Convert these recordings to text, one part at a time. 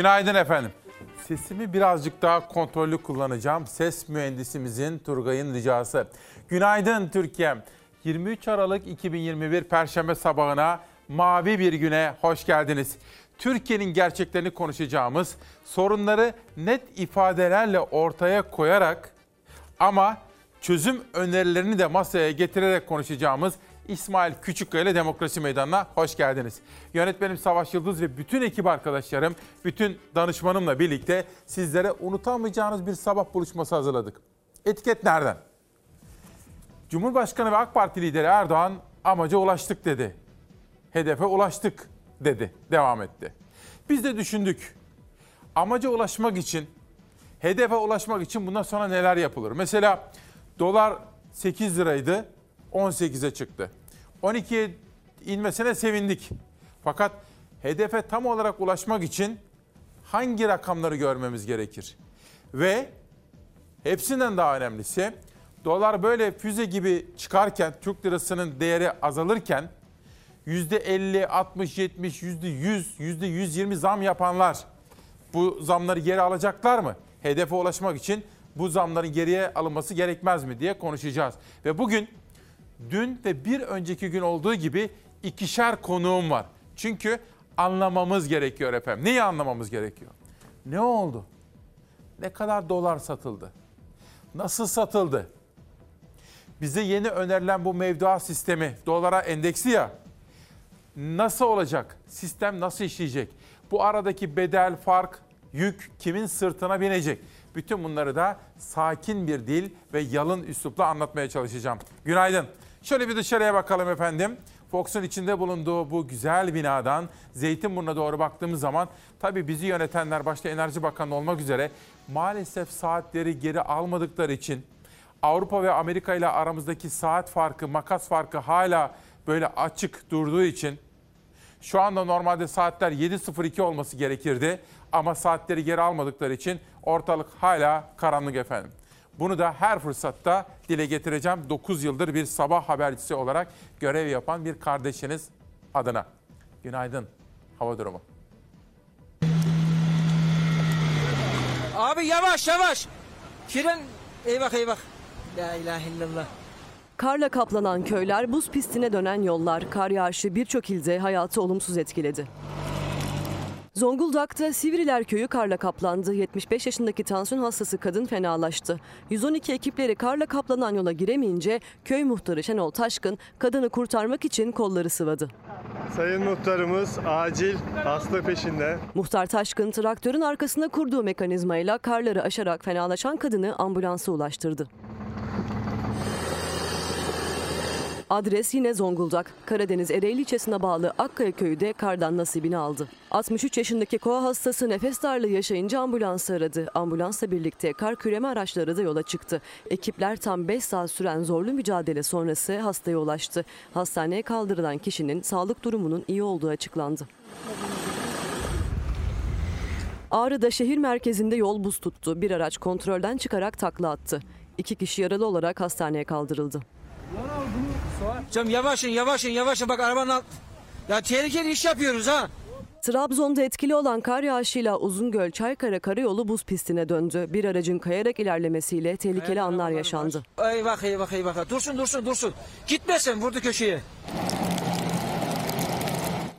Günaydın efendim. Sesimi birazcık daha kontrollü kullanacağım. Ses mühendisimizin Turgay'ın ricası. Günaydın Türkiye'm. 23 Aralık 2021 Perşembe sabahına mavi bir güne hoş geldiniz. Türkiye'nin gerçeklerini konuşacağımız, sorunları net ifadelerle ortaya koyarak ama çözüm önerilerini de masaya getirerek konuşacağımız İsmail Küçükkaya ile Demokrasi Meydanı'na hoş geldiniz. Yönetmenim Savaş Yıldız ve bütün ekip arkadaşlarım, bütün danışmanımla birlikte sizlere unutamayacağınız bir sabah buluşması hazırladık. Etiket nereden? Cumhurbaşkanı ve AK Parti lideri Erdoğan amaca ulaştık dedi. Hedefe ulaştık dedi, devam etti. Biz de düşündük. Amaca ulaşmak için, hedefe ulaşmak için bundan sonra neler yapılır? Mesela dolar 8 liraydı, 18'e çıktı. 12'ye inmesine sevindik. Fakat hedefe tam olarak ulaşmak için hangi rakamları görmemiz gerekir? Ve hepsinden daha önemlisi dolar böyle füze gibi çıkarken Türk lirasının değeri azalırken %50, 60, 70, %100, %120 zam yapanlar bu zamları geri alacaklar mı? Hedefe ulaşmak için bu zamların geriye alınması gerekmez mi diye konuşacağız. Ve bugün dün ve bir önceki gün olduğu gibi ikişer konuğum var. Çünkü anlamamız gerekiyor efendim. Neyi anlamamız gerekiyor? Ne oldu? Ne kadar dolar satıldı? Nasıl satıldı? Bize yeni önerilen bu mevduat sistemi dolara endeksi ya. Nasıl olacak? Sistem nasıl işleyecek? Bu aradaki bedel, fark, yük kimin sırtına binecek? Bütün bunları da sakin bir dil ve yalın üslupla anlatmaya çalışacağım. Günaydın. Şöyle bir dışarıya bakalım efendim. Fox'un içinde bulunduğu bu güzel binadan Zeytinburnu'na doğru baktığımız zaman tabii bizi yönetenler başta Enerji Bakanı olmak üzere maalesef saatleri geri almadıkları için Avrupa ve Amerika ile aramızdaki saat farkı, makas farkı hala böyle açık durduğu için şu anda normalde saatler 7.02 olması gerekirdi ama saatleri geri almadıkları için ortalık hala karanlık efendim. Bunu da her fırsatta dile getireceğim. 9 yıldır bir sabah habercisi olarak görev yapan bir kardeşiniz adına. Günaydın. Hava durumu. Abi yavaş yavaş. Fren eyvah eyvah. La ilahe illallah. Karla kaplanan köyler, buz pistine dönen yollar, kar yağışı birçok ilde hayatı olumsuz etkiledi. Zonguldak'ta Sivriler Köyü karla kaplandı. 75 yaşındaki tansiyon hastası kadın fenalaştı. 112 ekipleri karla kaplanan yola giremeyince köy muhtarı Şenol Taşkın kadını kurtarmak için kolları sıvadı. Sayın muhtarımız acil hasta peşinde. Muhtar Taşkın traktörün arkasına kurduğu mekanizmayla karları aşarak fenalaşan kadını ambulansa ulaştırdı. Adres yine Zonguldak. Karadeniz Ereğli ilçesine bağlı Akkaya köyü de kardan nasibini aldı. 63 yaşındaki koa hastası nefes darlığı yaşayınca ambulans aradı. Ambulansla birlikte kar küreme araçları da yola çıktı. Ekipler tam 5 saat süren zorlu mücadele sonrası hastaya ulaştı. Hastaneye kaldırılan kişinin sağlık durumunun iyi olduğu açıklandı. Ağrı'da şehir merkezinde yol buz tuttu. Bir araç kontrolden çıkarak takla attı. İki kişi yaralı olarak hastaneye kaldırıldı. Canım yavaşın yavaşın yavaşın bak arabanın alt... Ya tehlikeli iş yapıyoruz ha. Trabzon'da etkili olan kar yağışıyla Uzungöl Çaykara karayolu buz pistine döndü. Bir aracın kayarak ilerlemesiyle tehlikeli anlar yaşandı. Eyvah eyvah eyvah. Dursun dursun dursun. Gitmesin vurdu köşeye.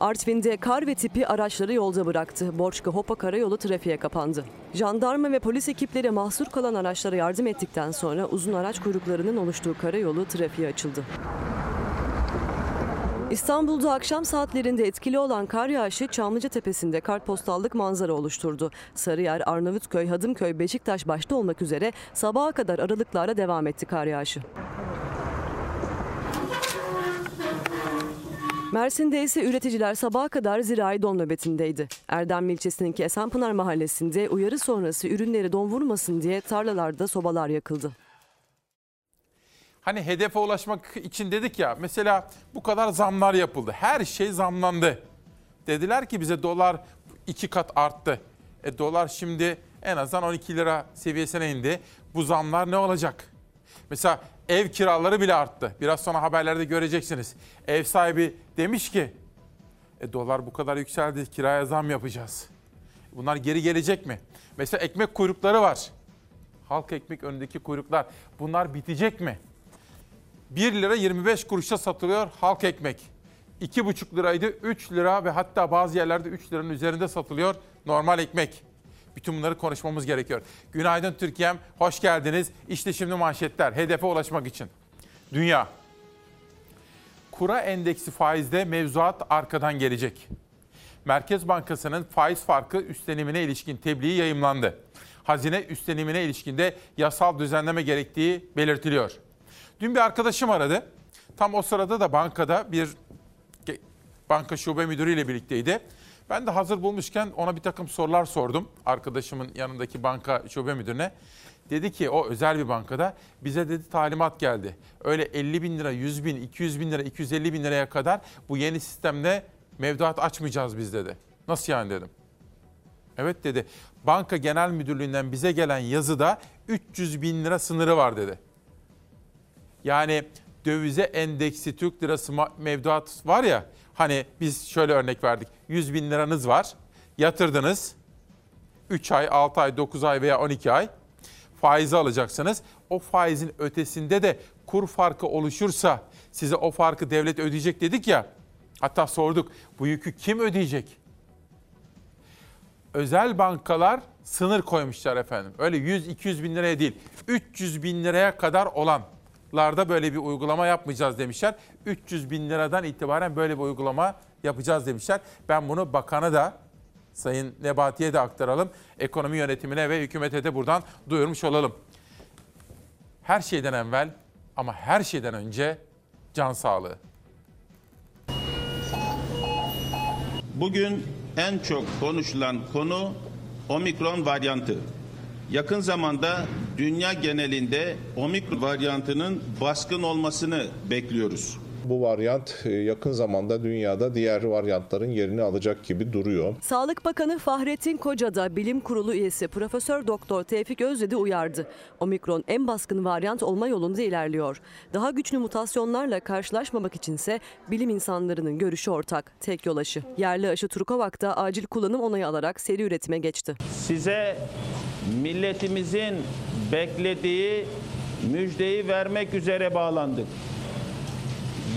Artvin'de kar ve tipi araçları yolda bıraktı. Borçka Hopa karayolu trafiğe kapandı. Jandarma ve polis ekipleri mahsur kalan araçlara yardım ettikten sonra uzun araç kuyruklarının oluştuğu karayolu trafiğe açıldı. İstanbul'da akşam saatlerinde etkili olan kar yağışı Çamlıca Tepesi'nde kartpostallık manzara oluşturdu. Sarıyer, Arnavutköy, Hadımköy, Beşiktaş başta olmak üzere sabaha kadar aralıklarla devam etti kar yağışı. Mersin'de ise üreticiler sabaha kadar zirai don nöbetindeydi. Erdem ilçesindeki Esenpınar mahallesinde uyarı sonrası ürünleri don vurmasın diye tarlalarda sobalar yakıldı. Hani hedefe ulaşmak için dedik ya mesela bu kadar zamlar yapıldı. Her şey zamlandı. Dediler ki bize dolar iki kat arttı. E dolar şimdi en azından 12 lira seviyesine indi. Bu zamlar ne olacak? Mesela ev kiraları bile arttı. Biraz sonra haberlerde göreceksiniz. Ev sahibi demiş ki e, dolar bu kadar yükseldi kiraya zam yapacağız. Bunlar geri gelecek mi? Mesela ekmek kuyrukları var. Halk ekmek önündeki kuyruklar. Bunlar bitecek mi? 1 lira 25 kuruşa satılıyor halk ekmek. 2,5 liraydı 3 lira ve hatta bazı yerlerde 3 liranın üzerinde satılıyor normal ekmek. Bütün bunları konuşmamız gerekiyor. Günaydın Türkiye'm, hoş geldiniz. İşte şimdi manşetler, hedefe ulaşmak için. Dünya. Kura endeksi faizde mevzuat arkadan gelecek. Merkez Bankası'nın faiz farkı üstlenimine ilişkin tebliği yayımlandı. Hazine üstlenimine ilişkinde yasal düzenleme gerektiği belirtiliyor. Dün bir arkadaşım aradı. Tam o sırada da bankada bir banka şube müdürüyle birlikteydi. Ben de hazır bulmuşken ona bir takım sorular sordum. Arkadaşımın yanındaki banka şube müdürüne. Dedi ki o özel bir bankada bize dedi talimat geldi. Öyle 50 bin lira, 100 bin, 200 bin lira, 250 bin liraya kadar bu yeni sistemle mevduat açmayacağız biz dedi. Nasıl yani dedim. Evet dedi. Banka Genel Müdürlüğü'nden bize gelen yazıda 300 bin lira sınırı var dedi. Yani dövize endeksi Türk lirası mevduat var ya hani biz şöyle örnek verdik. 100 bin liranız var yatırdınız 3 ay, 6 ay, 9 ay veya 12 ay faizi alacaksınız. O faizin ötesinde de kur farkı oluşursa size o farkı devlet ödeyecek dedik ya. Hatta sorduk bu yükü kim ödeyecek? Özel bankalar sınır koymuşlar efendim. Öyle 100-200 bin liraya değil 300 bin liraya kadar olanlarda böyle bir uygulama yapmayacağız demişler. 300 bin liradan itibaren böyle bir uygulama yapacağız demişler. Ben bunu bakana da Sayın Nebati'ye de aktaralım. Ekonomi yönetimine ve hükümete de buradan duyurmuş olalım. Her şeyden evvel ama her şeyden önce can sağlığı. Bugün en çok konuşulan konu omikron varyantı. Yakın zamanda dünya genelinde omikron varyantının baskın olmasını bekliyoruz. Bu varyant e, yakın zamanda dünyada diğer varyantların yerini alacak gibi duruyor. Sağlık Bakanı Fahrettin Koca da Bilim Kurulu üyesi Profesör Doktor Tevfik Özdedi uyardı. Omikron en baskın varyant olma yolunda ilerliyor. Daha güçlü mutasyonlarla karşılaşmamak içinse bilim insanlarının görüşü ortak. Tek yol aşı. Yerli aşı Turkovak'ta acil kullanım onayı alarak seri üretime geçti. size milletimizin beklediği müjdeyi vermek üzere bağlandık.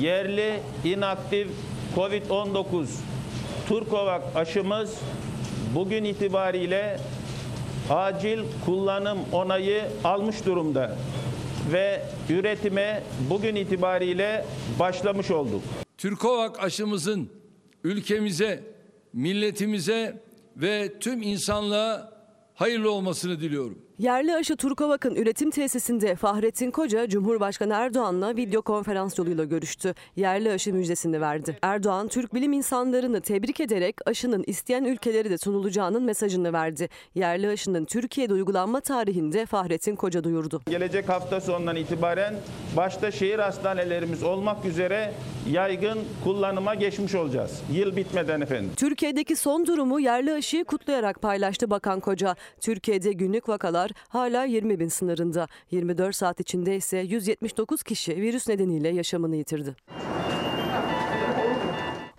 Yerli inaktif COVID-19 Turkovak aşımız bugün itibariyle acil kullanım onayı almış durumda ve üretime bugün itibariyle başlamış olduk. Türkovak aşımızın ülkemize, milletimize ve tüm insanlığa hayırlı olmasını diliyorum. Yerli aşı Turkovak'ın üretim tesisinde Fahrettin Koca, Cumhurbaşkanı Erdoğan'la video konferans yoluyla görüştü. Yerli aşı müjdesini verdi. Erdoğan, Türk bilim insanlarını tebrik ederek aşının isteyen ülkelere de sunulacağının mesajını verdi. Yerli aşının Türkiye'de uygulanma tarihinde Fahrettin Koca duyurdu. Gelecek hafta sonundan itibaren başta şehir hastanelerimiz olmak üzere yaygın kullanıma geçmiş olacağız. Yıl bitmeden efendim. Türkiye'deki son durumu yerli aşıyı kutlayarak paylaştı Bakan Koca. Türkiye'de günlük vakalar hala 20 bin sınırında. 24 saat içinde ise 179 kişi virüs nedeniyle yaşamını yitirdi.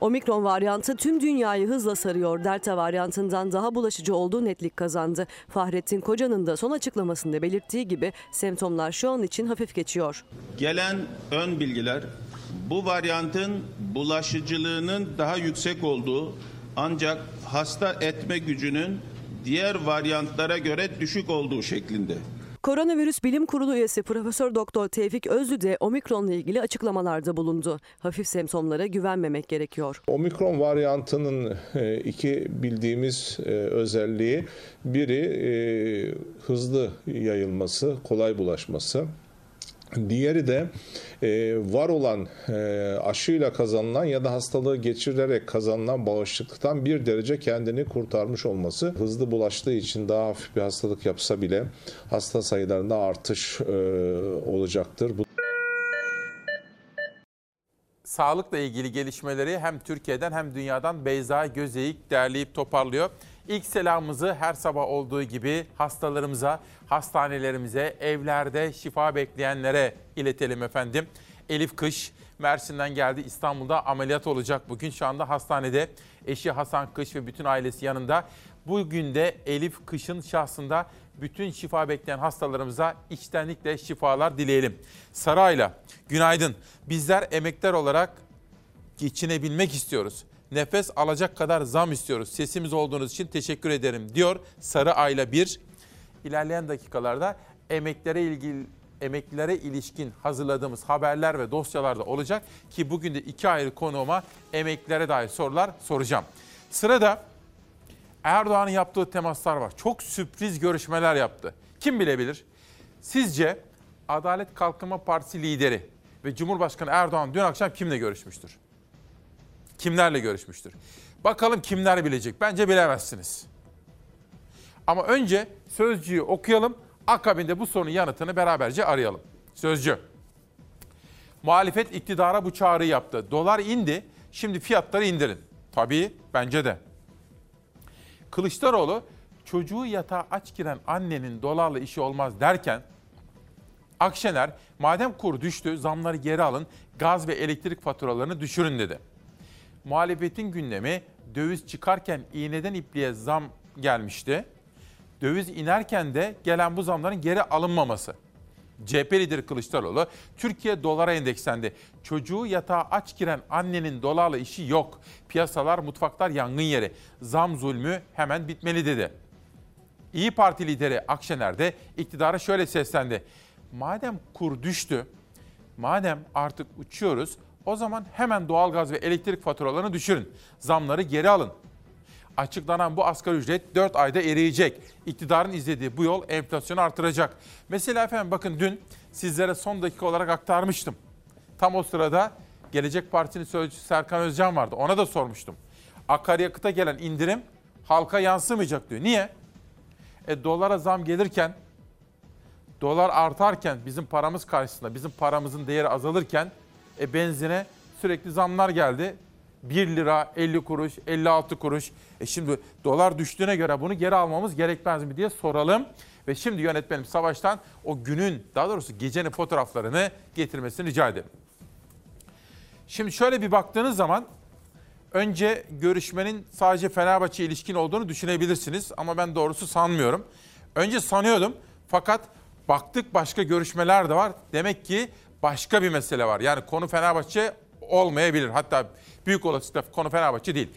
Omikron varyantı tüm dünyayı hızla sarıyor. Delta varyantından daha bulaşıcı olduğu netlik kazandı. Fahrettin Koca'nın da son açıklamasında belirttiği gibi semptomlar şu an için hafif geçiyor. Gelen ön bilgiler bu varyantın bulaşıcılığının daha yüksek olduğu ancak hasta etme gücünün diğer varyantlara göre düşük olduğu şeklinde. Koronavirüs Bilim Kurulu üyesi Profesör Doktor Tevfik Özlü de omikronla ilgili açıklamalarda bulundu. Hafif semptomlara güvenmemek gerekiyor. Omikron varyantının e, iki bildiğimiz e, özelliği biri e, hızlı yayılması, kolay bulaşması. Diğeri de e, var olan e, aşıyla kazanılan ya da hastalığı geçirerek kazanılan bağışıklıktan bir derece kendini kurtarmış olması. Hızlı bulaştığı için daha hafif bir hastalık yapsa bile hasta sayılarında artış e, olacaktır. Bu Sağlıkla ilgili gelişmeleri hem Türkiye'den hem dünyadan Beyza Gözeyik derleyip toparlıyor. İlk selamımızı her sabah olduğu gibi hastalarımıza, hastanelerimize, evlerde şifa bekleyenlere iletelim efendim. Elif Kış Mersin'den geldi İstanbul'da ameliyat olacak bugün şu anda hastanede. Eşi Hasan Kış ve bütün ailesi yanında. Bugün de Elif Kış'ın şahsında bütün şifa bekleyen hastalarımıza içtenlikle şifalar dileyelim. Sarayla günaydın. Bizler emekler olarak geçinebilmek istiyoruz. Nefes alacak kadar zam istiyoruz. Sesimiz olduğunuz için teşekkür ederim diyor Sarı Ayla 1. İlerleyen dakikalarda emeklere ilgili emeklilere ilişkin hazırladığımız haberler ve dosyalarda olacak ki bugün de iki ayrı konuğuma emeklilere dair sorular soracağım. Sırada Erdoğan'ın yaptığı temaslar var. Çok sürpriz görüşmeler yaptı. Kim bilebilir? Sizce Adalet Kalkınma Partisi lideri ve Cumhurbaşkanı Erdoğan dün akşam kimle görüşmüştür? Kimlerle görüşmüştür? Bakalım kimler bilecek? Bence bilemezsiniz. Ama önce sözcüğü okuyalım. Akabinde bu sorunun yanıtını beraberce arayalım. Sözcü. Muhalefet iktidara bu çağrıyı yaptı. Dolar indi, şimdi fiyatları indirin. Tabii, bence de. Kılıçdaroğlu çocuğu yatağa aç giren annenin dolarla işi olmaz derken Akşener madem kur düştü zamları geri alın gaz ve elektrik faturalarını düşürün dedi. Muhalefetin gündemi döviz çıkarken iğneden ipliğe zam gelmişti. Döviz inerken de gelen bu zamların geri alınmaması. CHP lideri Kılıçdaroğlu, Türkiye dolara endekslendi. Çocuğu yatağa aç giren annenin dolarla işi yok. Piyasalar, mutfaklar yangın yeri. Zam zulmü hemen bitmeli dedi. İyi Parti lideri Akşener de iktidara şöyle seslendi. Madem kur düştü, madem artık uçuyoruz, o zaman hemen doğalgaz ve elektrik faturalarını düşürün. Zamları geri alın. Açıklanan bu asgari ücret 4 ayda eriyecek. İktidarın izlediği bu yol enflasyonu artıracak. Mesela efendim bakın dün sizlere son dakika olarak aktarmıştım. Tam o sırada Gelecek Partisi'nin sözcüsü Serkan Özcan vardı. Ona da sormuştum. Akaryakıta gelen indirim halka yansımayacak diyor. Niye? E dolara zam gelirken, dolar artarken bizim paramız karşısında, bizim paramızın değeri azalırken e benzine sürekli zamlar geldi. 1 lira 50 kuruş, 56 kuruş. E şimdi dolar düştüğüne göre bunu geri almamız gerekmez mi diye soralım. Ve şimdi yönetmenim Savaş'tan o günün, daha doğrusu gecenin fotoğraflarını getirmesini rica ederim. Şimdi şöyle bir baktığınız zaman önce görüşmenin sadece Fenerbahçe ilişkin olduğunu düşünebilirsiniz ama ben doğrusu sanmıyorum. Önce sanıyordum fakat baktık başka görüşmeler de var. Demek ki başka bir mesele var. Yani konu Fenerbahçe olmayabilir. Hatta büyük olasılıkla konu Fenerbahçe değil.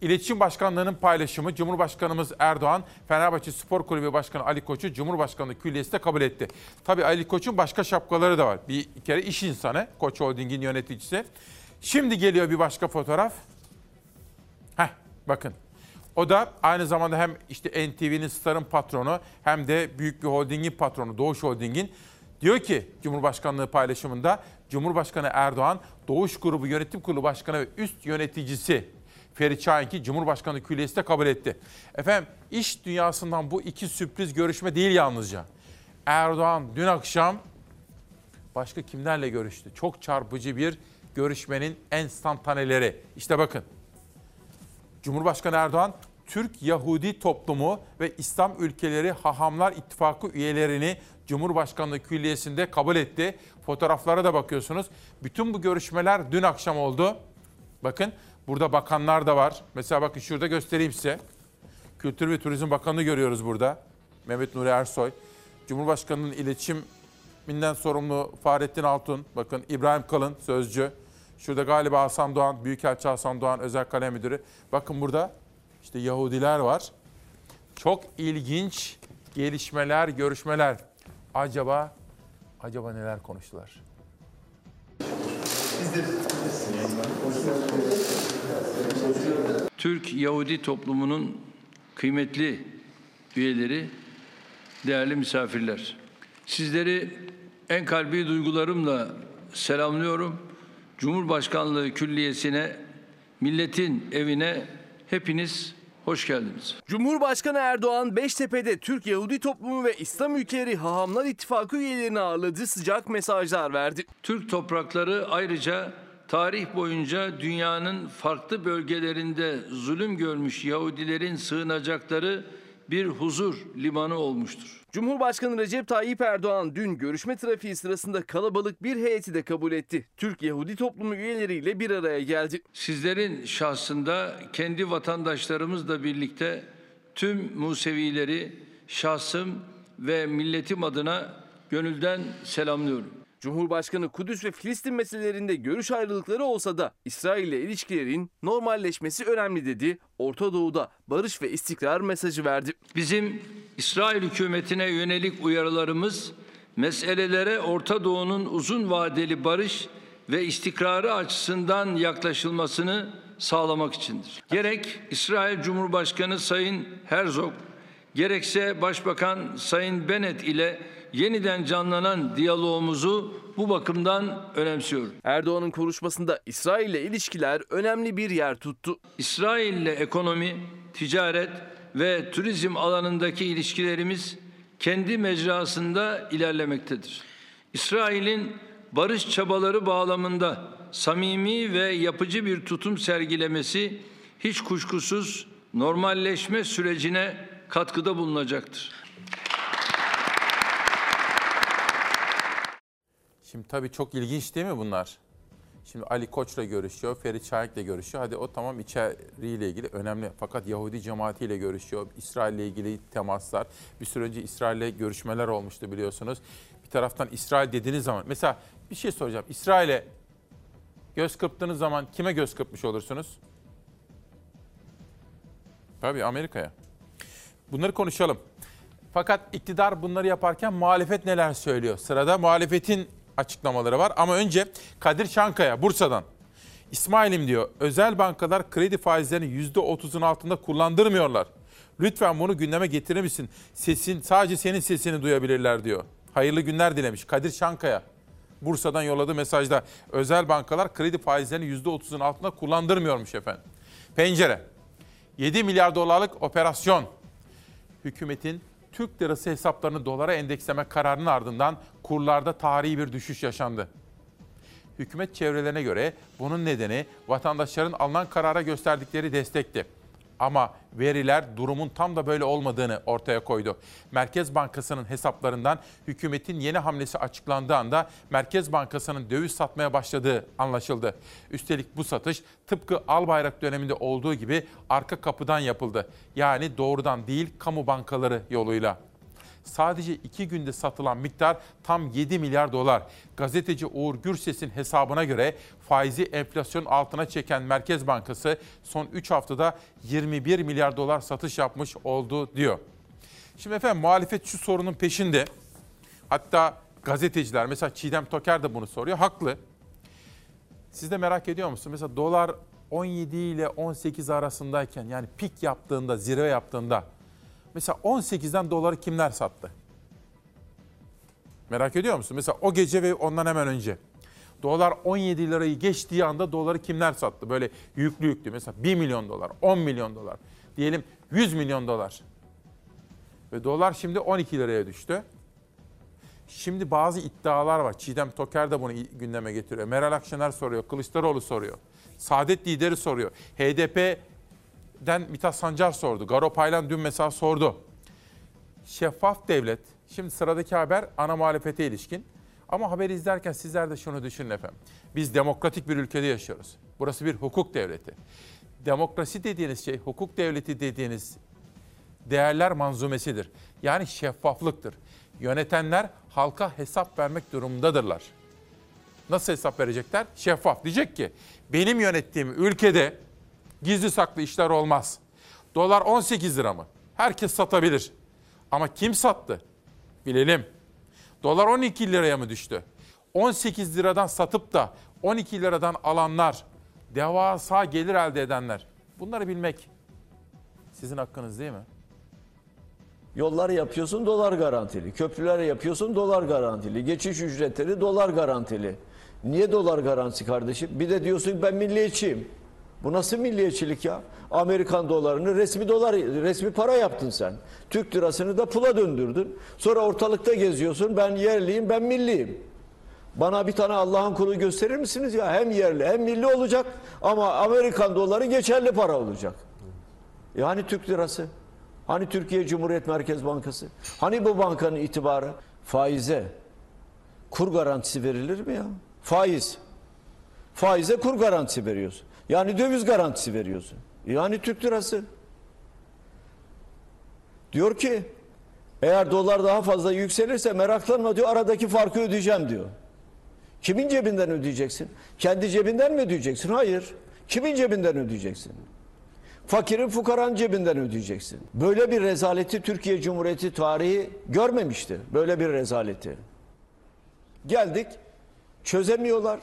İletişim Başkanlığı'nın paylaşımı Cumhurbaşkanımız Erdoğan, Fenerbahçe Spor Kulübü Başkanı Ali Koç'u Cumhurbaşkanlığı Külliyesi de kabul etti. Tabii Ali Koç'un başka şapkaları da var. Bir kere iş insanı, Koç Holding'in yöneticisi. Şimdi geliyor bir başka fotoğraf. Heh, bakın. O da aynı zamanda hem işte NTV'nin Star'ın patronu hem de büyük bir holdingin patronu Doğuş Holding'in. Diyor ki Cumhurbaşkanlığı paylaşımında Cumhurbaşkanı Erdoğan Doğuş Grubu Yönetim Kurulu Başkanı ve üst yöneticisi Ferit Şahink'i Cumhurbaşkanı Külliyesi de kabul etti. Efendim iş dünyasından bu iki sürpriz görüşme değil yalnızca. Erdoğan dün akşam başka kimlerle görüştü? Çok çarpıcı bir görüşmenin enstantaneleri. İşte bakın. Cumhurbaşkanı Erdoğan Türk Yahudi toplumu ve İslam ülkeleri Hahamlar İttifakı üyelerini Cumhurbaşkanlığı Külliyesi'nde kabul etti. Fotoğraflara da bakıyorsunuz. Bütün bu görüşmeler dün akşam oldu. Bakın burada bakanlar da var. Mesela bakın şurada göstereyim size. Kültür ve Turizm Bakanı görüyoruz burada. Mehmet Nuri Ersoy. Cumhurbaşkanı'nın iletişiminden sorumlu Fahrettin Altun. Bakın İbrahim Kalın sözcü. Şurada galiba Hasan Doğan, Büyükelçi Hasan Doğan, Özel Kalem Müdürü. Bakın burada işte Yahudiler var. Çok ilginç gelişmeler, görüşmeler. Acaba acaba neler konuştular? Türk Yahudi toplumunun kıymetli üyeleri, değerli misafirler. Sizleri en kalbi duygularımla selamlıyorum. Cumhurbaşkanlığı Külliyesi'ne, milletin evine hepiniz hoş geldiniz. Cumhurbaşkanı Erdoğan Beştepe'de Türk Yahudi toplumu ve İslam ülkeleri Hahamlar İttifakı üyelerini ağırladı, sıcak mesajlar verdi. Türk toprakları ayrıca tarih boyunca dünyanın farklı bölgelerinde zulüm görmüş Yahudilerin sığınacakları bir huzur limanı olmuştur. Cumhurbaşkanı Recep Tayyip Erdoğan dün görüşme trafiği sırasında kalabalık bir heyeti de kabul etti. Türk Yahudi toplumu üyeleriyle bir araya geldi. Sizlerin şahsında kendi vatandaşlarımızla birlikte tüm Musevileri şahsım ve milletim adına gönülden selamlıyorum. Cumhurbaşkanı Kudüs ve Filistin meselelerinde görüş ayrılıkları olsa da İsrail ile ilişkilerin normalleşmesi önemli dedi. Orta Doğu'da barış ve istikrar mesajı verdi. Bizim İsrail hükümetine yönelik uyarılarımız meselelere Orta Doğu'nun uzun vadeli barış ve istikrarı açısından yaklaşılmasını sağlamak içindir. Gerek İsrail Cumhurbaşkanı Sayın Herzog, gerekse Başbakan Sayın Bennett ile yeniden canlanan diyalogumuzu bu bakımdan önemsiyorum. Erdoğan'ın konuşmasında İsrail ile ilişkiler önemli bir yer tuttu. İsrail ile ekonomi, ticaret ve turizm alanındaki ilişkilerimiz kendi mecrasında ilerlemektedir. İsrail'in barış çabaları bağlamında samimi ve yapıcı bir tutum sergilemesi hiç kuşkusuz normalleşme sürecine katkıda bulunacaktır. Şimdi tabii çok ilginç değil mi bunlar? Şimdi Ali Koç'la görüşüyor, Ferit Şahik'le görüşüyor. Hadi o tamam içeriğiyle ilgili önemli. Fakat Yahudi cemaatiyle görüşüyor. İsrail'le ilgili temaslar. Bir süre önce İsrail'le görüşmeler olmuştu biliyorsunuz. Bir taraftan İsrail dediğiniz zaman... Mesela bir şey soracağım. İsrail'e göz kırptığınız zaman kime göz kırpmış olursunuz? Tabii Amerika'ya. Bunları konuşalım. Fakat iktidar bunları yaparken muhalefet neler söylüyor? Sırada muhalefetin açıklamaları var. Ama önce Kadir Şankaya Bursa'dan. İsmail'im diyor özel bankalar kredi faizlerini %30'un altında kullandırmıyorlar. Lütfen bunu gündeme getirir misin? Sesin sadece senin sesini duyabilirler diyor. Hayırlı günler dilemiş Kadir Şankaya. Bursa'dan yolladığı mesajda özel bankalar kredi faizlerini %30'un altında kullandırmıyormuş efendim. Pencere. 7 milyar dolarlık operasyon. Hükümetin Türk lirası hesaplarını dolara endeksleme kararının ardından kurlarda tarihi bir düşüş yaşandı. Hükümet çevrelerine göre bunun nedeni vatandaşların alınan karara gösterdikleri destekti. Ama veriler durumun tam da böyle olmadığını ortaya koydu. Merkez Bankası'nın hesaplarından hükümetin yeni hamlesi açıklandığı anda Merkez Bankası'nın döviz satmaya başladığı anlaşıldı. Üstelik bu satış tıpkı Albayrak döneminde olduğu gibi arka kapıdan yapıldı. Yani doğrudan değil kamu bankaları yoluyla sadece iki günde satılan miktar tam 7 milyar dolar. Gazeteci Uğur Gürses'in hesabına göre faizi enflasyon altına çeken Merkez Bankası son 3 haftada 21 milyar dolar satış yapmış oldu diyor. Şimdi efendim muhalefet şu sorunun peşinde. Hatta gazeteciler mesela Çiğdem Toker de bunu soruyor. Haklı. Siz de merak ediyor musunuz? Mesela dolar 17 ile 18 arasındayken yani pik yaptığında, zirve yaptığında Mesela 18'den doları kimler sattı? Merak ediyor musun? Mesela o gece ve ondan hemen önce. Dolar 17 lirayı geçtiği anda doları kimler sattı? Böyle yüklü yüklü. Mesela 1 milyon dolar, 10 milyon dolar. Diyelim 100 milyon dolar. Ve dolar şimdi 12 liraya düştü. Şimdi bazı iddialar var. Çiğdem Toker de bunu gündeme getiriyor. Meral Akşener soruyor, Kılıçdaroğlu soruyor. Saadet lideri soruyor. HDP den Mithat Sancar sordu. Garo Paylan dün mesela sordu. Şeffaf devlet. Şimdi sıradaki haber ana muhalefete ilişkin. Ama haberi izlerken sizler de şunu düşünün efendim. Biz demokratik bir ülkede yaşıyoruz. Burası bir hukuk devleti. Demokrasi dediğiniz şey, hukuk devleti dediğiniz değerler manzumesidir. Yani şeffaflıktır. Yönetenler halka hesap vermek durumundadırlar. Nasıl hesap verecekler? Şeffaf. Diyecek ki benim yönettiğim ülkede Gizli saklı işler olmaz. Dolar 18 lira mı? Herkes satabilir. Ama kim sattı? Bilelim. Dolar 12 liraya mı düştü? 18 liradan satıp da 12 liradan alanlar, devasa gelir elde edenler. Bunları bilmek sizin hakkınız değil mi? Yollar yapıyorsun dolar garantili. Köprüler yapıyorsun dolar garantili. Geçiş ücretleri dolar garantili. Niye dolar garantisi kardeşim? Bir de diyorsun ben milliyetçiyim. Bu nasıl milliyetçilik ya? Amerikan dolarını resmi dolar, resmi para yaptın sen. Türk lirasını da pula döndürdün. Sonra ortalıkta geziyorsun. Ben yerliyim, ben milliyim. Bana bir tane Allah'ın kulu gösterir misiniz ya? Hem yerli hem milli olacak ama Amerikan doları geçerli para olacak. Yani Türk lirası? Hani Türkiye Cumhuriyet Merkez Bankası? Hani bu bankanın itibarı? Faize kur garantisi verilir mi ya? Faiz. Faize kur garantisi veriyorsun. Yani döviz garantisi veriyorsun. Yani Türk lirası. Diyor ki eğer dolar daha fazla yükselirse meraklanma diyor aradaki farkı ödeyeceğim diyor. Kimin cebinden ödeyeceksin? Kendi cebinden mi ödeyeceksin? Hayır. Kimin cebinden ödeyeceksin? Fakirin fukaranın cebinden ödeyeceksin. Böyle bir rezaleti Türkiye Cumhuriyeti tarihi görmemişti. Böyle bir rezaleti. Geldik çözemiyorlar,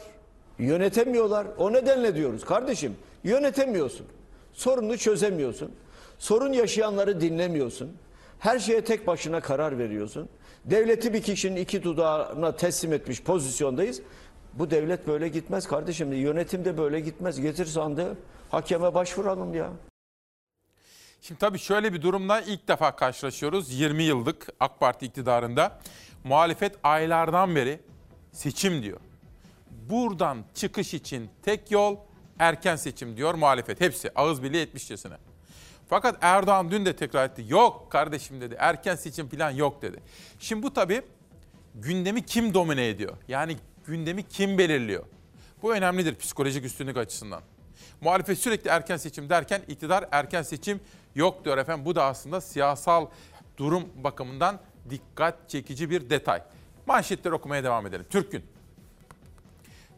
yönetemiyorlar. O nedenle diyoruz kardeşim yönetemiyorsun. Sorunu çözemiyorsun. Sorun yaşayanları dinlemiyorsun. Her şeye tek başına karar veriyorsun. Devleti bir kişinin iki dudağına teslim etmiş pozisyondayız. Bu devlet böyle gitmez kardeşim. Yönetim de böyle gitmez. Getir sandığı hakeme başvuralım ya. Şimdi tabii şöyle bir durumla ilk defa karşılaşıyoruz 20 yıllık AK Parti iktidarında. Muhalefet aylardan beri seçim diyor. Buradan çıkış için tek yol erken seçim diyor muhalefet. Hepsi ağız birliği etmişçesine. Fakat Erdoğan dün de tekrar etti. Yok kardeşim dedi erken seçim falan yok dedi. Şimdi bu tabii gündemi kim domine ediyor? Yani gündemi kim belirliyor? Bu önemlidir psikolojik üstünlük açısından. Muhalefet sürekli erken seçim derken iktidar erken seçim yok diyor efendim. Bu da aslında siyasal durum bakımından dikkat çekici bir detay. Manşetleri okumaya devam edelim. Türk Gün.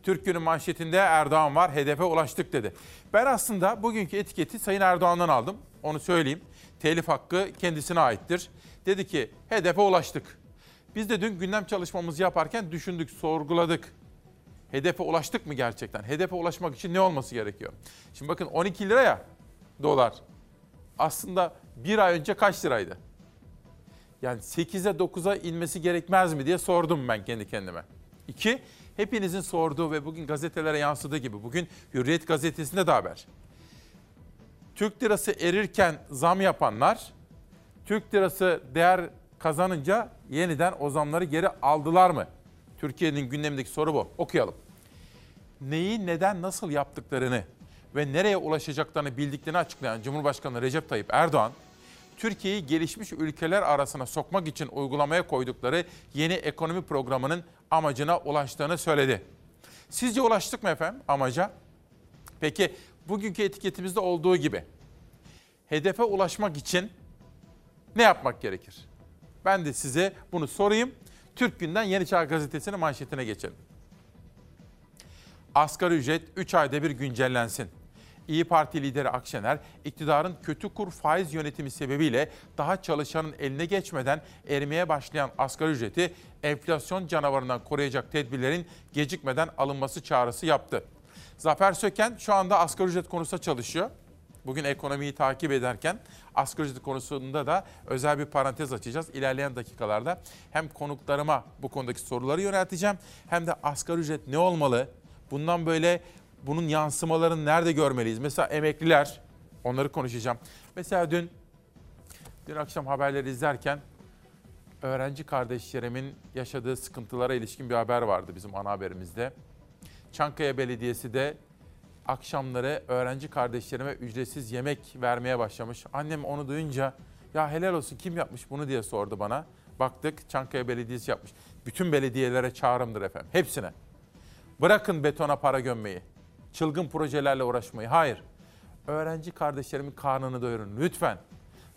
Türk Gün'ün manşetinde Erdoğan var, hedefe ulaştık dedi. Ben aslında bugünkü etiketi Sayın Erdoğan'dan aldım. Onu söyleyeyim. Telif hakkı kendisine aittir. Dedi ki hedefe ulaştık. Biz de dün gündem çalışmamızı yaparken düşündük, sorguladık. Hedefe ulaştık mı gerçekten? Hedefe ulaşmak için ne olması gerekiyor? Şimdi bakın 12 liraya dolar. Aslında bir ay önce kaç liraydı? Yani 8'e 9'a inmesi gerekmez mi diye sordum ben kendi kendime. İki, hepinizin sorduğu ve bugün gazetelere yansıdığı gibi bugün Hürriyet gazetesinde de haber. Türk lirası erirken zam yapanlar, Türk lirası değer kazanınca yeniden o zamları geri aldılar mı? Türkiye'nin gündemindeki soru bu. Okuyalım. Neyi, neden, nasıl yaptıklarını ve nereye ulaşacaklarını bildiklerini açıklayan Cumhurbaşkanı Recep Tayyip Erdoğan, Türkiye'yi gelişmiş ülkeler arasına sokmak için uygulamaya koydukları yeni ekonomi programının amacına ulaştığını söyledi. Sizce ulaştık mı efendim amaca? Peki bugünkü etiketimizde olduğu gibi hedefe ulaşmak için ne yapmak gerekir? Ben de size bunu sorayım. Türk Günden Yeni Çağ Gazetesi'nin manşetine geçelim. Asgari ücret 3 ayda bir güncellensin. İyi Parti lideri Akşener, iktidarın kötü kur faiz yönetimi sebebiyle daha çalışanın eline geçmeden erimeye başlayan asgari ücreti enflasyon canavarından koruyacak tedbirlerin gecikmeden alınması çağrısı yaptı. Zafer Söken şu anda asgari ücret konusunda çalışıyor. Bugün ekonomiyi takip ederken asgari ücret konusunda da özel bir parantez açacağız. İlerleyen dakikalarda hem konuklarıma bu konudaki soruları yönelteceğim hem de asgari ücret ne olmalı? Bundan böyle bunun yansımalarını nerede görmeliyiz? Mesela emekliler, onları konuşacağım. Mesela dün dün akşam haberleri izlerken öğrenci kardeşlerimin yaşadığı sıkıntılara ilişkin bir haber vardı bizim ana haberimizde. Çankaya Belediyesi de akşamları öğrenci kardeşlerime ücretsiz yemek vermeye başlamış. Annem onu duyunca ya helal olsun kim yapmış bunu diye sordu bana. Baktık Çankaya Belediyesi yapmış. Bütün belediyelere çağrımdır efendim. Hepsine. Bırakın betona para gömmeyi. Çılgın projelerle uğraşmayı. Hayır. Öğrenci kardeşlerimin karnını doyurun lütfen.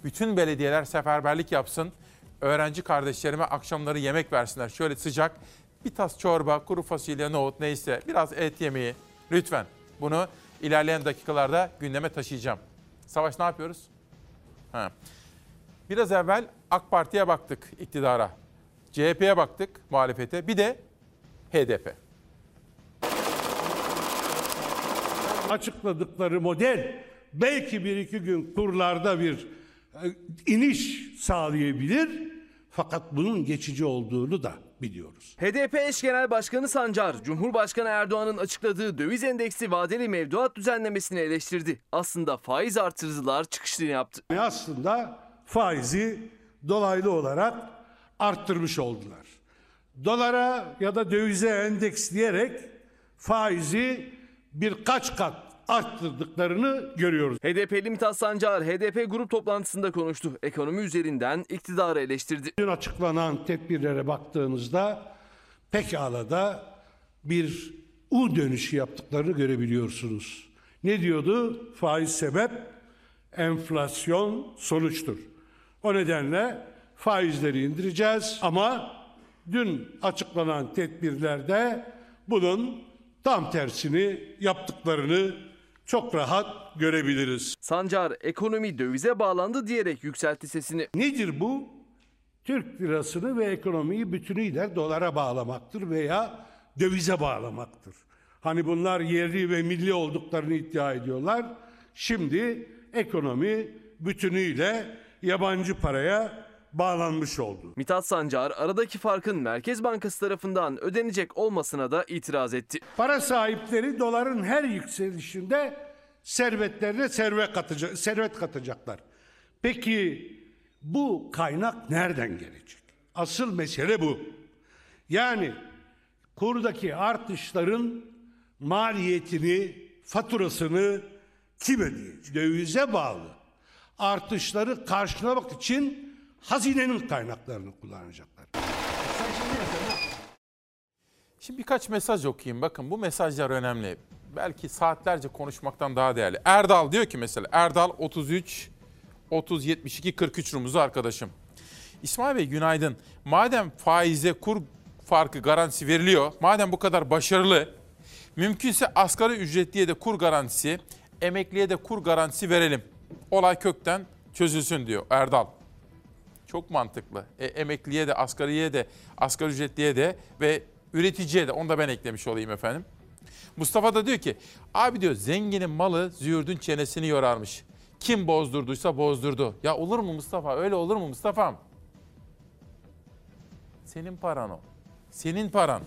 Bütün belediyeler seferberlik yapsın. Öğrenci kardeşlerime akşamları yemek versinler. Şöyle sıcak bir tas çorba, kuru fasulye, nohut neyse biraz et yemeği. Lütfen. Bunu ilerleyen dakikalarda gündeme taşıyacağım. Savaş ne yapıyoruz? Ha. Biraz evvel AK Parti'ye baktık iktidara. CHP'ye baktık muhalefete. Bir de HDP. Açıkladıkları model belki bir iki gün kurlarda bir e, iniş sağlayabilir. Fakat bunun geçici olduğunu da biliyoruz. HDP eş genel başkanı Sancar, Cumhurbaşkanı Erdoğan'ın açıkladığı döviz endeksi vadeli mevduat düzenlemesini eleştirdi. Aslında faiz artırıcılar çıkışını yaptı. Aslında faizi dolaylı olarak arttırmış oldular. Dolara ya da dövize endeksleyerek faizi birkaç kat arttırdıklarını görüyoruz. HDP'li Mithat Sancar, HDP grup toplantısında konuştu. Ekonomi üzerinden iktidarı eleştirdi. Dün açıklanan tedbirlere baktığınızda pekala da bir U dönüşü yaptıklarını görebiliyorsunuz. Ne diyordu? Faiz sebep, enflasyon sonuçtur. O nedenle faizleri indireceğiz ama dün açıklanan tedbirlerde bunun tam tersini yaptıklarını çok rahat görebiliriz. Sancar ekonomi dövize bağlandı diyerek yükseltti sesini. Nedir bu? Türk lirasını ve ekonomiyi bütünüyle dolara bağlamaktır veya dövize bağlamaktır. Hani bunlar yerli ve milli olduklarını iddia ediyorlar. Şimdi ekonomi bütünüyle yabancı paraya bağlanmış oldu. Mithat Sancar aradaki farkın Merkez Bankası tarafından ödenecek olmasına da itiraz etti. Para sahipleri doların her yükselişinde servetlerine servet, katacak, servet katacaklar. Peki bu kaynak nereden gelecek? Asıl mesele bu. Yani kurdaki artışların maliyetini, faturasını kim ödeyecek? Dövize bağlı. Artışları karşılamak için hazinenin kaynaklarını kullanacaklar. Şimdi birkaç mesaj okuyayım. Bakın bu mesajlar önemli. Belki saatlerce konuşmaktan daha değerli. Erdal diyor ki mesela Erdal 33 30 72 43 numaralı arkadaşım. İsmail Bey günaydın. Madem faize kur farkı garantisi veriliyor, madem bu kadar başarılı, mümkünse asgari ücretliye de kur garantisi, emekliye de kur garantisi verelim. Olay kökten çözülsün diyor Erdal. Çok mantıklı. E, emekliye de, asgariye de, asgari ücretliye de ve üreticiye de onu da ben eklemiş olayım efendim. Mustafa da diyor ki, abi diyor zenginin malı züğürdün çenesini yorarmış. Kim bozdurduysa bozdurdu. Ya olur mu Mustafa? Öyle olur mu Mustafa'm? Senin paran o. Senin paran.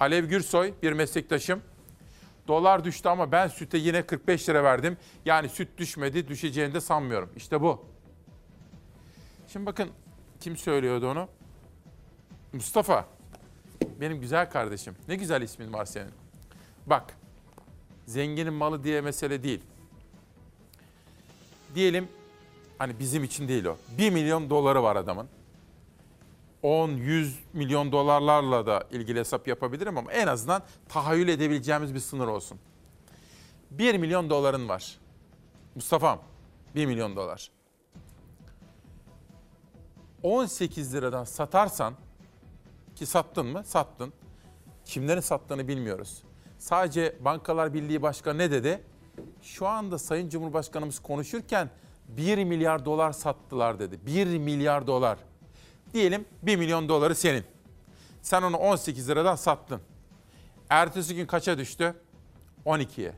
Alev Gürsoy bir meslektaşım. Dolar düştü ama ben süte yine 45 lira verdim. Yani süt düşmedi, düşeceğini de sanmıyorum. İşte bu. Şimdi bakın kim söylüyordu onu? Mustafa. Benim güzel kardeşim. Ne güzel ismin var senin. Bak. Zenginin malı diye mesele değil. Diyelim hani bizim için değil o. 1 milyon doları var adamın. 10-100 milyon dolarlarla da ilgili hesap yapabilirim ama en azından tahayyül edebileceğimiz bir sınır olsun. 1 milyon doların var. Mustafa'm 1 milyon dolar. 18 liradan satarsan ki sattın mı? Sattın. Kimlerin sattığını bilmiyoruz. Sadece Bankalar Birliği Başkanı ne dedi? Şu anda Sayın Cumhurbaşkanımız konuşurken 1 milyar dolar sattılar dedi. 1 milyar dolar. Diyelim 1 milyon doları senin. Sen onu 18 liradan sattın. Ertesi gün kaça düştü? 12'ye.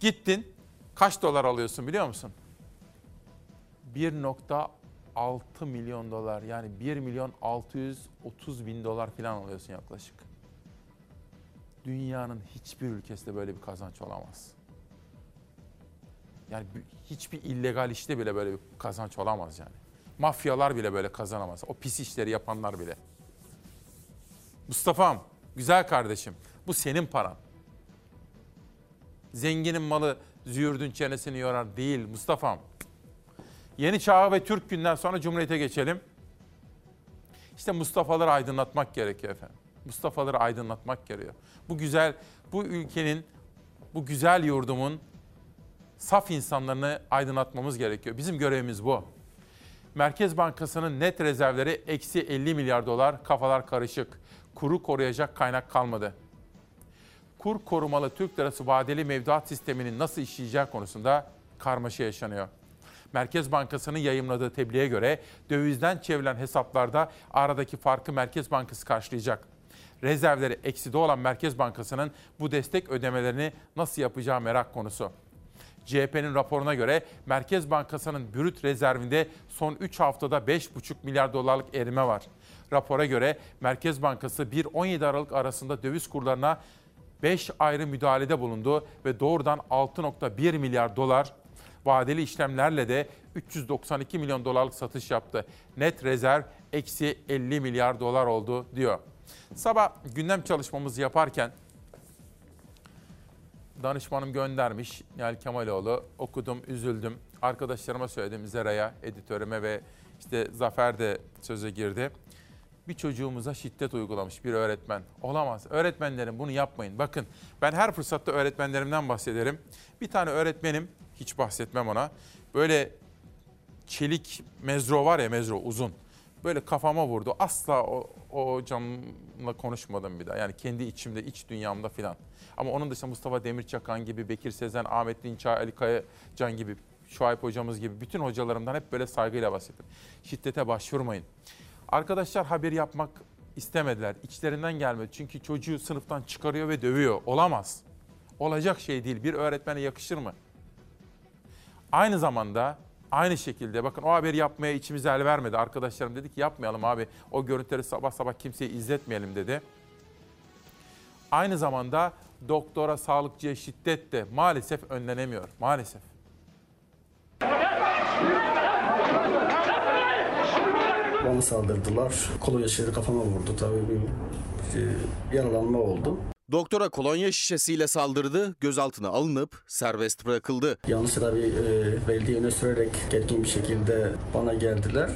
Gittin kaç dolar alıyorsun biliyor musun? 1.6 milyon dolar yani 1 milyon 630 bin dolar falan alıyorsun yaklaşık. Dünyanın hiçbir ülkesinde böyle bir kazanç olamaz. Yani hiçbir illegal işte bile böyle bir kazanç olamaz yani. Mafyalar bile böyle kazanamaz. O pis işleri yapanlar bile. Mustafa'm, güzel kardeşim. Bu senin paran. Zenginin malı züğürdün çenesini yorar değil Mustafa'm. Yeni Çağ ve Türk günden sonra Cumhuriyet'e geçelim. İşte Mustafa'ları aydınlatmak gerekiyor efendim. Mustafa'ları aydınlatmak gerekiyor. Bu güzel, bu ülkenin, bu güzel yurdumun saf insanlarını aydınlatmamız gerekiyor. Bizim görevimiz bu. Merkez Bankası'nın net rezervleri eksi 50 milyar dolar, kafalar karışık. Kuru koruyacak kaynak kalmadı. Kur korumalı Türk lirası vadeli mevduat sisteminin nasıl işleyeceği konusunda karmaşa yaşanıyor. Merkez Bankası'nın yayımladığı tebliğe göre dövizden çevrilen hesaplarda aradaki farkı Merkez Bankası karşılayacak. Rezervleri ekside olan Merkez Bankası'nın bu destek ödemelerini nasıl yapacağı merak konusu. CHP'nin raporuna göre Merkez Bankası'nın brüt rezervinde son 3 haftada 5,5 milyar dolarlık erime var. Rapora göre Merkez Bankası 1-17 Aralık arasında döviz kurlarına 5 ayrı müdahalede bulundu ve doğrudan 6.1 milyar dolar vadeli işlemlerle de 392 milyon dolarlık satış yaptı. Net rezerv eksi 50 milyar dolar oldu diyor. Sabah gündem çalışmamızı yaparken danışmanım göndermiş Nihal Kemaloğlu. Okudum, üzüldüm. Arkadaşlarıma söyledim, Zera'ya, editörüme ve işte Zafer de söze girdi. Bir çocuğumuza şiddet uygulamış bir öğretmen. Olamaz. Öğretmenlerim bunu yapmayın. Bakın ben her fırsatta öğretmenlerimden bahsederim. Bir tane öğretmenim Hiç bahsetmem ona. Böyle çelik mezro var ya mezro uzun. Böyle kafama vurdu. Asla o, o hocamla konuşmadım bir daha. Yani kendi içimde, iç dünyamda filan. Ama onun dışında Mustafa Demirçakan gibi, Bekir Sezen, Ahmet Dinçay, Ali Kayacan gibi, Şuayb hocamız gibi bütün hocalarımdan hep böyle saygıyla bahsettim. Şiddete başvurmayın. Arkadaşlar haber yapmak istemediler. İçlerinden gelmedi. Çünkü çocuğu sınıftan çıkarıyor ve dövüyor. Olamaz. Olacak şey değil. Bir öğretmene yakışır mı? Aynı zamanda aynı şekilde bakın o haberi yapmaya içimize el vermedi. Arkadaşlarım dedi ki yapmayalım abi. O görüntüleri sabah sabah kimseye izletmeyelim dedi. Aynı zamanda doktora, sağlıkçıya şiddet de maalesef önlenemiyor. Maalesef. Bana saldırdılar. Kolonya şişleri kafama vurdu. Tabii bir e, yaralanma oldu. Doktora kolonya şişesiyle saldırdı, gözaltına alınıp serbest bırakıldı. Yanlış tabii e, belediye öne sürerek etkin bir şekilde bana geldiler.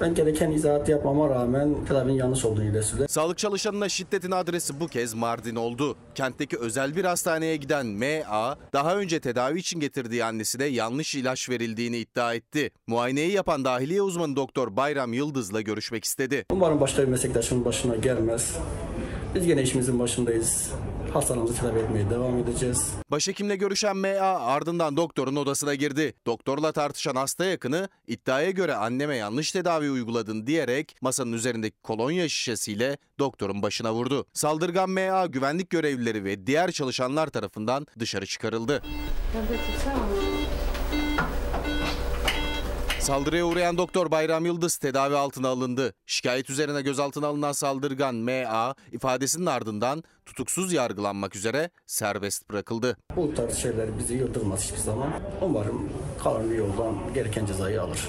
Ben gereken izahat yapmama rağmen tedavinin yanlış olduğunu ileri sürdüler. Sağlık çalışanına şiddetin adresi bu kez Mardin oldu. Kentteki özel bir hastaneye giden M.A. daha önce tedavi için getirdiği annesine yanlış ilaç verildiğini iddia etti. Muayeneyi yapan dahiliye uzmanı doktor Bayram Yıldız'la görüşmek istedi. Umarım başka bir meslektaşımın başına gelmez. Biz gene işimizin başındayız. Hastalarımızı tedavi etmeye devam edeceğiz. Başhekimle görüşen M.A. ardından doktorun odasına girdi. Doktorla tartışan hasta yakını iddiaya göre anneme yanlış tedavi uyguladın diyerek masanın üzerindeki kolonya şişesiyle doktorun başına vurdu. Saldırgan M.A. güvenlik görevlileri ve diğer çalışanlar tarafından dışarı çıkarıldı. Saldırıya uğrayan doktor Bayram Yıldız tedavi altına alındı. Şikayet üzerine gözaltına alınan saldırgan M.A. ifadesinin ardından tutuksuz yargılanmak üzere serbest bırakıldı. Bu tarz şeyler bizi yıldırmaz hiçbir zaman. Umarım kanuni yoldan gereken cezayı alır.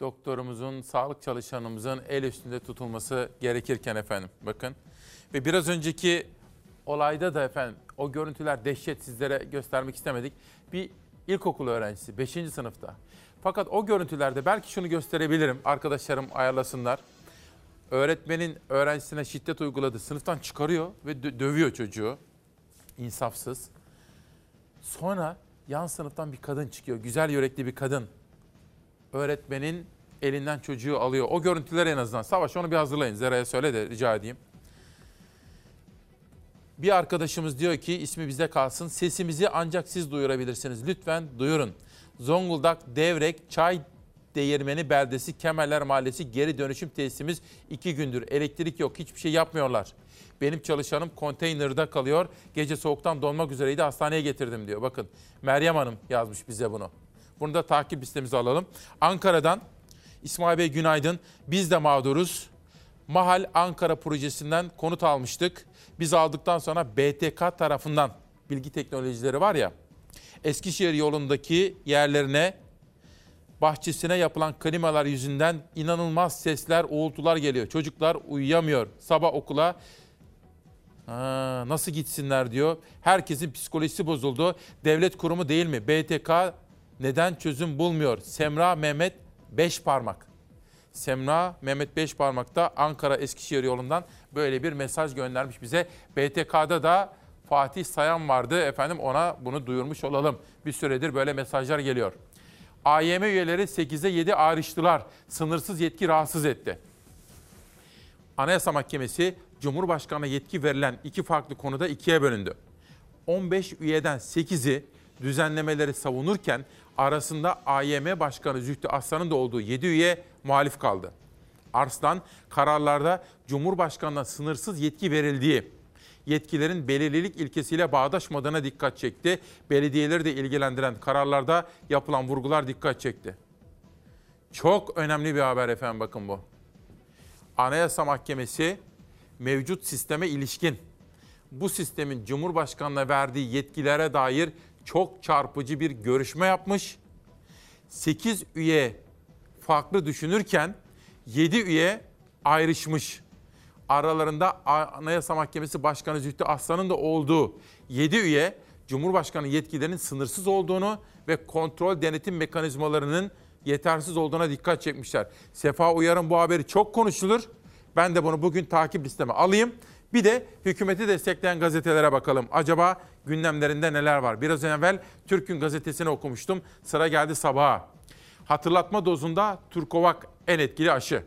doktorumuzun, sağlık çalışanımızın el üstünde tutulması gerekirken efendim bakın. Ve biraz önceki olayda da efendim o görüntüler dehşet sizlere göstermek istemedik. Bir ilkokul öğrencisi 5. sınıfta. Fakat o görüntülerde belki şunu gösterebilirim arkadaşlarım ayarlasınlar. Öğretmenin öğrencisine şiddet uyguladı. Sınıftan çıkarıyor ve dö- dövüyor çocuğu. İnsafsız. Sonra yan sınıftan bir kadın çıkıyor. Güzel yürekli bir kadın öğretmenin elinden çocuğu alıyor. O görüntüler en azından. Savaş onu bir hazırlayın. Zera'ya söyle de rica edeyim. Bir arkadaşımız diyor ki ismi bizde kalsın. Sesimizi ancak siz duyurabilirsiniz. Lütfen duyurun. Zonguldak, Devrek, Çay Değirmeni Beldesi, Kemerler Mahallesi geri dönüşüm tesisimiz iki gündür. Elektrik yok, hiçbir şey yapmıyorlar. Benim çalışanım konteynerde kalıyor. Gece soğuktan donmak üzereydi, hastaneye getirdim diyor. Bakın Meryem Hanım yazmış bize bunu. Bunu da takip listemize alalım. Ankara'dan İsmail Bey günaydın. Biz de mağduruz. Mahal Ankara projesinden konut almıştık. Biz aldıktan sonra BTK tarafından bilgi teknolojileri var ya Eskişehir yolundaki yerlerine bahçesine yapılan klimalar yüzünden inanılmaz sesler, uğultular geliyor. Çocuklar uyuyamıyor. Sabah okula ha, nasıl gitsinler diyor. Herkesin psikolojisi bozuldu. Devlet kurumu değil mi? BTK neden çözüm bulmuyor? Semra Mehmet Beş Parmak. Semra Mehmet Beş Parmak'ta Ankara Eskişehir yolundan böyle bir mesaj göndermiş bize. BTK'da da Fatih Sayan vardı efendim ona bunu duyurmuş olalım. Bir süredir böyle mesajlar geliyor. AYM üyeleri 8'e 7 ayrıştılar. Sınırsız yetki rahatsız etti. Anayasa Mahkemesi Cumhurbaşkanı'na yetki verilen iki farklı konuda ikiye bölündü. 15 üyeden 8'i düzenlemeleri savunurken arasında AYM Başkanı Zühtü Aslan'ın da olduğu 7 üye muhalif kaldı. Arslan kararlarda Cumhurbaşkanı'na sınırsız yetki verildiği, yetkilerin belirlilik ilkesiyle bağdaşmadığına dikkat çekti. Belediyeleri de ilgilendiren kararlarda yapılan vurgular dikkat çekti. Çok önemli bir haber efendim bakın bu. Anayasa Mahkemesi mevcut sisteme ilişkin bu sistemin Cumhurbaşkanı'na verdiği yetkilere dair çok çarpıcı bir görüşme yapmış. 8 üye farklı düşünürken 7 üye ayrışmış. Aralarında Anayasa Mahkemesi Başkanı Zühtü Aslan'ın da olduğu 7 üye Cumhurbaşkanı yetkilerinin sınırsız olduğunu ve kontrol denetim mekanizmalarının yetersiz olduğuna dikkat çekmişler. Sefa Uyar'ın bu haberi çok konuşulur. Ben de bunu bugün takip listeme alayım Bir de hükümeti destekleyen gazetelere bakalım. Acaba gündemlerinde neler var? Biraz evvel Türk'ün gazetesini okumuştum. Sıra geldi sabaha. Hatırlatma dozunda Turkovak en etkili aşı.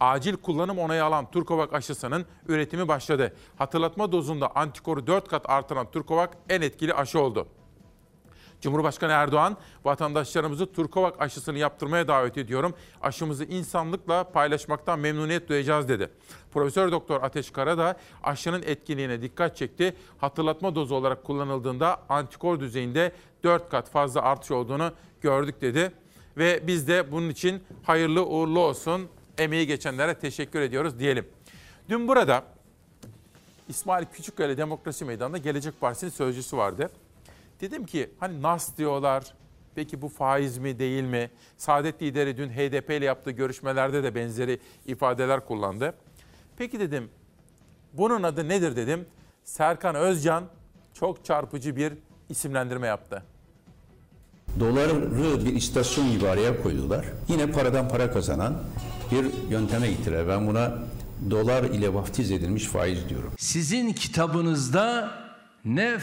Acil kullanım onayı alan Turkovak aşısının üretimi başladı. Hatırlatma dozunda antikoru 4 kat artıran Turkovak en etkili aşı oldu. Cumhurbaşkanı Erdoğan vatandaşlarımızı Turkovak aşısını yaptırmaya davet ediyorum. Aşımızı insanlıkla paylaşmaktan memnuniyet duyacağız dedi. Profesör Doktor Ateş Kara da aşının etkinliğine dikkat çekti. Hatırlatma dozu olarak kullanıldığında antikor düzeyinde 4 kat fazla artış olduğunu gördük dedi. Ve biz de bunun için hayırlı uğurlu olsun emeği geçenlere teşekkür ediyoruz diyelim. Dün burada İsmail Küçükkaya Demokrasi Meydanı'nda Gelecek Partisi'nin sözcüsü vardı. Dedim ki hani NAS diyorlar. Peki bu faiz mi değil mi? Saadet lideri dün HDP ile yaptığı görüşmelerde de benzeri ifadeler kullandı. Peki dedim bunun adı nedir dedim. Serkan Özcan çok çarpıcı bir isimlendirme yaptı. Doları bir istasyon gibi koydular. Yine paradan para kazanan bir yönteme gittiler. Ben buna dolar ile vaftiz edilmiş faiz diyorum. Sizin kitabınızda ne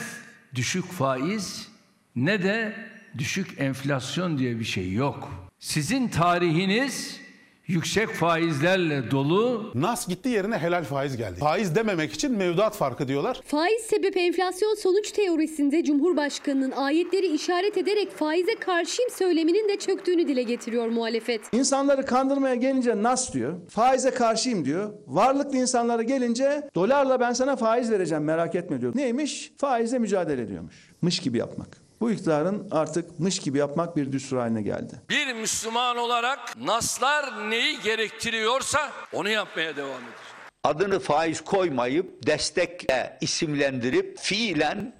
düşük faiz ne de düşük enflasyon diye bir şey yok. Sizin tarihiniz yüksek faizlerle dolu. Nas gitti yerine helal faiz geldi. Faiz dememek için mevduat farkı diyorlar. Faiz sebep enflasyon sonuç teorisinde Cumhurbaşkanı'nın ayetleri işaret ederek faize karşıyım söyleminin de çöktüğünü dile getiriyor muhalefet. İnsanları kandırmaya gelince nas diyor. Faize karşıyım diyor. Varlıklı insanlara gelince dolarla ben sana faiz vereceğim merak etme diyor. Neymiş? Faizle mücadele ediyormuş. Mış gibi yapmak. Bu iktidarın artık mış gibi yapmak bir düstur haline geldi. Bir Müslüman olarak naslar neyi gerektiriyorsa onu yapmaya devam edeceğiz. Adını faiz koymayıp destekle isimlendirip fiilen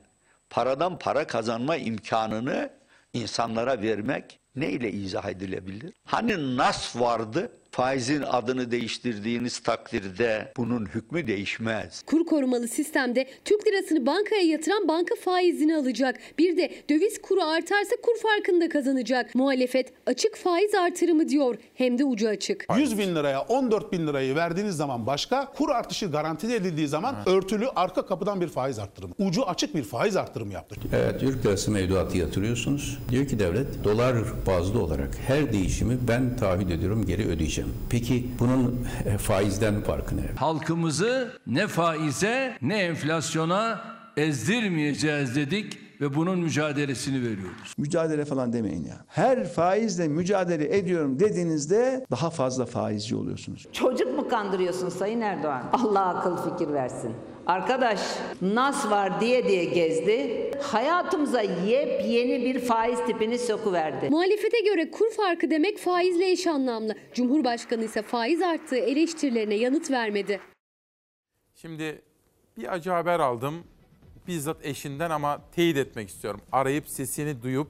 paradan para kazanma imkanını insanlara vermek neyle izah edilebilir? Hani nas vardı? Faizin adını değiştirdiğiniz takdirde bunun hükmü değişmez. Kur korumalı sistemde Türk lirasını bankaya yatıran banka faizini alacak. Bir de döviz kuru artarsa kur farkında kazanacak. Muhalefet açık faiz artırımı diyor. Hem de ucu açık. 100 bin liraya 14 bin lirayı verdiğiniz zaman başka, kur artışı garanti edildiği zaman örtülü arka kapıdan bir faiz arttırımı. Ucu açık bir faiz arttırımı yaptık. Evet, Türk lirası mevduatı yatırıyorsunuz. Diyor ki devlet dolar bazlı olarak her değişimi ben taahhüt ediyorum geri ödeyeceğim. Peki bunun e, faizden farkı ne? Halkımızı ne faize ne enflasyona ezdirmeyeceğiz dedik ve bunun mücadelesini veriyoruz. Mücadele falan demeyin ya. Her faizle mücadele ediyorum dediğinizde daha fazla faizci oluyorsunuz. Çocuk mu kandırıyorsun Sayın Erdoğan? Allah akıl fikir versin. Arkadaş nas var diye diye gezdi. Hayatımıza yepyeni bir faiz tipini sokuverdi. Muhalefete göre kur farkı demek faizle eş anlamlı. Cumhurbaşkanı ise faiz arttığı eleştirilerine yanıt vermedi. Şimdi bir acı haber aldım. Bizzat eşinden ama teyit etmek istiyorum. Arayıp sesini duyup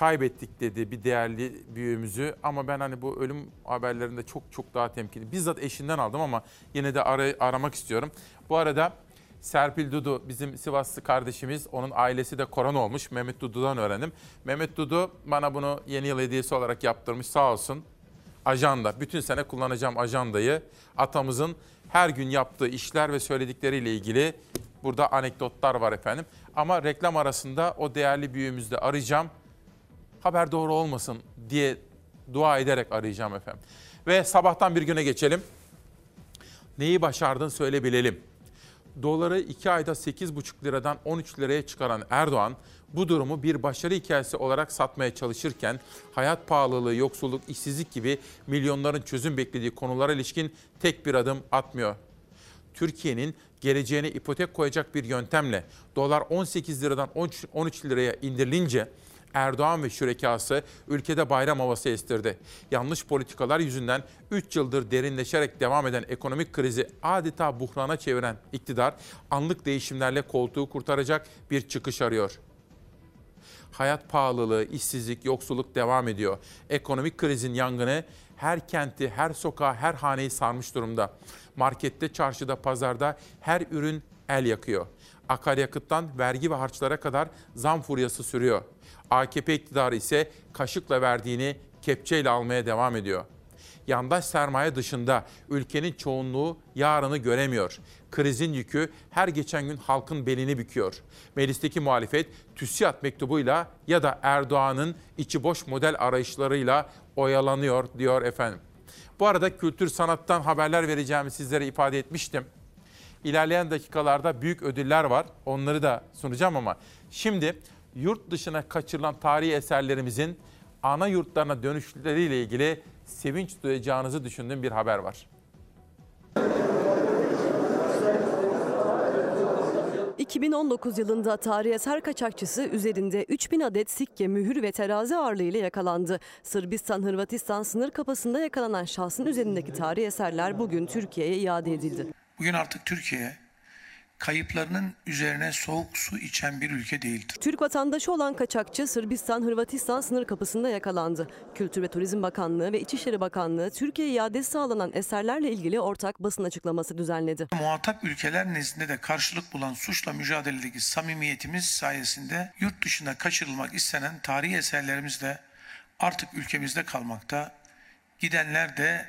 kaybettik dedi bir değerli büyüğümüzü. Ama ben hani bu ölüm haberlerinde çok çok daha temkinli. Bizzat eşinden aldım ama yine de aray- aramak istiyorum. Bu arada Serpil Dudu bizim Sivaslı kardeşimiz. Onun ailesi de korona olmuş. Mehmet Dudu'dan öğrendim. Mehmet Dudu bana bunu yeni yıl hediyesi olarak yaptırmış sağ olsun. Ajanda. Bütün sene kullanacağım ajandayı. Atamızın her gün yaptığı işler ve söyledikleriyle ilgili burada anekdotlar var efendim. Ama reklam arasında o değerli büyüğümüzü de arayacağım. Haber doğru olmasın diye dua ederek arayacağım efendim. Ve sabahtan bir güne geçelim. Neyi başardın söyle bilelim. Doları 2 ayda 8,5 liradan 13 liraya çıkaran Erdoğan bu durumu bir başarı hikayesi olarak satmaya çalışırken hayat pahalılığı, yoksulluk, işsizlik gibi milyonların çözüm beklediği konulara ilişkin tek bir adım atmıyor. Türkiye'nin geleceğine ipotek koyacak bir yöntemle dolar 18 liradan 13 13 liraya indirilince Erdoğan ve şürekası ülkede bayram havası estirdi. Yanlış politikalar yüzünden 3 yıldır derinleşerek devam eden ekonomik krizi adeta buhrana çeviren iktidar anlık değişimlerle koltuğu kurtaracak bir çıkış arıyor. Hayat pahalılığı, işsizlik, yoksulluk devam ediyor. Ekonomik krizin yangını her kenti, her sokağı, her haneyi sarmış durumda. Markette, çarşıda, pazarda her ürün el yakıyor. Akaryakıttan vergi ve harçlara kadar zam furyası sürüyor. AKP iktidarı ise kaşıkla verdiğini kepçeyle almaya devam ediyor. yandaş sermaye dışında ülkenin çoğunluğu yarını göremiyor. Krizin yükü her geçen gün halkın belini büküyor. Meclisteki muhalefet TÜSİAD mektubuyla ya da Erdoğan'ın içi boş model arayışlarıyla oyalanıyor diyor efendim. Bu arada kültür sanattan haberler vereceğimi sizlere ifade etmiştim. İlerleyen dakikalarda büyük ödüller var. Onları da sunacağım ama şimdi yurt dışına kaçırılan tarihi eserlerimizin ana yurtlarına dönüşleriyle ilgili sevinç duyacağınızı düşündüğüm bir haber var. 2019 yılında tarihi eser kaçakçısı üzerinde 3000 adet sikke, mühür ve terazi ağırlığıyla yakalandı. Sırbistan-Hırvatistan sınır kapısında yakalanan şahsın üzerindeki tarihi eserler bugün Türkiye'ye iade edildi. Bugün artık Türkiye kayıplarının üzerine soğuk su içen bir ülke değildir. Türk vatandaşı olan kaçakçı Sırbistan-Hırvatistan sınır kapısında yakalandı. Kültür ve Turizm Bakanlığı ve İçişleri Bakanlığı Türkiye'ye iadesi sağlanan eserlerle ilgili ortak basın açıklaması düzenledi. Muhatap ülkeler nezdinde de karşılık bulan suçla mücadeledeki samimiyetimiz sayesinde yurt dışına kaçırılmak istenen tarihi eserlerimiz de artık ülkemizde kalmakta. Gidenler de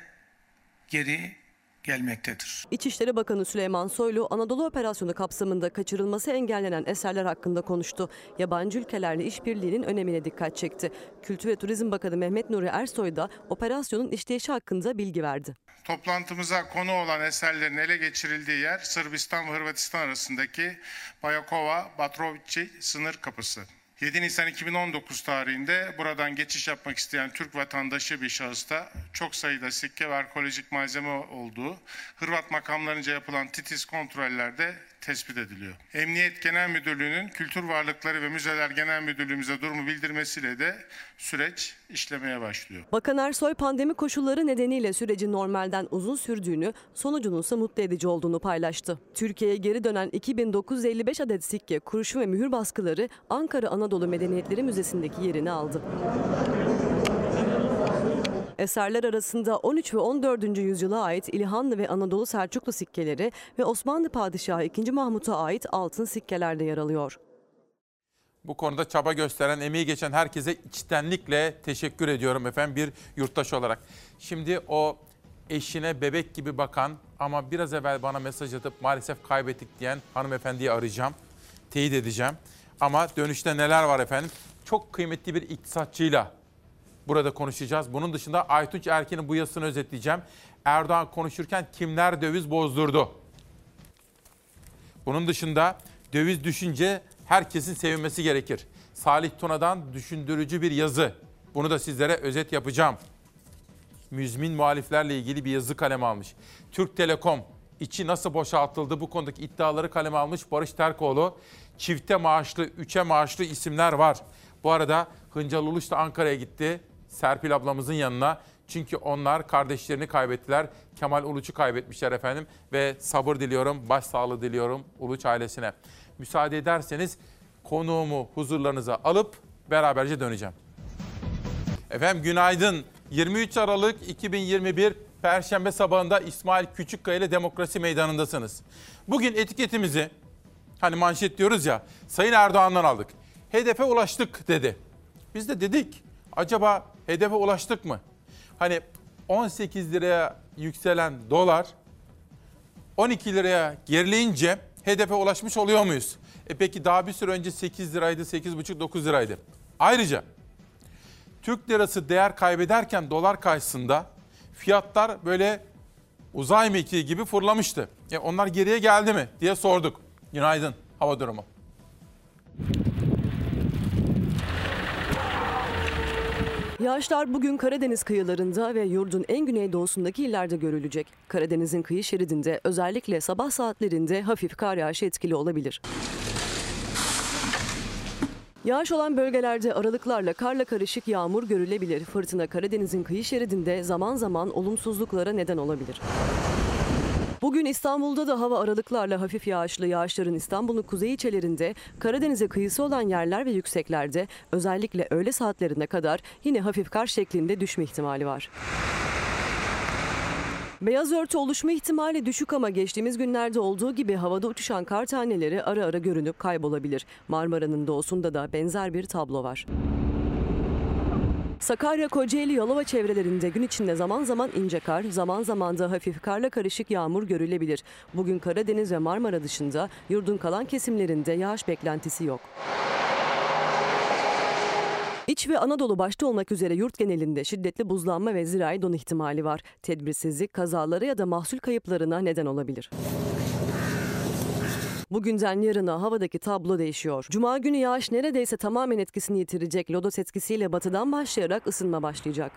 geri gelmektedir. İçişleri Bakanı Süleyman Soylu Anadolu Operasyonu kapsamında kaçırılması engellenen eserler hakkında konuştu. Yabancı ülkelerle işbirliğinin önemine dikkat çekti. Kültür ve Turizm Bakanı Mehmet Nuri Ersoy da operasyonun işleyişi hakkında bilgi verdi. Toplantımıza konu olan eserlerin ele geçirildiği yer Sırbistan ve Hırvatistan arasındaki Bayakova Batrovici sınır kapısı. 7 Nisan 2019 tarihinde buradan geçiş yapmak isteyen Türk vatandaşı bir şahısta çok sayıda sikke ve arkeolojik malzeme olduğu Hırvat makamlarınca yapılan titiz kontrollerde tespit ediliyor. Emniyet Genel Müdürlüğü'nün Kültür Varlıkları ve Müzeler Genel Müdürlüğümüze durumu bildirmesiyle de süreç işlemeye başlıyor. Bakan Ersoy pandemi koşulları nedeniyle sürecin normalden uzun sürdüğünü, sonucunun ise mutlu edici olduğunu paylaştı. Türkiye'ye geri dönen 2955 adet sikke, kurşun ve mühür baskıları Ankara Anadolu Medeniyetleri Müzesi'ndeki yerini aldı. Eserler arasında 13 ve 14. yüzyıla ait İlhanlı ve Anadolu Selçuklu sikkeleri ve Osmanlı Padişahı II. Mahmut'a ait altın sikkeler de yer alıyor. Bu konuda çaba gösteren, emeği geçen herkese içtenlikle teşekkür ediyorum efendim bir yurttaş olarak. Şimdi o eşine bebek gibi bakan ama biraz evvel bana mesaj atıp maalesef kaybettik diyen hanımefendiyi arayacağım. Teyit edeceğim. Ama dönüşte neler var efendim? Çok kıymetli bir iktisatçıyla burada konuşacağız. Bunun dışında Aytunç Erkin'in bu yazısını özetleyeceğim. Erdoğan konuşurken kimler döviz bozdurdu? Bunun dışında döviz düşünce herkesin sevinmesi gerekir. Salih Tuna'dan düşündürücü bir yazı. Bunu da sizlere özet yapacağım. Müzmin muhaliflerle ilgili bir yazı kaleme almış. Türk Telekom içi nasıl boşaltıldı bu konudaki iddiaları kaleme almış Barış Terkoğlu. Çifte maaşlı, üçe maaşlı isimler var. Bu arada Hıncal Uluç da Ankara'ya gitti. Serpil ablamızın yanına. Çünkü onlar kardeşlerini kaybettiler. Kemal Uluç'u kaybetmişler efendim. Ve sabır diliyorum, başsağlığı diliyorum Uluç ailesine. Müsaade ederseniz konuğumu huzurlarınıza alıp beraberce döneceğim. Efendim günaydın. 23 Aralık 2021 Perşembe sabahında İsmail Küçükkaya ile Demokrasi Meydanı'ndasınız. Bugün etiketimizi hani manşet diyoruz ya Sayın Erdoğan'dan aldık. Hedefe ulaştık dedi. Biz de dedik acaba hedefe ulaştık mı? Hani 18 liraya yükselen dolar 12 liraya gerileyince hedefe ulaşmış oluyor muyuz? E peki daha bir süre önce 8 liraydı, 8,5-9 liraydı. Ayrıca Türk lirası değer kaybederken dolar karşısında fiyatlar böyle uzay mekiği gibi fırlamıştı. E onlar geriye geldi mi diye sorduk. Günaydın hava durumu. Yağışlar bugün Karadeniz kıyılarında ve yurdun en güneydoğusundaki illerde görülecek. Karadeniz'in kıyı şeridinde özellikle sabah saatlerinde hafif kar yağışı etkili olabilir. Yağış olan bölgelerde aralıklarla karla karışık yağmur görülebilir. Fırtına Karadeniz'in kıyı şeridinde zaman zaman olumsuzluklara neden olabilir. Bugün İstanbul'da da hava aralıklarla hafif yağışlı yağışların İstanbul'un kuzey ilçelerinde, Karadeniz'e kıyısı olan yerler ve yükseklerde özellikle öğle saatlerine kadar yine hafif kar şeklinde düşme ihtimali var. Beyaz örtü oluşma ihtimali düşük ama geçtiğimiz günlerde olduğu gibi havada uçuşan kar taneleri ara ara görünüp kaybolabilir. Marmara'nın doğusunda da benzer bir tablo var. Sakarya, Kocaeli, Yalova çevrelerinde gün içinde zaman zaman ince kar, zaman zaman da hafif karla karışık yağmur görülebilir. Bugün Karadeniz ve Marmara dışında yurdun kalan kesimlerinde yağış beklentisi yok. İç ve Anadolu başta olmak üzere yurt genelinde şiddetli buzlanma ve zirai don ihtimali var. Tedbirsizlik kazalara ya da mahsul kayıplarına neden olabilir. Bugünden yarına havadaki tablo değişiyor. Cuma günü yağış neredeyse tamamen etkisini yitirecek. Lodos etkisiyle batıdan başlayarak ısınma başlayacak.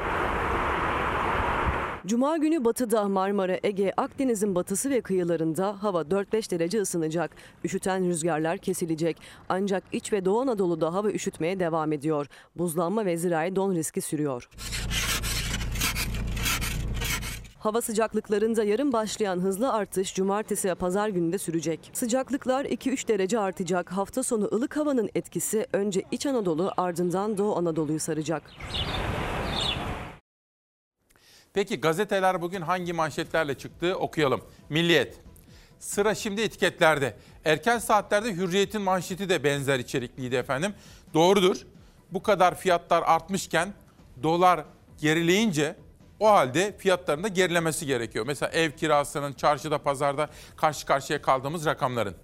Cuma günü batıda Marmara, Ege, Akdeniz'in batısı ve kıyılarında hava 4-5 derece ısınacak. Üşüten rüzgarlar kesilecek. Ancak iç ve Doğu Anadolu'da hava üşütmeye devam ediyor. Buzlanma ve zirai don riski sürüyor. Hava sıcaklıklarında yarın başlayan hızlı artış cumartesi ve pazar günü de sürecek. Sıcaklıklar 2-3 derece artacak. Hafta sonu ılık havanın etkisi önce İç Anadolu ardından Doğu Anadolu'yu saracak. Peki gazeteler bugün hangi manşetlerle çıktı okuyalım. Milliyet. Sıra şimdi etiketlerde. Erken saatlerde Hürriyet'in manşeti de benzer içerikliydi efendim. Doğrudur. Bu kadar fiyatlar artmışken dolar gerileyince o halde fiyatların da gerilemesi gerekiyor. Mesela ev kirasının çarşıda pazarda karşı karşıya kaldığımız rakamların.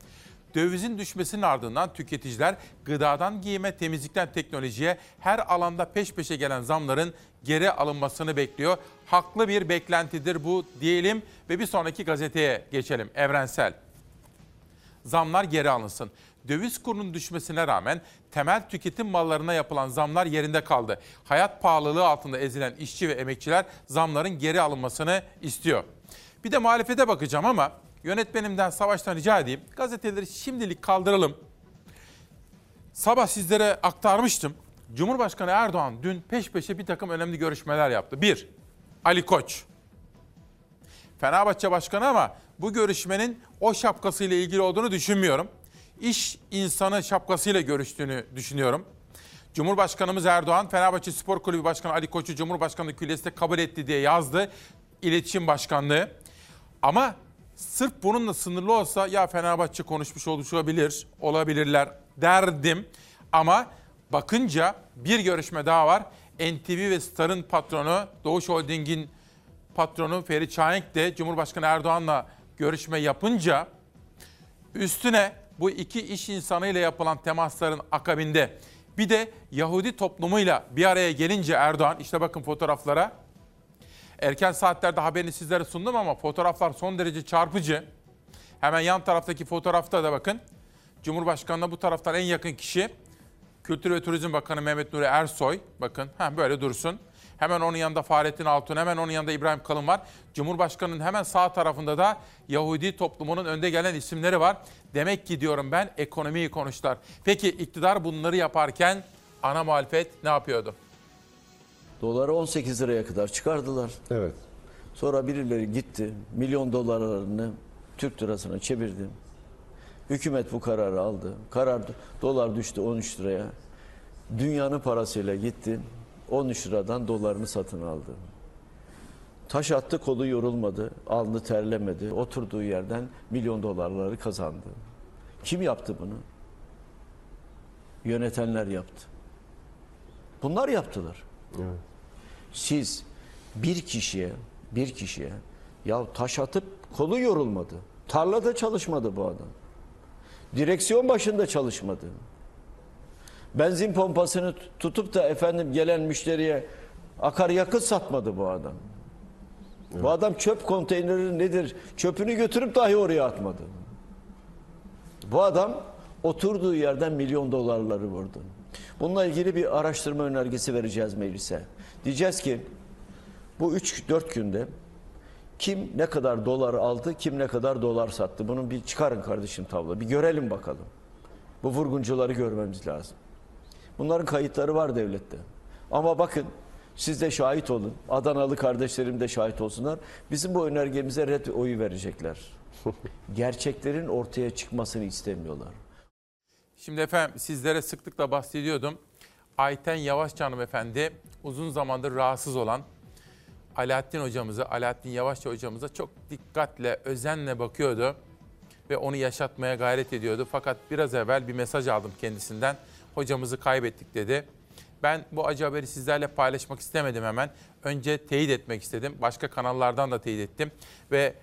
Dövizin düşmesinin ardından tüketiciler gıdadan giyime, temizlikten teknolojiye her alanda peş peşe gelen zamların geri alınmasını bekliyor. Haklı bir beklentidir bu diyelim ve bir sonraki gazeteye geçelim. Evrensel. Zamlar geri alınsın. Döviz kurunun düşmesine rağmen temel tüketim mallarına yapılan zamlar yerinde kaldı. Hayat pahalılığı altında ezilen işçi ve emekçiler zamların geri alınmasını istiyor. Bir de muhalefete bakacağım ama yönetmenimden Savaş'tan rica edeyim. Gazeteleri şimdilik kaldıralım. Sabah sizlere aktarmıştım. Cumhurbaşkanı Erdoğan dün peş peşe bir takım önemli görüşmeler yaptı. Bir, Ali Koç. Fenerbahçe Başkanı ama bu görüşmenin o şapkasıyla ilgili olduğunu düşünmüyorum. İş insanı şapkasıyla görüştüğünü düşünüyorum. Cumhurbaşkanımız Erdoğan, Fenerbahçe Spor Kulübü Başkanı Ali Koç'u Cumhurbaşkanlığı Külliyesi'nde kabul etti diye yazdı. İletişim Başkanlığı. Ama sırf bununla sınırlı olsa ya Fenerbahçe konuşmuş olabilir, olabilirler derdim. Ama bakınca bir görüşme daha var. NTV ve Star'ın patronu, Doğuş Holding'in patronu Ferit Şahenk de Cumhurbaşkanı Erdoğan'la görüşme yapınca üstüne bu iki iş insanıyla yapılan temasların akabinde bir de Yahudi toplumuyla bir araya gelince Erdoğan işte bakın fotoğraflara erken saatlerde haberini sizlere sundum ama fotoğraflar son derece çarpıcı. Hemen yan taraftaki fotoğrafta da bakın. Cumhurbaşkanı'na bu taraftan en yakın kişi Kültür ve Turizm Bakanı Mehmet Nuri Ersoy. Bakın ha böyle dursun. Hemen onun yanında Fahrettin Altun, hemen onun yanında İbrahim Kalın var. Cumhurbaşkanının hemen sağ tarafında da Yahudi toplumunun önde gelen isimleri var. Demek ki diyorum ben ekonomiyi konuştular. Peki iktidar bunları yaparken ana muhalefet ne yapıyordu? Doları 18 liraya kadar çıkardılar. Evet. Sonra birileri gitti. Milyon dolarlarını Türk lirasına çevirdi. Hükümet bu kararı aldı. Karar dolar düştü 13 liraya. Dünyanın parasıyla gitti. 13 liradan dolarını satın aldı. Taş attı kolu yorulmadı, alnı terlemedi. Oturduğu yerden milyon dolarları kazandı. Kim yaptı bunu? Yönetenler yaptı. Bunlar yaptılar. Evet. Siz bir kişiye, bir kişiye ya taş atıp kolu yorulmadı. Tarlada çalışmadı bu adam. Direksiyon başında çalışmadı. Benzin pompasını tutup da efendim gelen müşteriye akaryakıt satmadı bu adam. Bu adam çöp konteyneri nedir? Çöpünü götürüp dahi oraya atmadı. Bu adam oturduğu yerden milyon dolarları vurdu. Bununla ilgili bir araştırma önergesi vereceğiz meclise. Diyeceğiz ki bu 3-4 günde kim ne kadar dolar aldı, kim ne kadar dolar sattı. Bunu bir çıkarın kardeşim tablo. Bir görelim bakalım. Bu vurguncuları görmemiz lazım. Bunların kayıtları var devlette. Ama bakın siz de şahit olun. Adanalı kardeşlerim de şahit olsunlar. Bizim bu önergemize red oyu verecekler. Gerçeklerin ortaya çıkmasını istemiyorlar. Şimdi efendim sizlere sıklıkla bahsediyordum. Ayten Yavaşça hanımefendi uzun zamandır rahatsız olan Alaaddin hocamıza, Alaaddin Yavaşça hocamıza çok dikkatle, özenle bakıyordu ve onu yaşatmaya gayret ediyordu. Fakat biraz evvel bir mesaj aldım kendisinden. Hocamızı kaybettik dedi Ben bu acı haberi sizlerle paylaşmak istemedim hemen. Önce teyit etmek istedim. Başka kanallardan da teyit ettim. Ve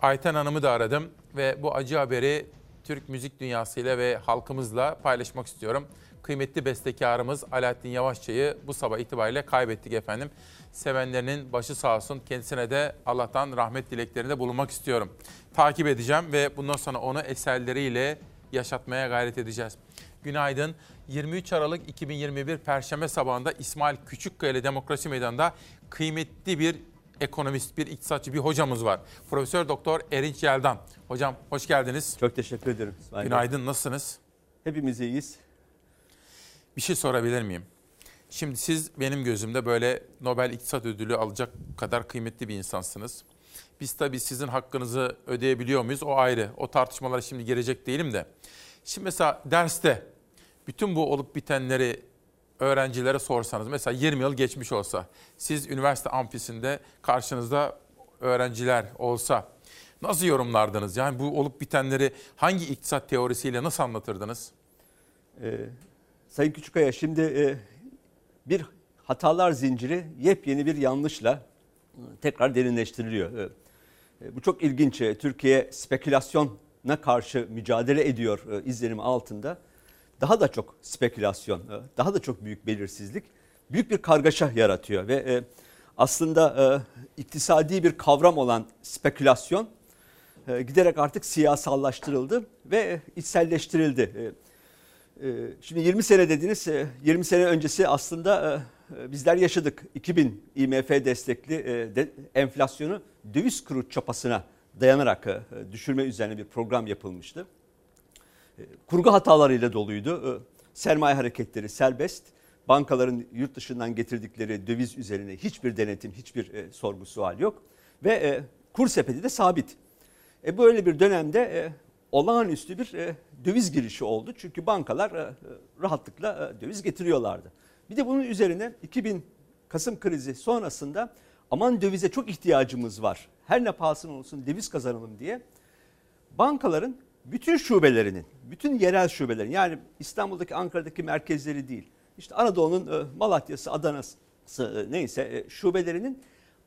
Ayten Hanım'ı da aradım. Ve bu acı haberi Türk müzik dünyasıyla ve halkımızla paylaşmak istiyorum. Kıymetli bestekarımız Alaaddin Yavaşçı'yı bu sabah itibariyle kaybettik efendim. Sevenlerinin başı sağ olsun. Kendisine de Allah'tan rahmet dileklerinde bulunmak istiyorum. Takip edeceğim ve bundan sonra onu eserleriyle yaşatmaya gayret edeceğiz. Günaydın. 23 Aralık 2021 Perşembe sabahında İsmail Küçükkaya Demokrasi Meydanı'nda kıymetli bir ekonomist, bir iktisatçı, bir hocamız var. Profesör Doktor Erinç Yeldan. Hocam hoş geldiniz. Çok teşekkür ederim. İsmail. Günaydın, nasılsınız? Hepimiz iyiyiz. Bir şey sorabilir miyim? Şimdi siz benim gözümde böyle Nobel İktisat Ödülü alacak kadar kıymetli bir insansınız. Biz tabii sizin hakkınızı ödeyebiliyor muyuz? O ayrı. O tartışmalara şimdi girecek değilim de. Şimdi mesela derste bütün bu olup bitenleri öğrencilere sorsanız mesela 20 yıl geçmiş olsa siz üniversite amfisinde karşınızda öğrenciler olsa nasıl yorumlardınız? Yani bu olup bitenleri hangi iktisat teorisiyle nasıl anlatırdınız? Ee, Sayın Küçükaya şimdi e, bir hatalar zinciri yepyeni bir yanlışla e, tekrar derinleştiriliyor. E, bu çok ilginç. E, Türkiye spekülasyona karşı mücadele ediyor e, izlenimi altında. Daha da çok spekülasyon, e, daha da çok büyük belirsizlik, büyük bir kargaşa yaratıyor ve e, aslında e, iktisadi bir kavram olan spekülasyon giderek artık siyasallaştırıldı ve içselleştirildi. Şimdi 20 sene dediniz, e, 20 sene öncesi aslında bizler yaşadık. 2000 IMF destekli de, enflasyonu döviz kuru çapasına dayanarak düşürme üzerine bir program yapılmıştı. Kurgu hatalarıyla doluydu. Sermaye hareketleri serbest. Bankaların yurt dışından getirdikleri döviz üzerine hiçbir denetim, hiçbir e, sorgu sual yok. Ve e, kur sepeti de sabit. E, böyle bir dönemde e, olağanüstü bir döviz girişi oldu. Çünkü bankalar rahatlıkla döviz getiriyorlardı. Bir de bunun üzerine 2000 Kasım krizi sonrasında aman dövize çok ihtiyacımız var. Her ne pahasına olsun döviz kazanalım diye bankaların bütün şubelerinin, bütün yerel şubelerin yani İstanbul'daki, Ankara'daki merkezleri değil. İşte Anadolu'nun e, Malatya'sı, Adana'sı e, neyse e, şubelerinin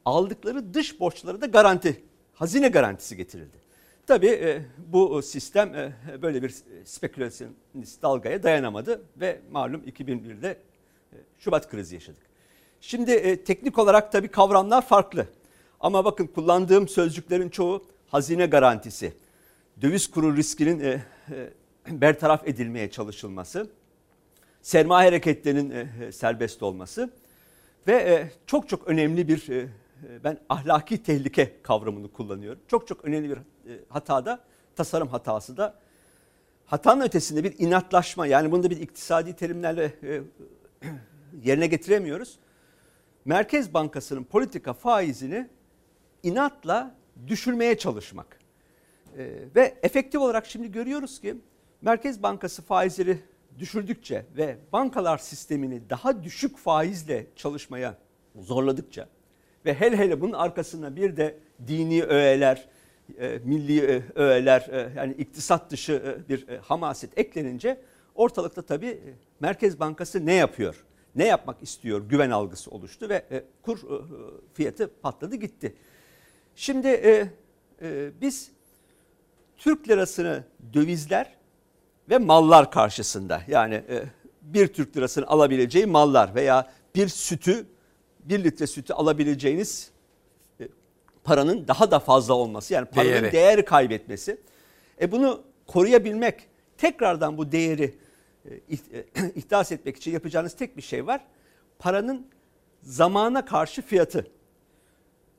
aldıkları dış borçları da garanti, hazine garantisi getirildi. Tabii bu sistem böyle bir spekülasyonist dalgaya dayanamadı ve malum 2001'de e, Şubat krizi yaşadık. Şimdi teknik olarak tabii kavramlar farklı. Ama bakın kullandığım sözcüklerin çoğu hazine garantisi, döviz kuru riskinin e, e, bertaraf edilmeye çalışılması, sermaye hareketlerinin e, serbest olması ve e, çok çok önemli bir e, ben ahlaki tehlike kavramını kullanıyorum. Çok çok önemli bir hatada, tasarım hatası da hatanın ötesinde bir inatlaşma yani bunu da bir iktisadi terimlerle yerine getiremiyoruz. Merkez Bankası'nın politika faizini inatla düşürmeye çalışmak. Ve efektif olarak şimdi görüyoruz ki Merkez Bankası faizleri düşürdükçe ve bankalar sistemini daha düşük faizle çalışmaya zorladıkça ve hele hele bunun arkasına bir de dini öğeler, e, milli e, öğeler e, yani iktisat dışı e, bir e, hamaset eklenince ortalıkta tabii e, Merkez Bankası ne yapıyor? Ne yapmak istiyor? Güven algısı oluştu ve e, kur e, fiyatı patladı gitti. Şimdi e, e, biz Türk lirasını dövizler ve mallar karşısında yani e, bir Türk lirasını alabileceği mallar veya bir sütü bir litre sütü alabileceğiniz e, paranın daha da fazla olması yani paranın Değeri. değer kaybetmesi. E bunu koruyabilmek tekrardan bu değeri e, e, ihdas etmek için yapacağınız tek bir şey var. Paranın zamana karşı fiyatı.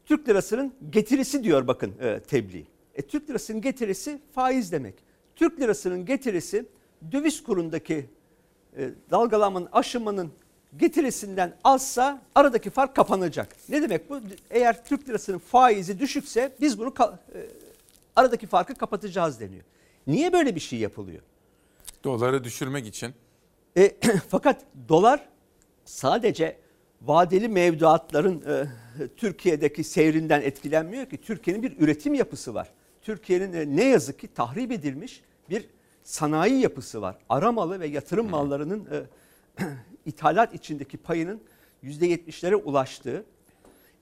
Türk lirasının getirisi diyor bakın e, tebliğ. E, Türk lirasının getirisi faiz demek. Türk lirasının getirisi döviz kurundaki e, dalgalanmanın, aşınmanın getirisinden azsa aradaki fark kapanacak. Ne demek bu? Eğer Türk lirasının faizi düşükse biz bunu e, aradaki farkı kapatacağız deniyor. Niye böyle bir şey yapılıyor? Doları düşürmek için. E, fakat dolar sadece vadeli mevduatların e, Türkiye'deki seyrinden etkilenmiyor ki. Türkiye'nin bir üretim yapısı var. Türkiye'nin e, ne yazık ki tahrip edilmiş bir sanayi yapısı var. Aramalı ve yatırım mallarının e, ithalat içindeki payının %70'lere ulaştığı,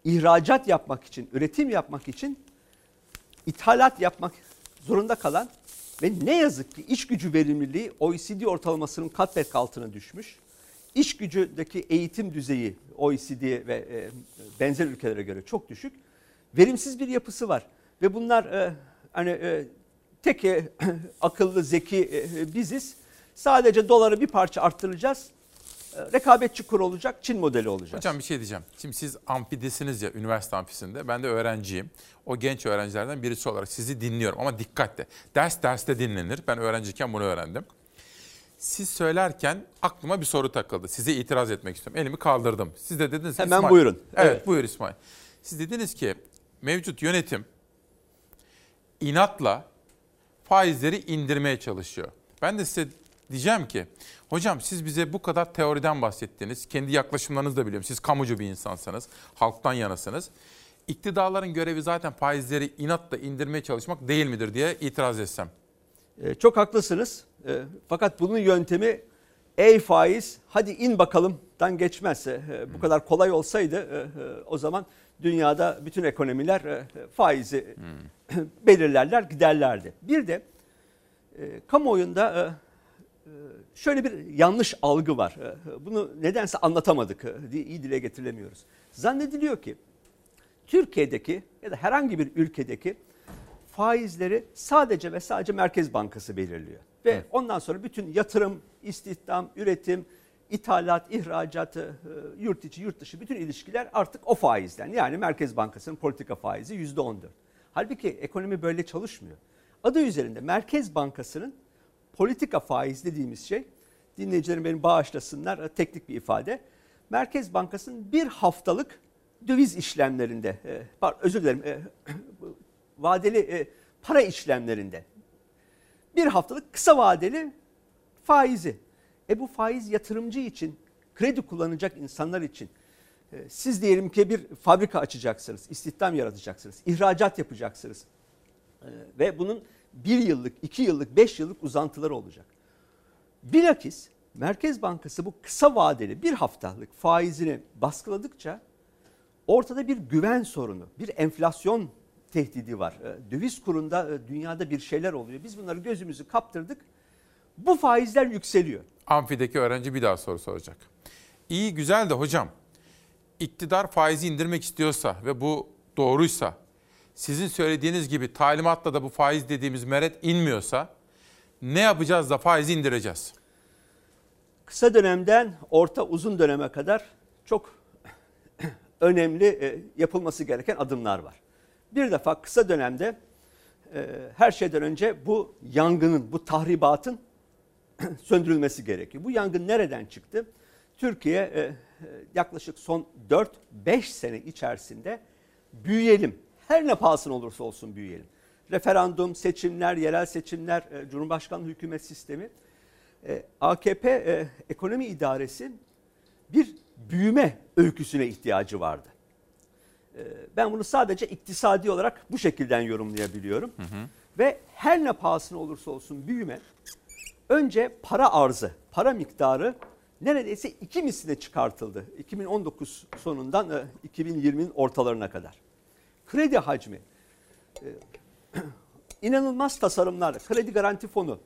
ihracat yapmak için, üretim yapmak için ithalat yapmak zorunda kalan ve ne yazık ki iş gücü verimliliği OECD ortalamasının kat be altına düşmüş. İş gücündeki eğitim düzeyi OECD ve e, benzer ülkelere göre çok düşük. Verimsiz bir yapısı var ve bunlar e, hani e, tek e, akıllı zeki e, biziz. Sadece doları bir parça arttıracağız. E, rekabetçi kur olacak, Çin modeli olacak. Hocam bir şey diyeceğim. Şimdi siz amfidesiniz ya üniversite amfisinde. Ben de öğrenciyim. O genç öğrencilerden birisi olarak sizi dinliyorum ama dikkatle. Ders derste dinlenir. Ben öğrenciyken bunu öğrendim. Siz söylerken aklıma bir soru takıldı. Size itiraz etmek istiyorum. Elimi kaldırdım. Siz de dediniz ki Hemen İsmail- buyurun. Evet, Evet. buyur İsmail. Siz dediniz ki mevcut yönetim inatla faizleri indirmeye çalışıyor. Ben de size diyeceğim ki hocam siz bize bu kadar teoriden bahsettiniz. Kendi yaklaşımlarınızı da biliyorum. Siz kamucu bir insansınız. Halktan yanasınız. İktidarların görevi zaten faizleri inatla indirmeye çalışmak değil midir diye itiraz etsem. E, çok haklısınız. E, fakat bunun yöntemi ey faiz hadi in bakalımdan geçmezse e, bu kadar kolay olsaydı o zaman dünyada bütün ekonomiler e, faizi belirlerler giderlerdi. Bir de e, kamuoyunda e, şöyle bir yanlış algı var. Bunu nedense anlatamadık, iyi dile getiremiyoruz. Zannediliyor ki Türkiye'deki ya da herhangi bir ülkedeki faizleri sadece ve sadece Merkez Bankası belirliyor. Ve ondan sonra bütün yatırım, istihdam, üretim, ithalat, ihracatı, e, yurt içi, yurt dışı bütün ilişkiler artık o faizden. Yani Merkez Bankası'nın politika faizi yüzde 14. Halbuki ekonomi böyle çalışmıyor. Adı üzerinde Merkez Bankası'nın politika faiz dediğimiz şey, dinleyicilerim benim bağışlasınlar, e, teknik bir ifade. Merkez Bankası'nın bir haftalık döviz işlemlerinde, e, özür dilerim, vadeli para işlemlerinde bir haftalık kısa vadeli faizi. E bu faiz yatırımcı için, kredi kullanacak insanlar için e, siz diyelim ki bir fabrika açacaksınız, istihdam yaratacaksınız, ihracat yapacaksınız. E, ve bunun bir yıllık, iki yıllık, beş yıllık uzantıları olacak. Bilakis Merkez Bankası bu kısa vadeli bir haftalık faizini baskıladıkça ortada bir güven sorunu, bir enflasyon tehdidi var. E, Döviz kurunda dünyada bir şeyler oluyor. Biz bunları gözümüzü kaptırdık. Bu faizler yükseliyor. Amfideki öğrenci bir daha soru soracak. İyi güzel de hocam iktidar faizi indirmek istiyorsa ve bu doğruysa sizin söylediğiniz gibi talimatla da bu faiz dediğimiz meret inmiyorsa ne yapacağız da faizi indireceğiz? Kısa dönemden orta uzun döneme kadar çok önemli e, yapılması gereken adımlar var. Bir defa kısa dönemde e, her şeyden önce bu yangının, bu tahribatın söndürülmesi gerekiyor. Bu yangın nereden çıktı? Türkiye e, e, yaklaşık son 4-5 sene içerisinde büyüyelim. Her ne pahasına olursa olsun büyüyelim. Referandum, seçimler, yerel seçimler, e, Cumhurbaşkanlığı hükümet sistemi. E, AKP e, ekonomi idaresi bir büyüme öyküsüne ihtiyacı vardı. E, ben bunu sadece iktisadi olarak bu şekilden yorumlayabiliyorum. Ve her ne pahasına olursa olsun büyüme önce para arzı, para miktarı neredeyse iki misline çıkartıldı. 2019 sonundan e, 2020'nin ortalarına kadar. Kredi hacmi, e, inanılmaz tasarımlar, kredi garanti fonu,